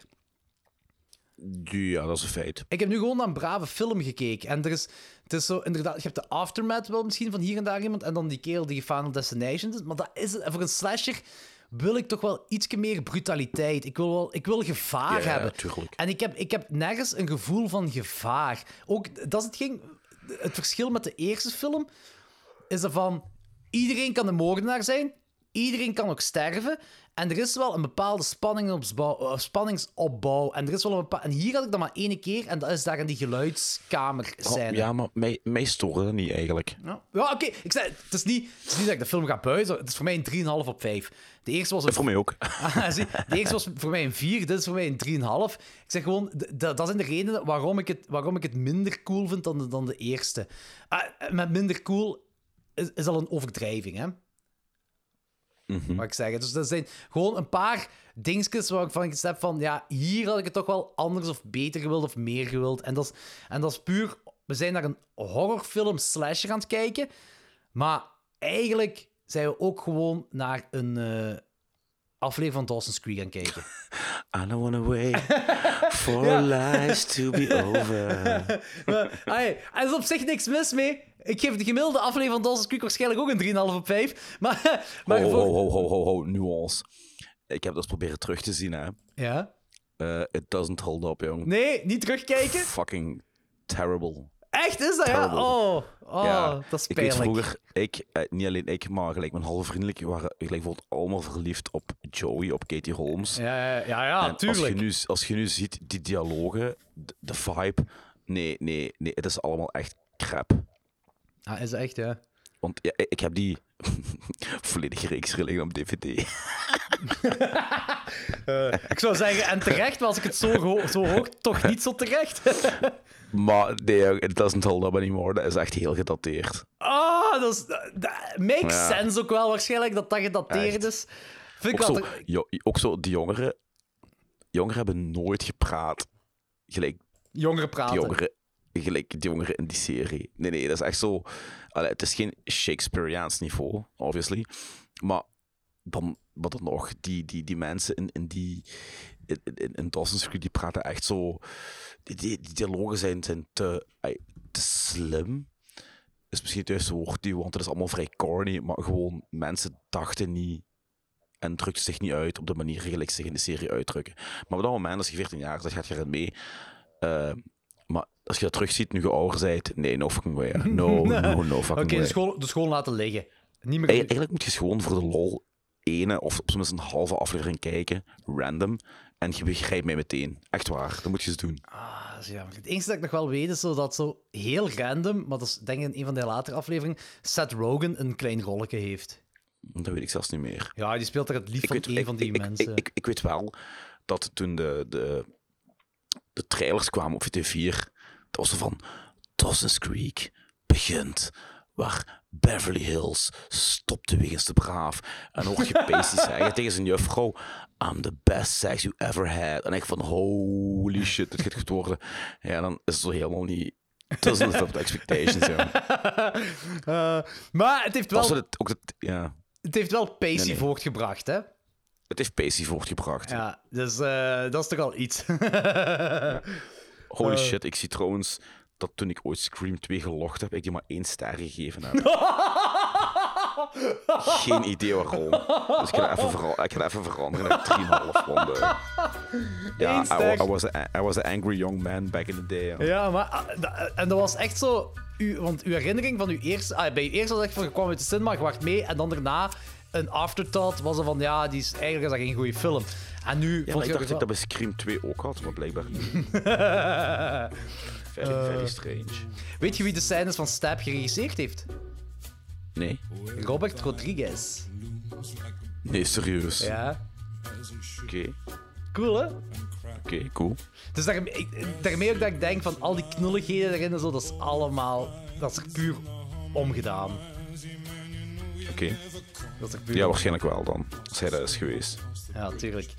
Ja, dat is een feit. Ik heb nu gewoon naar een brave film gekeken. En er is, het is zo, inderdaad, je hebt de aftermath wel misschien van hier en daar iemand. En dan die kerel die Final Destination is. Maar dat is het. Voor een slasher wil ik toch wel iets meer brutaliteit. Ik wil, wel, ik wil gevaar Ja, ja, hebben. tuurlijk. En ik heb, ik heb nergens een gevoel van gevaar. Ook, dat is het, ging, het verschil met de eerste film. Is dat van, iedereen kan een moordenaar zijn. Iedereen kan ook sterven. En er is wel een bepaalde spanningsopbouw. eh, spanningsopbouw en, er is wel een bepaal... en hier had ik dat maar één keer. En dat is daar in die geluidskamer Oh, zijn. ja, maar mij, mij stoorde dat niet eigenlijk. Ja, ja oké. Ik zei, het, is niet, het is niet dat ik de film ga buizen. Het is voor mij een 3,5 op 5. De eerste was een... Voor mij ook. Ah, de eerste was voor mij een 4, dit is voor mij een 3,5. Ik zeg gewoon, dat zijn de redenen waarom ik het, waarom ik het minder cool vind dan de, dan de eerste. Ah, met minder cool is, is al een overdrijving, hè? Mhm. Wat ik zeg. Dus dat zijn gewoon een paar dingetjes waarvan ik heb van, ja, hier had ik het toch wel anders of beter gewild of meer gewild. En dat is, en dat is puur, we zijn naar een horrorfilm slasher aan het kijken, maar eigenlijk zijn we ook gewoon naar een eh, aflevering van Dawson's Creek aan het kijken. I don't wanna wait for Ja. lives to be over. maar, ai, er is op zich niks mis mee. Ik geef de gemiddelde aflevering van Dawson's Creek waarschijnlijk ook een 3,5 op 5. Maar, maar ho, voor- ho, ho, ho, ho, ho, nuance. Ik heb dat eens proberen terug te zien, hè. Ja? Eh, it doesn't hold up, jong. Nee, niet terugkijken? Fucking terrible. Echt, is dat ja? Oh, oh ja, dat is ik weet pijnlijk. vroeger, ik, eh, niet alleen ik, maar gelijk mijn halve vriendelijk waren gelijk bijvoorbeeld allemaal verliefd op Joey, op Katie Holmes. Ja, ja, ja, ja En Als je, tuurlijk. nu, als je nu ziet, die dialogen, de, de vibe, nee, nee, nee, het is allemaal echt crap. Ah, is dat echt, ja. Want ja, ik heb die volledige reeks liggen op DVD. Eh, ik zou zeggen, en terecht, als ik het zo, ho- zo hoor, toch niet zo terecht. Maar nee, it doesn't hold up anymore. Dat is echt heel gedateerd. Ah, dat, is, dat makes Ja. sense ook wel waarschijnlijk dat dat gedateerd Echt. is. Vind ik Ook wel... zo, te- jo- ook zo, die jongeren, jongeren hebben nooit gepraat. Gelijk, Jongeren praten. jongeren gelijk die jongeren in die serie. Nee, nee, dat is echt zo... Het is geen Shakespeareaans niveau, obviously. Maar dan, maar dan nog, die, die, die mensen in, in die... In, in, in Dawson's Creek, die praten echt zo... Die, dialogen zijn, zijn te, te slim. Is misschien het juiste woord, want het is allemaal vrij corny. Maar gewoon, mensen dachten niet en drukte zich niet uit op de manier gelijk zich in de serie uitdrukken. Maar op dat moment, als je 14 jaar bent, gaat je erin mee. Eh, maar als je dat terugziet, nu je ouder bent, nee, no fucking way. No, no, no fucking Oké, dus gewoon laten liggen. Niet meer... Eigenlijk moet je gewoon voor de lol ene of op minstens een halve aflevering kijken, random, en je begrijpt mij meteen. Echt waar, dat moet je eens doen. Ah, dat is jammer. Het enige dat ik nog wel weet is zo dat zo heel random, maar dat is denk ik in een van de latere afleveringen, Seth Rogen een klein rolletje heeft. Dat weet ik zelfs niet meer. Ja, die speelt er het lief van weet- een van die ik, mensen. Ik, ik, ik weet wel dat toen de, de, de trailers kwamen op VT4, dat was van Dawson's Creek begint waar Beverly Hills stopte wegens de braaf. En hoor je Pacey zeggen tegen zijn juffrouw, I'm the best sex you ever had. En ik van, holy shit, dit gaat goed worden. Ja, dan is het zo helemaal niet... Doesn't live up to expectations, ja. Eh, maar het heeft wel, het ook dat, ja. het heeft wel Pacey Nee, nee. voortgebracht, hè? Het heeft Pacey voortgebracht. Ja, dus eh, dat is toch al iets. Holy Eh. shit, ik zie trouwens dat toen ik ooit Scream 2 gelogd heb, ik die maar één ster gegeven heb. Geen idee waarom. Dus ik ga even, vera- ik ga even veranderen naar 3,5. Want, eh, ja, I, was a, I was an angry young man back in the day. ja. Ja, maar ah, en dat was echt zo. U, want uw herinnering van uw eerste. Ah, bij je eerste was echt van je kwam uit de cinema, je wacht mee. En dan daarna een afterthought was er van ja, die is, eigenlijk is dat geen goede film. En nu. Ja, vond ik dacht dat ik dat bij Scream 2 ook had, maar blijkbaar niet. Very, Eh. very strange. Weet je wie de scènes van Stab geregisseerd heeft? Nee? Robert Rodriguez. Nee, serieus. Ja. Oké, Cool, hè? oké, cool. Dus ik- daarmee ook dat ik denk van al die knulligheden erin en zo, dat is allemaal. Dat is er puur omgedaan. Oké. Dat is er Ja, waarschijnlijk wel dan. Als hij dat is geweest. Ja, tuurlijk.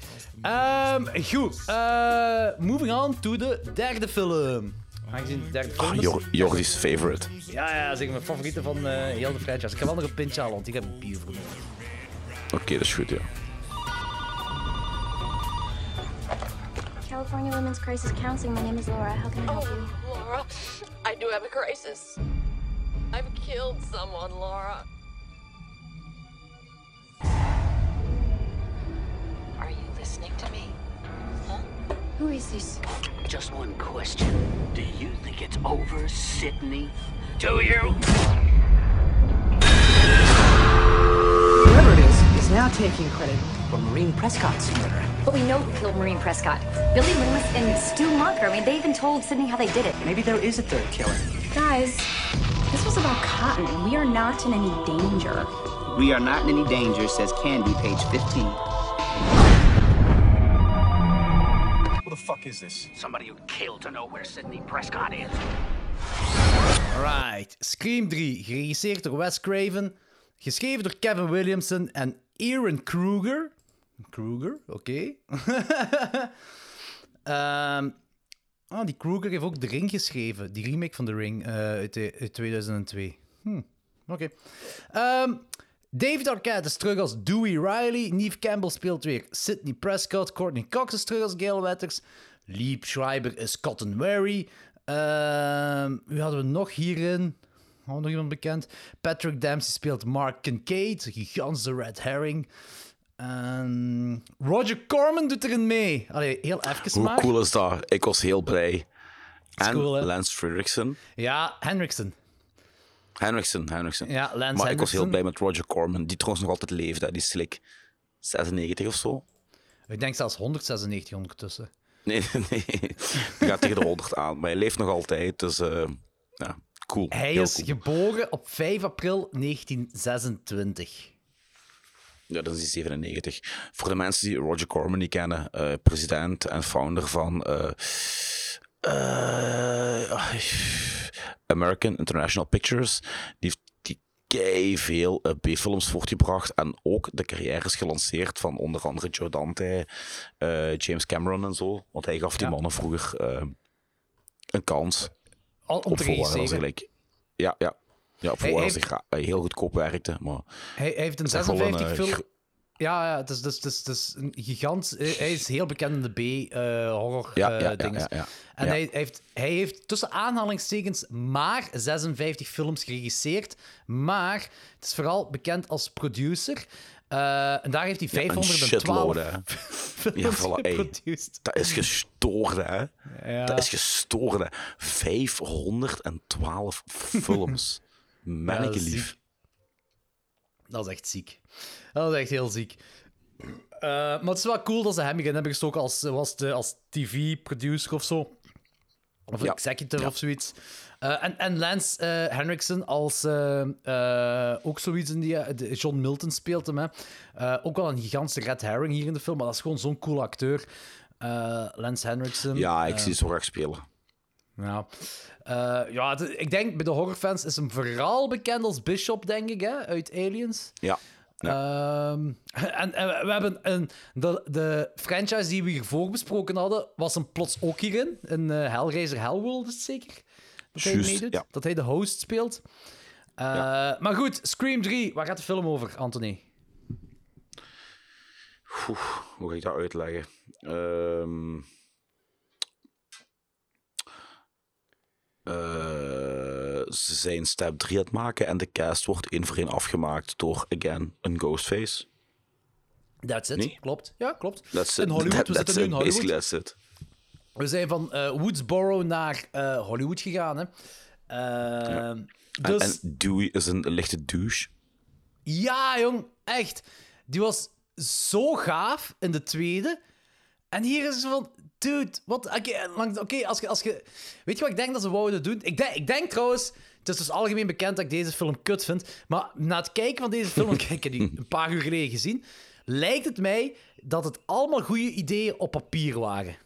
Ehm, goed. eh, moving on to de derde film. Aangezien de derde film Ah, is... Jor- Jordi's favorite. Ja, ja, zeg mijn favoriete van eh, heel de franchise. Ik ga wel nog een pintje halen, want ik heb een bier voor me. Oké, dat is goed, ja. California Women's Crisis Counseling. My name is Laura. How can I help you? Laura, I do have a crisis. I've killed someone, Laura. Listening to me? Who is this? Just one question. Do you think it's over, Sydney? Do you? Whoever it is, is now taking credit for Marine Prescott's murder. But we know who killed Marine Prescott. Billy Loomis and Stu Monker. I mean, they even told Sydney how they did it. Maybe there is a third killer. Guys, this was about Cotton, and we are not in any danger. We are not in any danger, says Candy, page 15. The fuck is this? Somebody who'd kill to know where Sydney Prescott is. Alright. Scream 3, geregisseerd door Wes Craven. Geschreven door Kevin Williamson en Aaron Kruger. Kruger, oké. Ehm, ah, die Kruger heeft ook The Ring geschreven. Die remake van The Ring eh, uit, de- uit 2002. Hm, oké. Ehm, David Arquette is terug als Dewey Riley. Neve Campbell speelt weer Sidney Prescott. Courtney Cox is terug als Gail Wetters. Lieb Schreiber is Cotton Wary. Ehm, wie hadden we nog hierin? Hadden we nog iemand bekend? Patrick Dempsey speelt Mark Kincaid. Gigantische red herring. En Roger Corman doet erin mee. Allee, heel even Hoe maar. cool is dat? Ik was heel blij. En cool? Lance Fredrickson. Ja, Henriksen. Henriksen, Henriksen. Ja, Lance maar ik was heel blij met Roger Corman, die trouwens nog altijd leeft. hè. Die is like 96 of zo. Ik denk zelfs 196 ondertussen. Nee, nee. Die gaat tegen de 100 aan. Maar hij leeft nog altijd, dus eh, ja, cool. Hij Heel is cool. geboren op 5 april 1926. Ja, dat is die 97. Voor de mensen die Roger Corman niet kennen, eh, president en founder van eh, eh, American International Pictures. Die heeft kei veel eh, B-films voortgebracht en ook de carrières gelanceerd van onder andere Joe Dante, eh, James Cameron en zo. Want hij gaf die Ja. mannen vroeger een kans. Al- om te gelijk... Ja, ja. Ja, op Hij ze heeft- heel goedkoop werkte, maar... Hij, hij heeft een Het is gewoon 56 een, film. Eh, Ja, ja, het is, het is een gigant. Hij is heel bekend in de B-horror Ja, ja, ja, dingen. ja, ja. En Ja. Hij, heeft, hij heeft tussen aanhalingstekens maar 56 films geregisseerd. Maar het is vooral bekend als producer. Eh, en daar heeft hij Ja, een 512 shitload, hè. films Ja, voilà, geproduceerd. Dat is gestoord, hè. Ja. Dat is gestoord, hè. 512 films. Manneke Ja, lief. Dat is echt ziek. Dat is echt heel ziek. Eh, maar het is wel cool dat ze hem erin hebben gestoken als, was de, als TV-producer of zo. Of Ja. executive Ja. of zoiets. Eh, en, en Lance eh, Henriksen als eh, eh, ook zoiets in die... eh, de- John Milton speelt hem, hè. Eh, ook wel een gigantische red herring hier in de film, maar dat is gewoon zo'n cool acteur. Eh, Lance Henriksen. Ja, ik Eh, zie ze zo graag spelen. ja, Eh, ja ik denk bij de horrorfans is hem vooral bekend als Bishop, denk ik, hè, uit Aliens. Ja. Ehm, en, en we hebben een, de, de franchise die we hiervoor besproken hadden, was hem plots ook hierin. In eh, Hellraiser Hellworld, is het zeker? Dat hij meedoet? ja. Dat hij de host speelt. Eh, Maar goed, Scream 3, waar gaat de film over, Anthony? Hoe ga ik dat uitleggen? Ehm eh, ze zijn step 3 aan het maken en de cast wordt één voor één afgemaakt door, again, een Ghostface. That's it, Nee? klopt. Ja, klopt. That's in. Hollywood, we zitten nu in Hollywood. That's it. We zijn van eh, Woodsboro naar eh, Hollywood gegaan, hè. Ehm, En, Dus... en Dewey is een lichte douche. Ja, jong, echt. Die was zo gaaf in de tweede. En hier is het van, dude, wat? Oké, als, je, als je. Weet je wat ik denk dat ze wouden doen? Ik denk, ik denk trouwens, het is dus algemeen bekend dat ik deze film kut vind. Maar na het kijken van deze film, ik heb die een paar uur geleden gezien, lijkt het mij dat het allemaal goede ideeën op papier waren.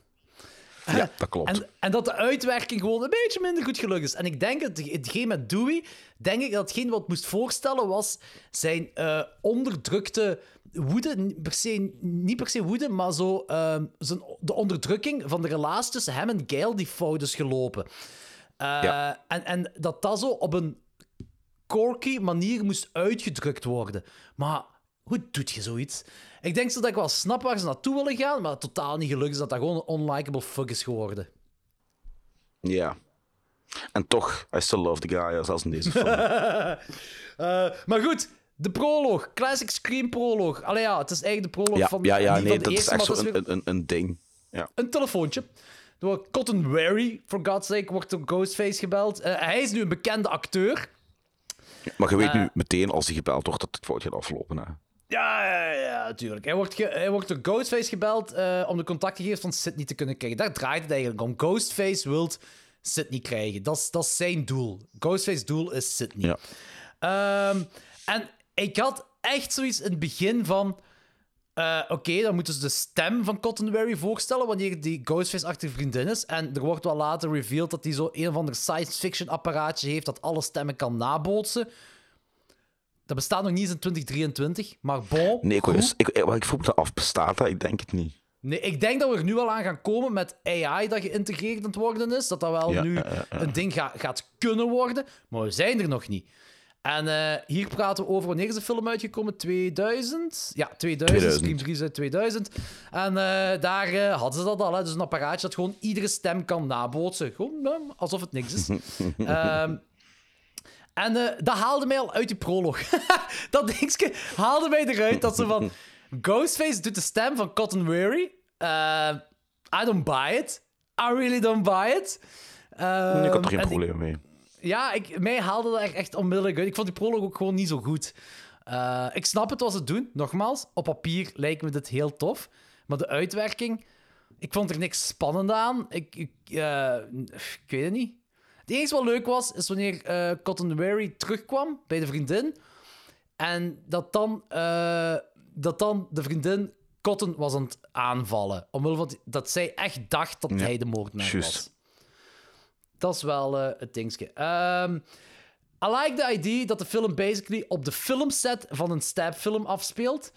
Ja, dat klopt. En, en dat de uitwerking gewoon een beetje minder goed gelukt is. En ik denk dat hetgeen met Dewey, denk ik dat hetgeen wat moest voorstellen was zijn eh, onderdrukte woede. Niet per, se, niet per se woede, maar zo ehm, zijn, de onderdrukking van de relatie tussen hem en Gail die fout is gelopen. Eh, Ja. en, en dat dat zo op een quirky manier moest uitgedrukt worden. Maar hoe doet je zoiets? Ik denk zo dat ik wel snap waar ze naartoe willen gaan, maar totaal niet gelukt is dat dat gewoon een unlikable fuck is geworden. Ja. En toch, I still love the guy, zelfs in deze film. Eh, maar goed, de proloog. Classic Scream proloog. Allee ja, het is eigenlijk de proloog ja, van, ja, ja, nee, dat is eerste, echt maar zo het is een, weer een, een, een ding. Ja. een telefoontje. Door Cotton Wary, for God's sake, wordt door Ghostface gebeld. Eh, hij is nu een bekende acteur. Maar je weet Eh. nu meteen als hij gebeld wordt dat het fout gaat aflopen. Hè? Ja, ja, ja, natuurlijk. Hij wordt, hij wordt door Ghostface gebeld eh, om de contactgegevens van Sydney te kunnen krijgen. Daar draait het eigenlijk om. Ghostface wil Sydney krijgen. Dat is, dat is zijn doel. Ghostface's doel is Sydney. Ja. Ehm, en ik had echt zoiets in het begin van... eh, Oké, dan moeten ze de stem van Cottonberry voorstellen wanneer die Ghostface-achtige vriendin is. En er wordt wel later revealed dat hij zo een of ander science-fiction apparaatje heeft dat alle stemmen kan nabootsen. Dat bestaat nog niet eens in 2023, maar bon. Nee, ik, goed. wou- ik, ik, ik vroeg me af, bestaat dat? Ik denk het niet. Nee, ik denk dat we er nu al aan gaan komen met AI dat geïntegreerd aan het worden is. Dat dat wel Ja, nu ja, ja, ja. een ding ga- gaat kunnen worden. Maar we zijn er nog niet. En eh, hier praten we over wanneer is de film uitgekomen? 2000? Ja, 2000. 2000. Scream 3 is uit 2000. En eh, daar eh, hadden ze dat al. Hè? Dus een apparaatje dat gewoon iedere stem kan nabootsen. Gewoon eh, alsof het niks is. Ehm, en eh, dat haalde mij al uit die prolog. dat dingetje haalde mij eruit dat ze van... Ghostface doet de stem van Cotton Weary. Eh, I don't buy it. I really don't buy it. ik had er geen en probleem mee. ja, ik, mij haalde dat echt, echt onmiddellijk uit. Ik vond die prolog ook gewoon niet zo goed. Eh, ik snap het wat ze doen. Nogmaals, op papier lijkt me dit heel tof. Maar de uitwerking... Ik vond er niks spannend aan. Ik, ik, ik weet het niet. Het enige wat leuk was, is wanneer eh Cotton Wary terugkwam bij de vriendin. En dat dan, eh, dat dan de vriendin Cotton was aan het aanvallen. Omwille van dat zij echt dacht dat Ja, hij de moordenaar was. Dat is wel eh, het dingetje. Ehm, I like the idea dat de film basically op de filmset van een stabfilm afspeelt.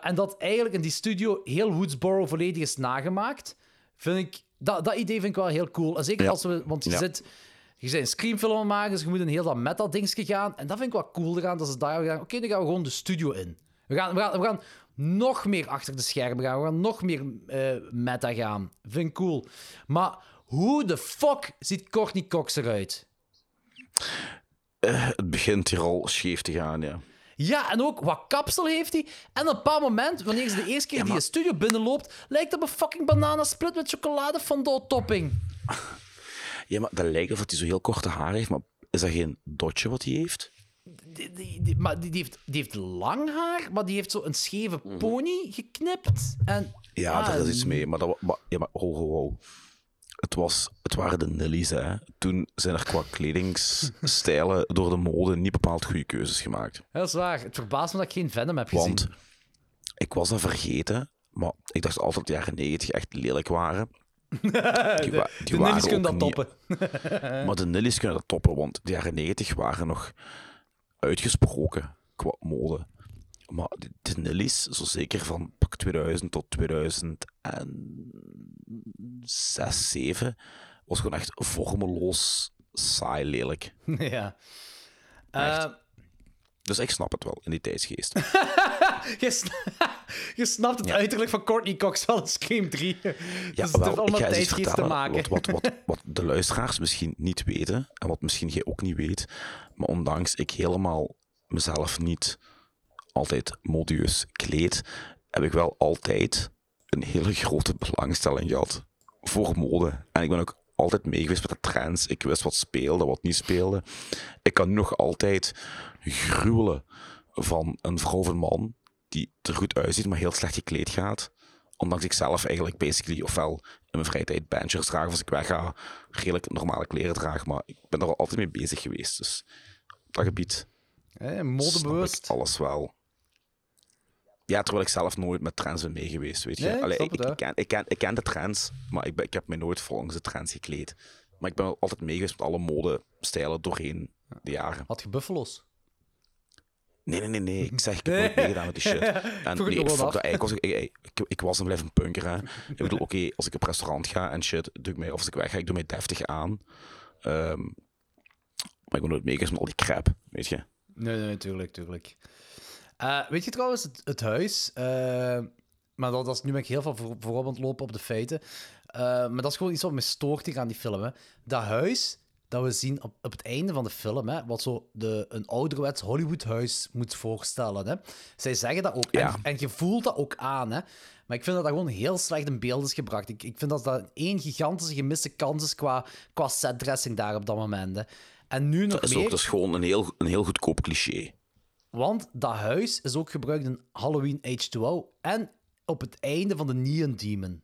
En dat eigenlijk in die studio heel Woodsboro volledig is nagemaakt. Vind ik, dat, dat idee vind ik wel heel cool. En zeker Ja. als we... Want je zit... je bent een het maken, dus je moet een heel dat meta-dingetje gaan. En dat vind ik wel cool eraan, dat ze daar gedaan. Oké, dan gaan we gewoon de studio in. We gaan, we gaan, we gaan nog meer achter de schermen gaan. We gaan nog meer eh, meta gaan. Vind ik cool. Maar hoe de fuck ziet Courtney Cox eruit? Eh, het begint hier al scheef te gaan, ja. Ja, en ook wat kapsel heeft hij. En op een bepaald moment, wanneer ze de eerste keer die studio binnenloopt, lijkt op een fucking bananasplit met chocolade topping. Ja, maar dat lijkt of hij zo heel korte haar heeft, maar is dat geen dotje wat hij heeft? Die, die, die- maar die, heeft, die heeft lang haar, maar die heeft zo een scheve pony geknipt. En, Ja, ah, daar is iets mee. Maar, dat, maar, ja, maar ho, ho, ho. Het, was, het waren de Nillies, hè. Toen zijn er qua kledingstijlen door de mode niet bepaald goede keuzes gemaakt. Dat is waar. Het verbaast me dat ik geen Venom heb gezien. Want ik was dat vergeten, maar ik dacht altijd dat de jaren 90 echt lelijk waren. Die, wa- die de waren Nillies kunnen dat niet- toppen. Maar de Nillies kunnen dat toppen, want de jaren 90 waren nog uitgesproken qua mode. Maar de, de Nillies, zo zeker van pak 2000 tot 2006, 7, was gewoon echt vormeloos, saai, lelijk. ja. Eh, Dus ik snap het wel in die tijdsgeest. je, sna- je snapt het uiterlijk van Courtney Cox wel in Scream 3. Ja, dus het heeft wel, ik allemaal tijdsgeest te maken. Wat, wat, wat, wat de luisteraars misschien niet weten, en wat misschien jij ook niet weet, maar ondanks ik helemaal mezelf niet altijd modieus kleed, heb ik wel altijd een hele grote belangstelling gehad voor mode. En ik ben ook altijd meegeweest met de trends. Ik wist wat speelde, wat niet speelde. Ik kan nog altijd gruwelen van een vrouw of een man die er goed uitziet, maar heel slecht gekleed gaat. Ondanks ik zelf eigenlijk basically ofwel in mijn vrije tijd bandjes draag of als ik wegga redelijk normale kleren draag. Maar ik ben er al altijd mee bezig geweest. Dus op dat gebied Eh, modebewust. alles wel. Ja, terwijl ik zelf nooit met trends ben meegeweest, weet je. Nee, ik Allee, ik, het, ik, hè. ken, ik, ken, ik ken de trends, maar ik, ben, ik heb me nooit volgens de trends gekleed. Maar ik ben altijd meegeweest met alle modestijlen doorheen de jaren. Had je buffalo's? Nee, nee, nee, nee. Ik zeg, ik heb nooit meegedaan met die shit. En ik dat. Ik was, ik, ik, ik, ik was en blijf een punker, hè. Ik bedoel, oké, als ik op restaurant ga en shit, doe ik mij, of als ik weg ga, ik doe mij deftig aan. Ehm, maar ik ben nooit meegeweest met al die crap, weet je. Nee, nee, tuurlijk, tuurlijk. Eh, weet je trouwens, het, het huis... eh, maar dat, dat is, nu ben ik heel veel voor, voorop aan het lopen op de feiten. Eh, maar dat is gewoon iets wat me stoort hier aan die film. Hè. Dat huis dat we zien op, op het einde van de film, hè, wat zo de, een ouderwets Hollywoodhuis moet voorstellen. Hè. Zij zeggen dat ook. Ja. En, en je voelt dat ook aan. Hè. Maar ik vind dat dat gewoon heel slecht in beeld is gebracht. Ik, ik vind dat dat één gigantische gemiste kans is qua, qua setdressing daar op dat moment. Hè. En nu nog Dat is meer... ook dat is gewoon een heel, een heel goedkoop cliché. Want dat huis is ook gebruikt in Halloween H2O en op het einde van de Neon Demon.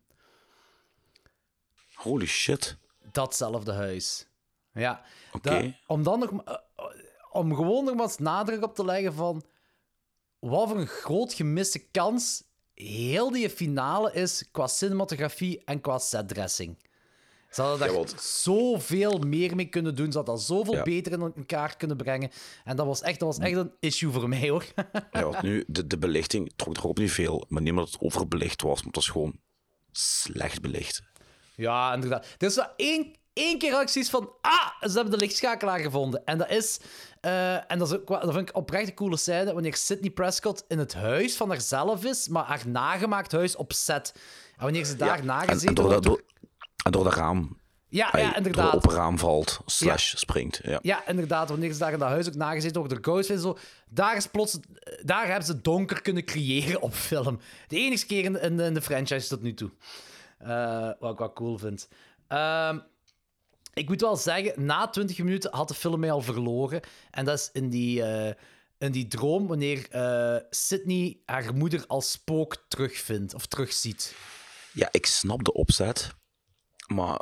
Holy shit. Datzelfde huis. Ja. Oké. Om dan nog... eh, eh, Om gewoon nog maar eens nadruk op te leggen van... Wat voor een groot gemiste kans heel die finale is qua cinematografie en qua setdressing. Ze hadden daar zoveel meer mee kunnen doen. Ze hadden dat zoveel Ja. beter in elkaar kunnen brengen. En dat was echt, dat was echt een issue voor mij, hoor. Ja, want nu, de, de belichting trok er ook niet veel. Maar niet omdat het overbelicht was, maar het was gewoon slecht belicht. Ja, inderdaad. Er is wel één, één keer zoiets van... Ah, ze hebben de lichtschakelaar gevonden. En dat is... eh, en dat, is ook, dat vind ik oprecht een coole scène. Wanneer Sydney Prescott in het huis van haarzelf is, maar haar nagemaakt huis op set. En wanneer ze daar En, nagezeten en, door, en door dat raam. Ja, hij ja, inderdaad. Door open raam valt, slash springt. Ja. Ja, inderdaad. Wanneer ze daar in dat huis ook nagezeten worden door Ghostface. Zo, daar, is plots, daar hebben ze donker kunnen creëren op film. De enige keer in, in, in de franchise tot nu toe. Eh, wat ik wel cool vind. Ehm, ik moet wel zeggen, na 20 minuten had de film mij al verloren. En dat is in die, eh, in die droom wanneer eh, Sydney haar moeder als spook terugvindt of terugziet. ja, ik snap de opzet, maar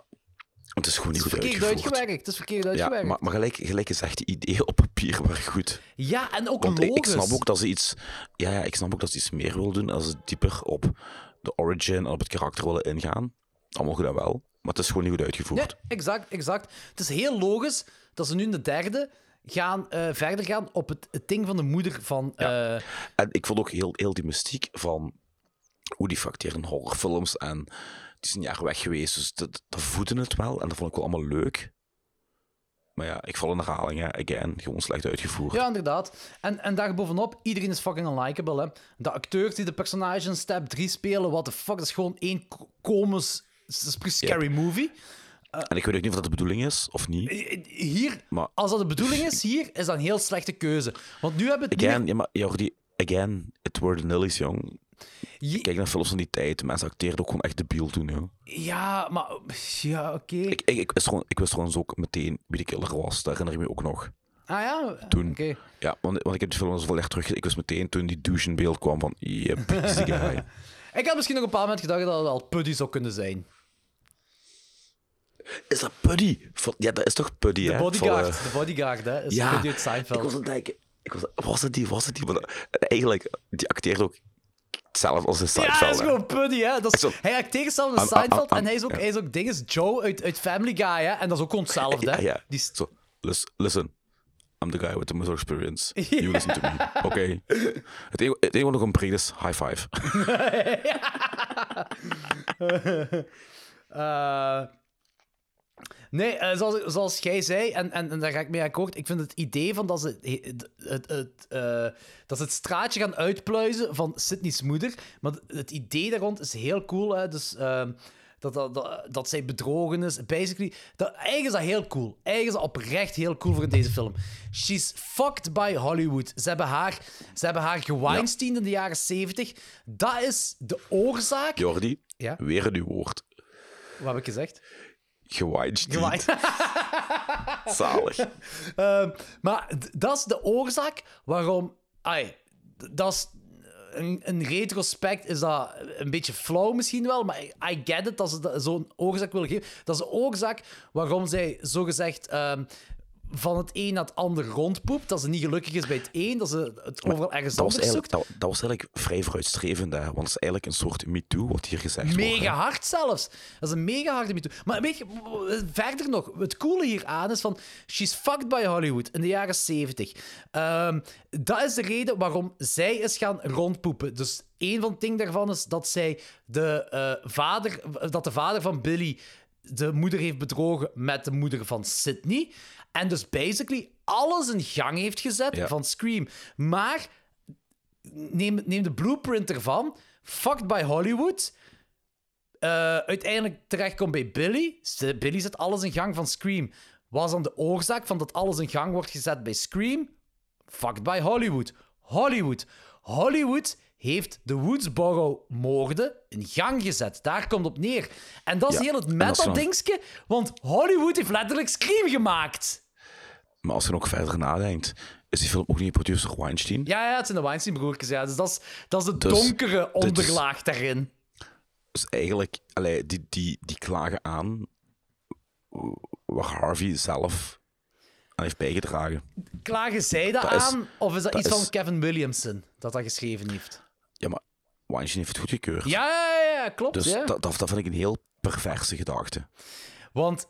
het is gewoon niet is goed verkeerd uitgevoerd. uitgewerkt. Het is verkeerd Ja, uitgewerkt. maar, maar gelijk, gelijk gezegd, die ideeën op papier waren goed. Ja, en ook Want ik, ik logisch. snap ook dat ze iets... Ja, ja, ik snap ook dat ze iets meer wil doen als ze dieper op de origin en op het karakter willen ingaan. Allemaal goed en wel, maar het is gewoon niet goed uitgevoerd. Nee, exact, exact. Het is heel logisch dat ze nu in de derde gaan, eh, verder gaan op het, het ding van de moeder van... eh, En ik vond ook heel, heel die mystiek van hoe die facteert in horrorfilms. En die is een jaar weg geweest, dus dat, dat voedde het wel. En dat vond ik wel allemaal leuk. Maar ja, ik val in herhaling, hè. again, gewoon slecht uitgevoerd. Ja, inderdaad. En, en daar bovenop, iedereen is fucking unlikable. Hè. De acteurs die de personages in Step 3 spelen, what the fuck, dat is gewoon één ko- komisch, scary movie. En ik weet ook niet of dat de bedoeling is of niet. Hier, Maar als dat de bedoeling is, hier is dat een heel slechte keuze. Want nu hebben we het again, ja, maar again, it were the Nillies, jong. Je- Kijk naar films van die tijd. Mensen acteerden ook gewoon echt debiel toen, joh. Ja, maar... Ja, oké. Ik, ik, ik, wist gewoon, ik wist trouwens ook meteen wie de killer was. Dat herinner ik me ook nog. Ah ja? Toen. Oké. Ja, want, want ik heb die film al zoveel echt terug. Ik wist meteen toen die douche in beeld kwam van... Yep. Ik had misschien nog een paar moment gedacht dat het al Puddy zou kunnen zijn. Is dat Puddy? Ja, dat is toch Puddy, De hè? bodyguard, Van, eh, de bodyguard, hè. Is ja, Puddy uit ik Seinfeld. was aan het denken... Ik was, was het die? Was het die? Maar eigenlijk, die acteert ook hetzelfde als Ja, Seinfeld. hij is gewoon Puddy, hè. Dat is, Zo. hij acteert zelf Am- am- Seinfeld en hij is ook, ja. hij is ook dinges Joe uit, uit Family Guy, hè. En dat is ook gewoon hetzelfde, hè. Ja, ja. Die is- Zo, lis- listen. I'm the guy with the most experience. You listen to me. Oké. Het enige het enige wat nog ontbreekt is high five. Eh, nee, eh, zoals, zoals jij zei, en, en, en daar ga ik mee akkoord. Ik vind het idee van dat ze het, het, het, eh, dat ze het straatje gaan uitpluizen van Sydney's moeder. Maar het idee daar rond is heel cool. Hè? Dus ehm, dat, dat, dat, dat zij bedrogen is. Basically, dat, eigenlijk is dat heel cool. Eigenlijk is dat oprecht heel cool voor deze film. She's fucked by Hollywood. Ze hebben haar, ze hebben haar in de jaren 70. Dat is de oorzaak. Jordi, Ja? weer een uw woord. Wat heb ik gezegd? Gewaaid. Gewaaid. Zalig. Ehm, maar dat is de oorzaak waarom. Ai, dat is. In, in retrospect is dat een beetje flauw misschien wel, maar I get it dat ze zo'n oorzaak willen geven. Dat is de oorzaak waarom zij zogezegd ehm van het een naar het ander rondpoept. Dat ze niet gelukkig is bij het een, dat ze het overal ergens Dat anders zoekt. dat, dat was eigenlijk vrij vooruitstrevend, hè? want het is eigenlijk een soort MeToo wat hier gezegd wordt. Mega hard zelfs. Dat is een mega harde MeToo. Maar weet je, verder nog, het coole hieraan is van... She's fucked by Hollywood in de jaren 70. Ehm, dat is de reden waarom zij is gaan rondpoepen. Dus één van de dingen daarvan is dat zij de, eh, vader... Dat de vader van Billy de moeder heeft bedrogen met de moeder van Sydney. En dus basically alles in gang heeft gezet Ja. van Scream. Maar neem, neem de blueprint ervan. Fucked by Hollywood. eh, uiteindelijk terechtkomt bij Billy. Billy zet alles in gang van Scream. Was dan de oorzaak van dat alles in gang wordt gezet bij Scream? Fucked by Hollywood. Hollywood. Hollywood heeft de Woodsboro-moorden in gang gezet. Daar komt op neer. En dat is Ja, heel het meta-dingske, want Hollywood heeft letterlijk Scream gemaakt. Maar als je nog verder nadenkt, is die film ook niet producer Weinstein? Ja, ja, het zijn de Weinstein-broertjes. Ja. Dus dat is, dat is de Dus donkere is- onderlaag daarin. Dus eigenlijk, allee, die, die, die klagen aan waar Harvey zelf aan heeft bijgedragen. Klagen zij dat, Dat is- aan? Of is dat, dat iets van Kevin Williamson dat dat geschreven heeft? Ja, maar Weinstein heeft het goedgekeurd. Ja, ja, ja, klopt. Dus ja. dat, dat, dat vind ik een heel perverse gedachte. Want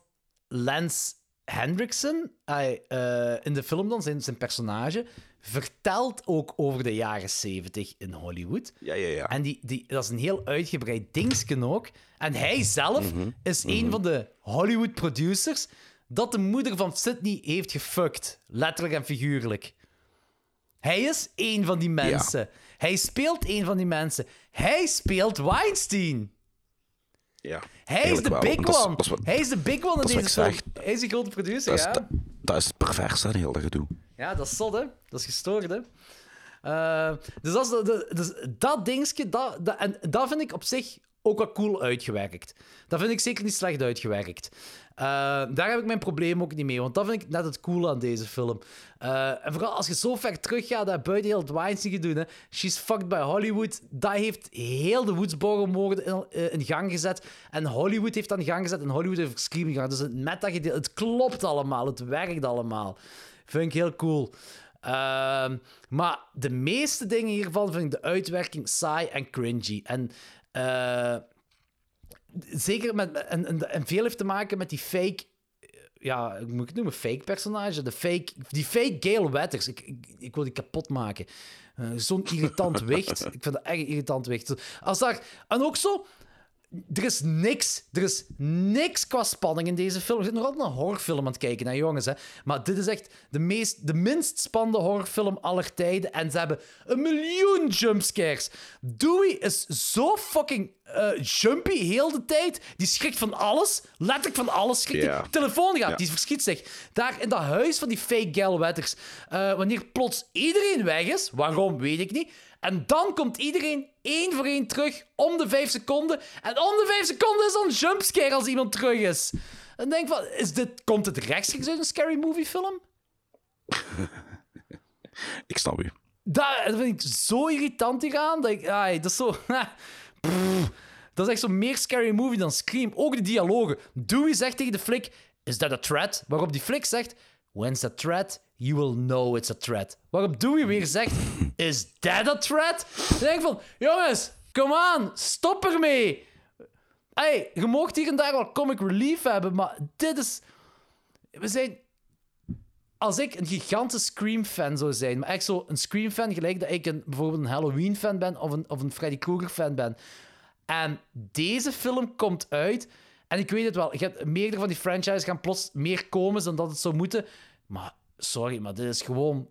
Lance Hendrickson, hij, eh, in de film dan, zijn, zijn personage, vertelt ook over de jaren 70 in Hollywood. Ja, ja, ja. En die, die, dat is een heel uitgebreid dingsken ook. En hij zelf Mhm, is een van de Hollywood producers dat de moeder van Sydney heeft gefuckt. Letterlijk en figuurlijk. Hij is een van die mensen. Hij speelt een van die mensen. Hij speelt Weinstein. Ja, Hij is de wel. big Dat is- one. dat is Hij is de big one in deze film. Hij is de grote producer, Dat is, ja. dat, dat is het perverse aan heel dat gedoe. Ja, dat is zot, hè. Dat is gestoord, hè. Eh, dus dat, is dus dat dingetje, dat, dat, en dat vind ik op zich ook wel cool uitgewerkt. Dat vind ik zeker niet slecht uitgewerkt. Eh, daar heb ik mijn probleem ook niet mee, want dat vind ik net het coole aan deze film. Eh, en vooral als je zo ver teruggaat, dat buiten heel het Weinstein gedoe, hè. She's fucked by Hollywood, dat heeft heel de Woodsboro-moorden eh, in gang gezet. En Hollywood heeft dat in gang gezet en Hollywood heeft Scream in gang gezet. Dus het dat gedeelte, het klopt allemaal, het werkt allemaal. Vind ik heel cool. Ehm, maar de meeste dingen hiervan vind ik de uitwerking saai en cringy. En zeker met. En, en, en veel heeft te maken met die fake. Ja, hoe moet ik het noemen? Fake personage. De fake, die fake Gale Wetters. Ik, ik, ik wil die kapot maken. Eh, Zo'n irritant wicht. Ik vind dat echt irritant wicht. Als daar, en ook zo. Er is niks. Er is niks qua spanning in deze film. We zitten nog altijd een horrorfilm aan het kijken, naar jongens. Hè. Maar dit is echt de, meest, de minst spannende horrorfilm aller tijden. En ze hebben een miljoen jumpscares. Dewey is zo fucking eh, jumpy heel de tijd. Die schrikt van alles. Letterlijk van alles schrikt hij. Telefoon gaat, die verschiet zich. Daar in dat huis van die fake Gal Weathers. eh, wanneer plots iedereen weg is. Waarom, weet ik niet. En dan komt iedereen één voor één terug om de vijf seconden. En om de vijf seconden is dan een jumpscare als iemand terug is. En denk van, is dit, komt het rechtstreeks uit een scary movie film? Ik snap u. Dat, dat vind ik zo irritant hieraan. Dat, ik, ai, dat is zo... Pff, dat is echt zo meer scary movie dan Scream. Ook de dialogen. Dewey zegt tegen de flik, is that a threat? Waarop die flik zegt, when's a threat? You will know it's a threat. Waarop Dewey weer zegt, is that a threat? Dan denk ik van, jongens, come on, stop ermee. Hey, je mocht hier en daar wel comic relief hebben, maar dit is... We zijn als ik een gigantische Scream-fan zou zijn, maar echt zo een Scream-fan, gelijk dat ik een, bijvoorbeeld een Halloween-fan ben of een, of een Freddy Krueger-fan ben. En deze film komt uit, en ik weet het wel, je hebt meerdere van die franchises gaan plots meer komen dan dat het zou moeten. Maar sorry, maar dit is gewoon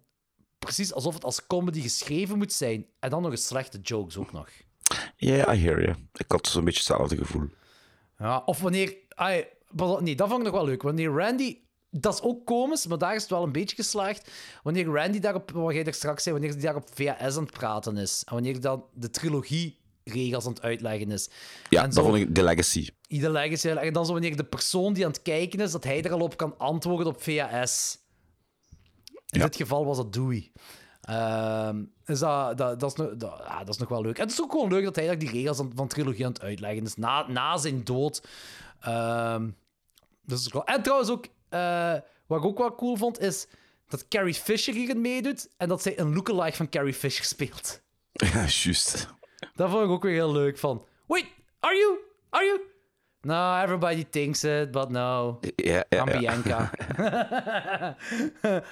precies alsof het als comedy geschreven moet zijn. En dan nog eens slechte jokes ook nog. Ja, I hear you. Ik had zo'n beetje hetzelfde gevoel. Ja, of wanneer... nee, dat vond ik nog wel leuk. Wanneer Randy... Dat is ook komisch, maar daar is het wel een beetje geslaagd. Wanneer Randy daarop... Wat jij er straks zei, wanneer hij daar op VHS aan het praten is. En wanneer dan de trilogie-regels aan het uitleggen is. Ja, En zo- vond ik de legacy. De legacy. En dan zo wanneer de persoon die aan het kijken is, dat hij er al op kan antwoorden op VHS. In dit geval was dat Dewey. Dus dat, dat, dat, is nog, dat, ja, dat is nog wel leuk. En het is ook gewoon leuk dat hij die regels aan- van trilogie aan het uitleggen is. Na, na zijn dood. Ehm, dat is ook wel- En trouwens ook, eh, wat ik ook wel cool vond, is dat Carrie Fisher hierin meedoet en dat zij een lookalike van Carrie Fisher speelt. Ja, juist. Dat vond ik ook weer heel leuk van. Wait, are you? Are you? No, everybody thinks it, but no. I'm. Bianca.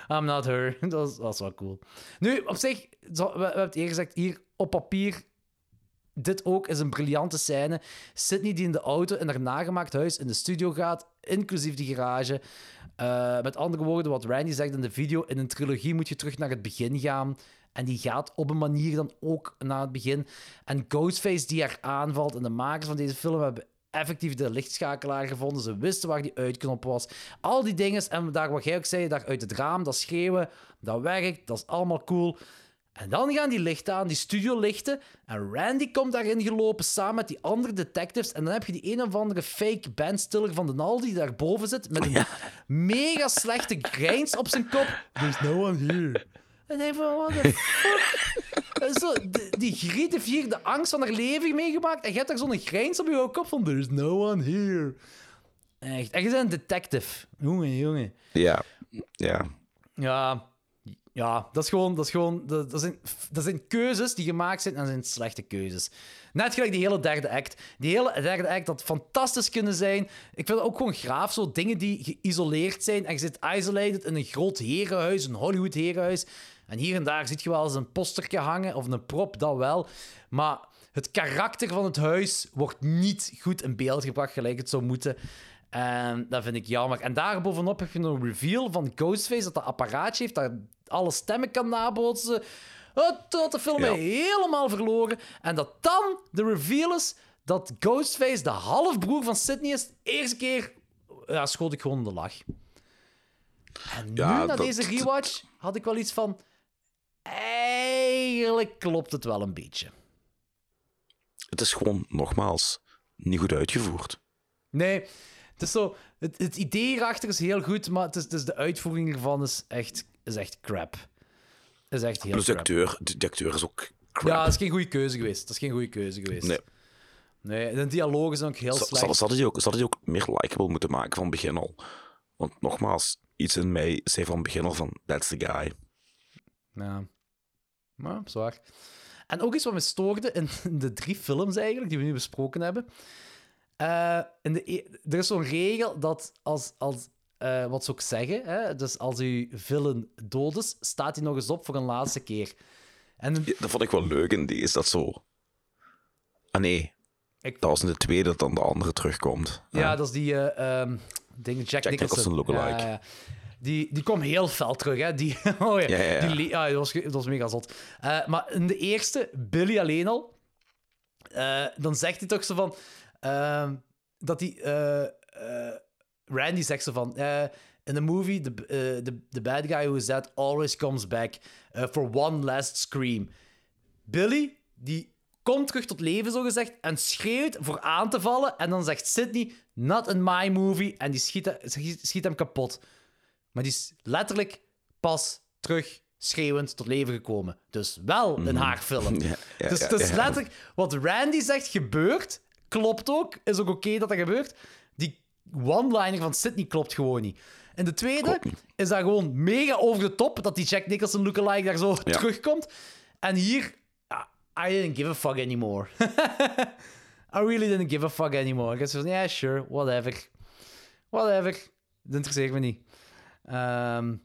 I'm not her. Dat is, dat wel cool. Nu, op zich, we hebben het eerder gezegd, hier op papier, dit ook is een briljante scène. Sydney die in de auto in haar nagemaakt huis in de studio gaat, inclusief die garage. Eh, met andere woorden, wat Randy zegt in de video, in een trilogie moet je terug naar het begin gaan. En die gaat op een manier dan ook naar het begin. En Ghostface die haar aanvalt. En de makers van deze film hebben effectief de lichtschakelaar gevonden. Ze wisten waar die uitknop was. Al die dingen. En daar, wat jij ook zei, daar uit het raam, dat schreeuwen, dat werkt. Dat is allemaal cool. En dan gaan die lichten aan, die studiolichten. En Randy komt daarin gelopen samen met die andere detectives. En dan heb je die een of andere fake bandstiller van de Aldi die daarboven zit. Met een mega slechte grijns op zijn kop. There's no one here. En hij van, what the fuck? Zo, die, die Griet heeft hier de angst van haar leven meegemaakt. En je hebt daar zo'n grijns op je kop van, there's no one here. Echt. En je bent een detective. Jongen, jongen. Ja, ja. Ja, ja dat is gewoon... Dat, is gewoon dat, dat, zijn, dat zijn keuzes die gemaakt zijn en dat zijn slechte keuzes. Net gelijk die hele derde act. Die hele derde act had fantastisch kunnen zijn. Ik vind het ook gewoon graaf, zo dingen die geïsoleerd zijn. En je zit isolated in een groot herenhuis, een Hollywood herenhuis. En hier en daar zit je wel eens een postertje hangen, of een prop, dat wel. Maar het karakter van het huis wordt niet goed in beeld gebracht gelijk het zou moeten. En dat vind ik jammer. En daarbovenop heb je een reveal van Ghostface dat dat apparaatje heeft dat alle stemmen kan nabootsen. Het had de film Ja. helemaal verloren. En dat dan de reveal is dat Ghostface de halfbroer van Sydney is. De eerste keer ja, schoot ik gewoon de lach. En nu, Ja, na dat- deze rewatch, had ik wel iets van... Eigenlijk klopt het wel een beetje. Het is gewoon, nogmaals, niet goed uitgevoerd. Nee, het is zo... Het, het idee hierachter is heel goed, maar het is, het is de uitvoering ervan is echt, is echt crap. Is echt heel Plus de crap. acteur, de, de acteur is ook crap. Ja, dat is geen goede keuze geweest. Dat is geen goede keuze geweest. Nee. Nee, de dialogen zijn ook heel Ze, slecht. ze, ze hadden die ook, die ook meer likable moeten maken van begin al. Want nogmaals, iets in mij zei van begin al van, that's the guy. Ja. Maar, zwaar. En ook iets wat me stoorde in de drie films eigenlijk, die we nu besproken hebben. Eh, in de, e- er is zo'n regel dat als, als eh, wat ze ook zeggen, hè, dus als uw villain dood is, staat hij nog eens op voor een laatste keer. En Ja, dat vond ik wel leuk in die, is dat zo... Ah nee, Dat was in de tweede dat dan de andere terugkomt. Ja, dat is die ehm, ding, Jack, Jack Nicholson. Nicholson lookalike. Die, die kwam heel fel terug, hè. Die, oh ja, Ja. Die, ja, dat, was, ge- dat was mega zot. Eh, maar in de eerste, Billy alleen al, eh, dan zegt hij toch zo van... ehm, dat hij... eh, Randy zegt zo van... in the movie, the, the, the bad guy who is dead always comes back for one last scream. Billy, die komt terug tot leven, zo gezegd, en schreeuwt voor aan te vallen. En dan zegt Sidney, not in my movie. En die schiet, schiet hem kapot. Maar die is letterlijk pas terug schreeuwend tot leven gekomen. Dus wel in haar film. Ja, ja, dus ja, het is ja. letterlijk wat Randy zegt gebeurt. Klopt ook. Is ook oké dat dat gebeurt. Die one-liner van Sidney klopt gewoon niet. En de tweede is dat gewoon mega over de top dat die Jack Nicholson lookalike daar zo terugkomt. En hier, I didn't give a fuck anymore. I really didn't give a fuck anymore. Ik was van, ja, sure, whatever. Whatever. Dat interesseert me niet. Ehm,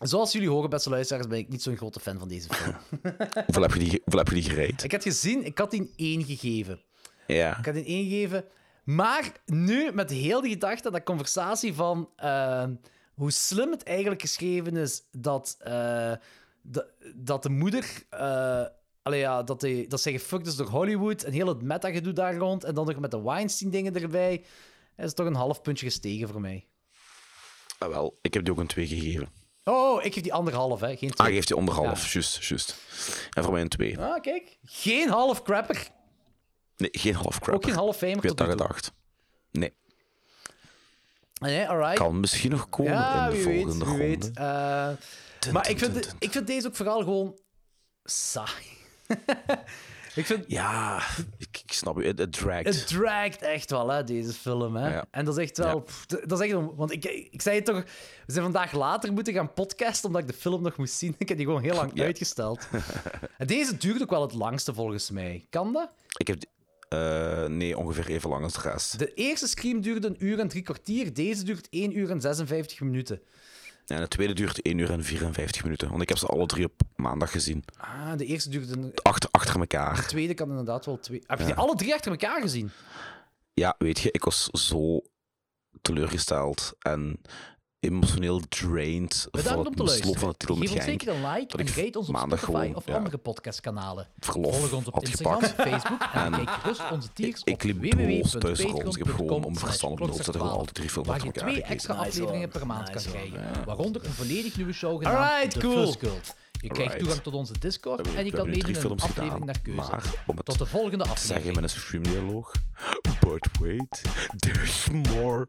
zoals jullie horen, beste luisteraars, ben ik niet zo'n grote fan van deze film. Hoeveel heb je die, hoeveel heb je die gereed? ik had gezien, ik had die 1 gegeven. Ja. Ik had die 1 gegeven. Maar nu, met heel die gedachte, dat conversatie van eh, hoe slim het eigenlijk geschreven is dat, eh, dat, dat de moeder... eh, allee, ja, dat, die, dat zij gefuckt is door Hollywood en heel het meta-gedoe daar rond en dan nog met de Weinstein-dingen erbij, is toch een half puntje gestegen voor mij. Ah, wel, ik heb die ook een 2 gegeven. Oh, ik geef die anderhalf, hè. Geen Ah, twee. je geeft die onderhalf, juist, juist. En voor mij een 2. Ah, kijk. Geen half crapper. Nee, geen half crap. Ook geen half famer Ik heb dat gedacht. Nee, Nee, alright. kan misschien nog komen ja, in de weet, volgende wie ronde. weet. Eh, maar ik vind, ik vind deze ook vooral gewoon saai. ik vind... Ja, ik, ik snap je, het, dragt. Het dragt echt wel, hè, deze film. Hè? Ja. En dat is echt wel... pff, dat is echt... een- Want ik, ik zei het toch... We zijn vandaag later moeten gaan podcasten, omdat ik de film nog moest zien. Ik heb die gewoon heel lang Ja. uitgesteld. en deze duurt ook wel het langste, volgens mij. Kan dat? Ik heb... eh, nee, ongeveer even lang als de rest. De eerste Scream duurde een uur en drie kwartier. Deze duurt 1 uur en 56 minuten. De tweede duurt 1 uur en 54 minuten. Want ik heb ze alle drie op maandag gezien. Ah, de eerste duurde... Een... Achter, achter De elkaar. tweede kan inderdaad wel twee... Heb je die alle drie achter elkaar gezien? Ja, weet je, ik was zo teleurgesteld en emotioneel drained Bedankt van om het te luisteren. Geef ons zeker een like en ik rate ons op maandag Spotify gewoon, of ja, andere podcastkanalen. Volg ons op Instagram, gepakt. Facebook en En kijk gerust onze tiers ik op broos thuis rond. Ik heb gewoon om verstand op nul te zetten gewoon al die drie films waar je twee extra afleveringen per maand kan krijgen. Waaronder een volledig nieuwe show genaamd cool. Je krijgt Alright. toegang tot onze Discord We en je kan meedoen in een aflevering gedaan, naar keuze. Maar om het Tot de volgende te zeggen aflevering. met een streamdialoog. But wait, there's more.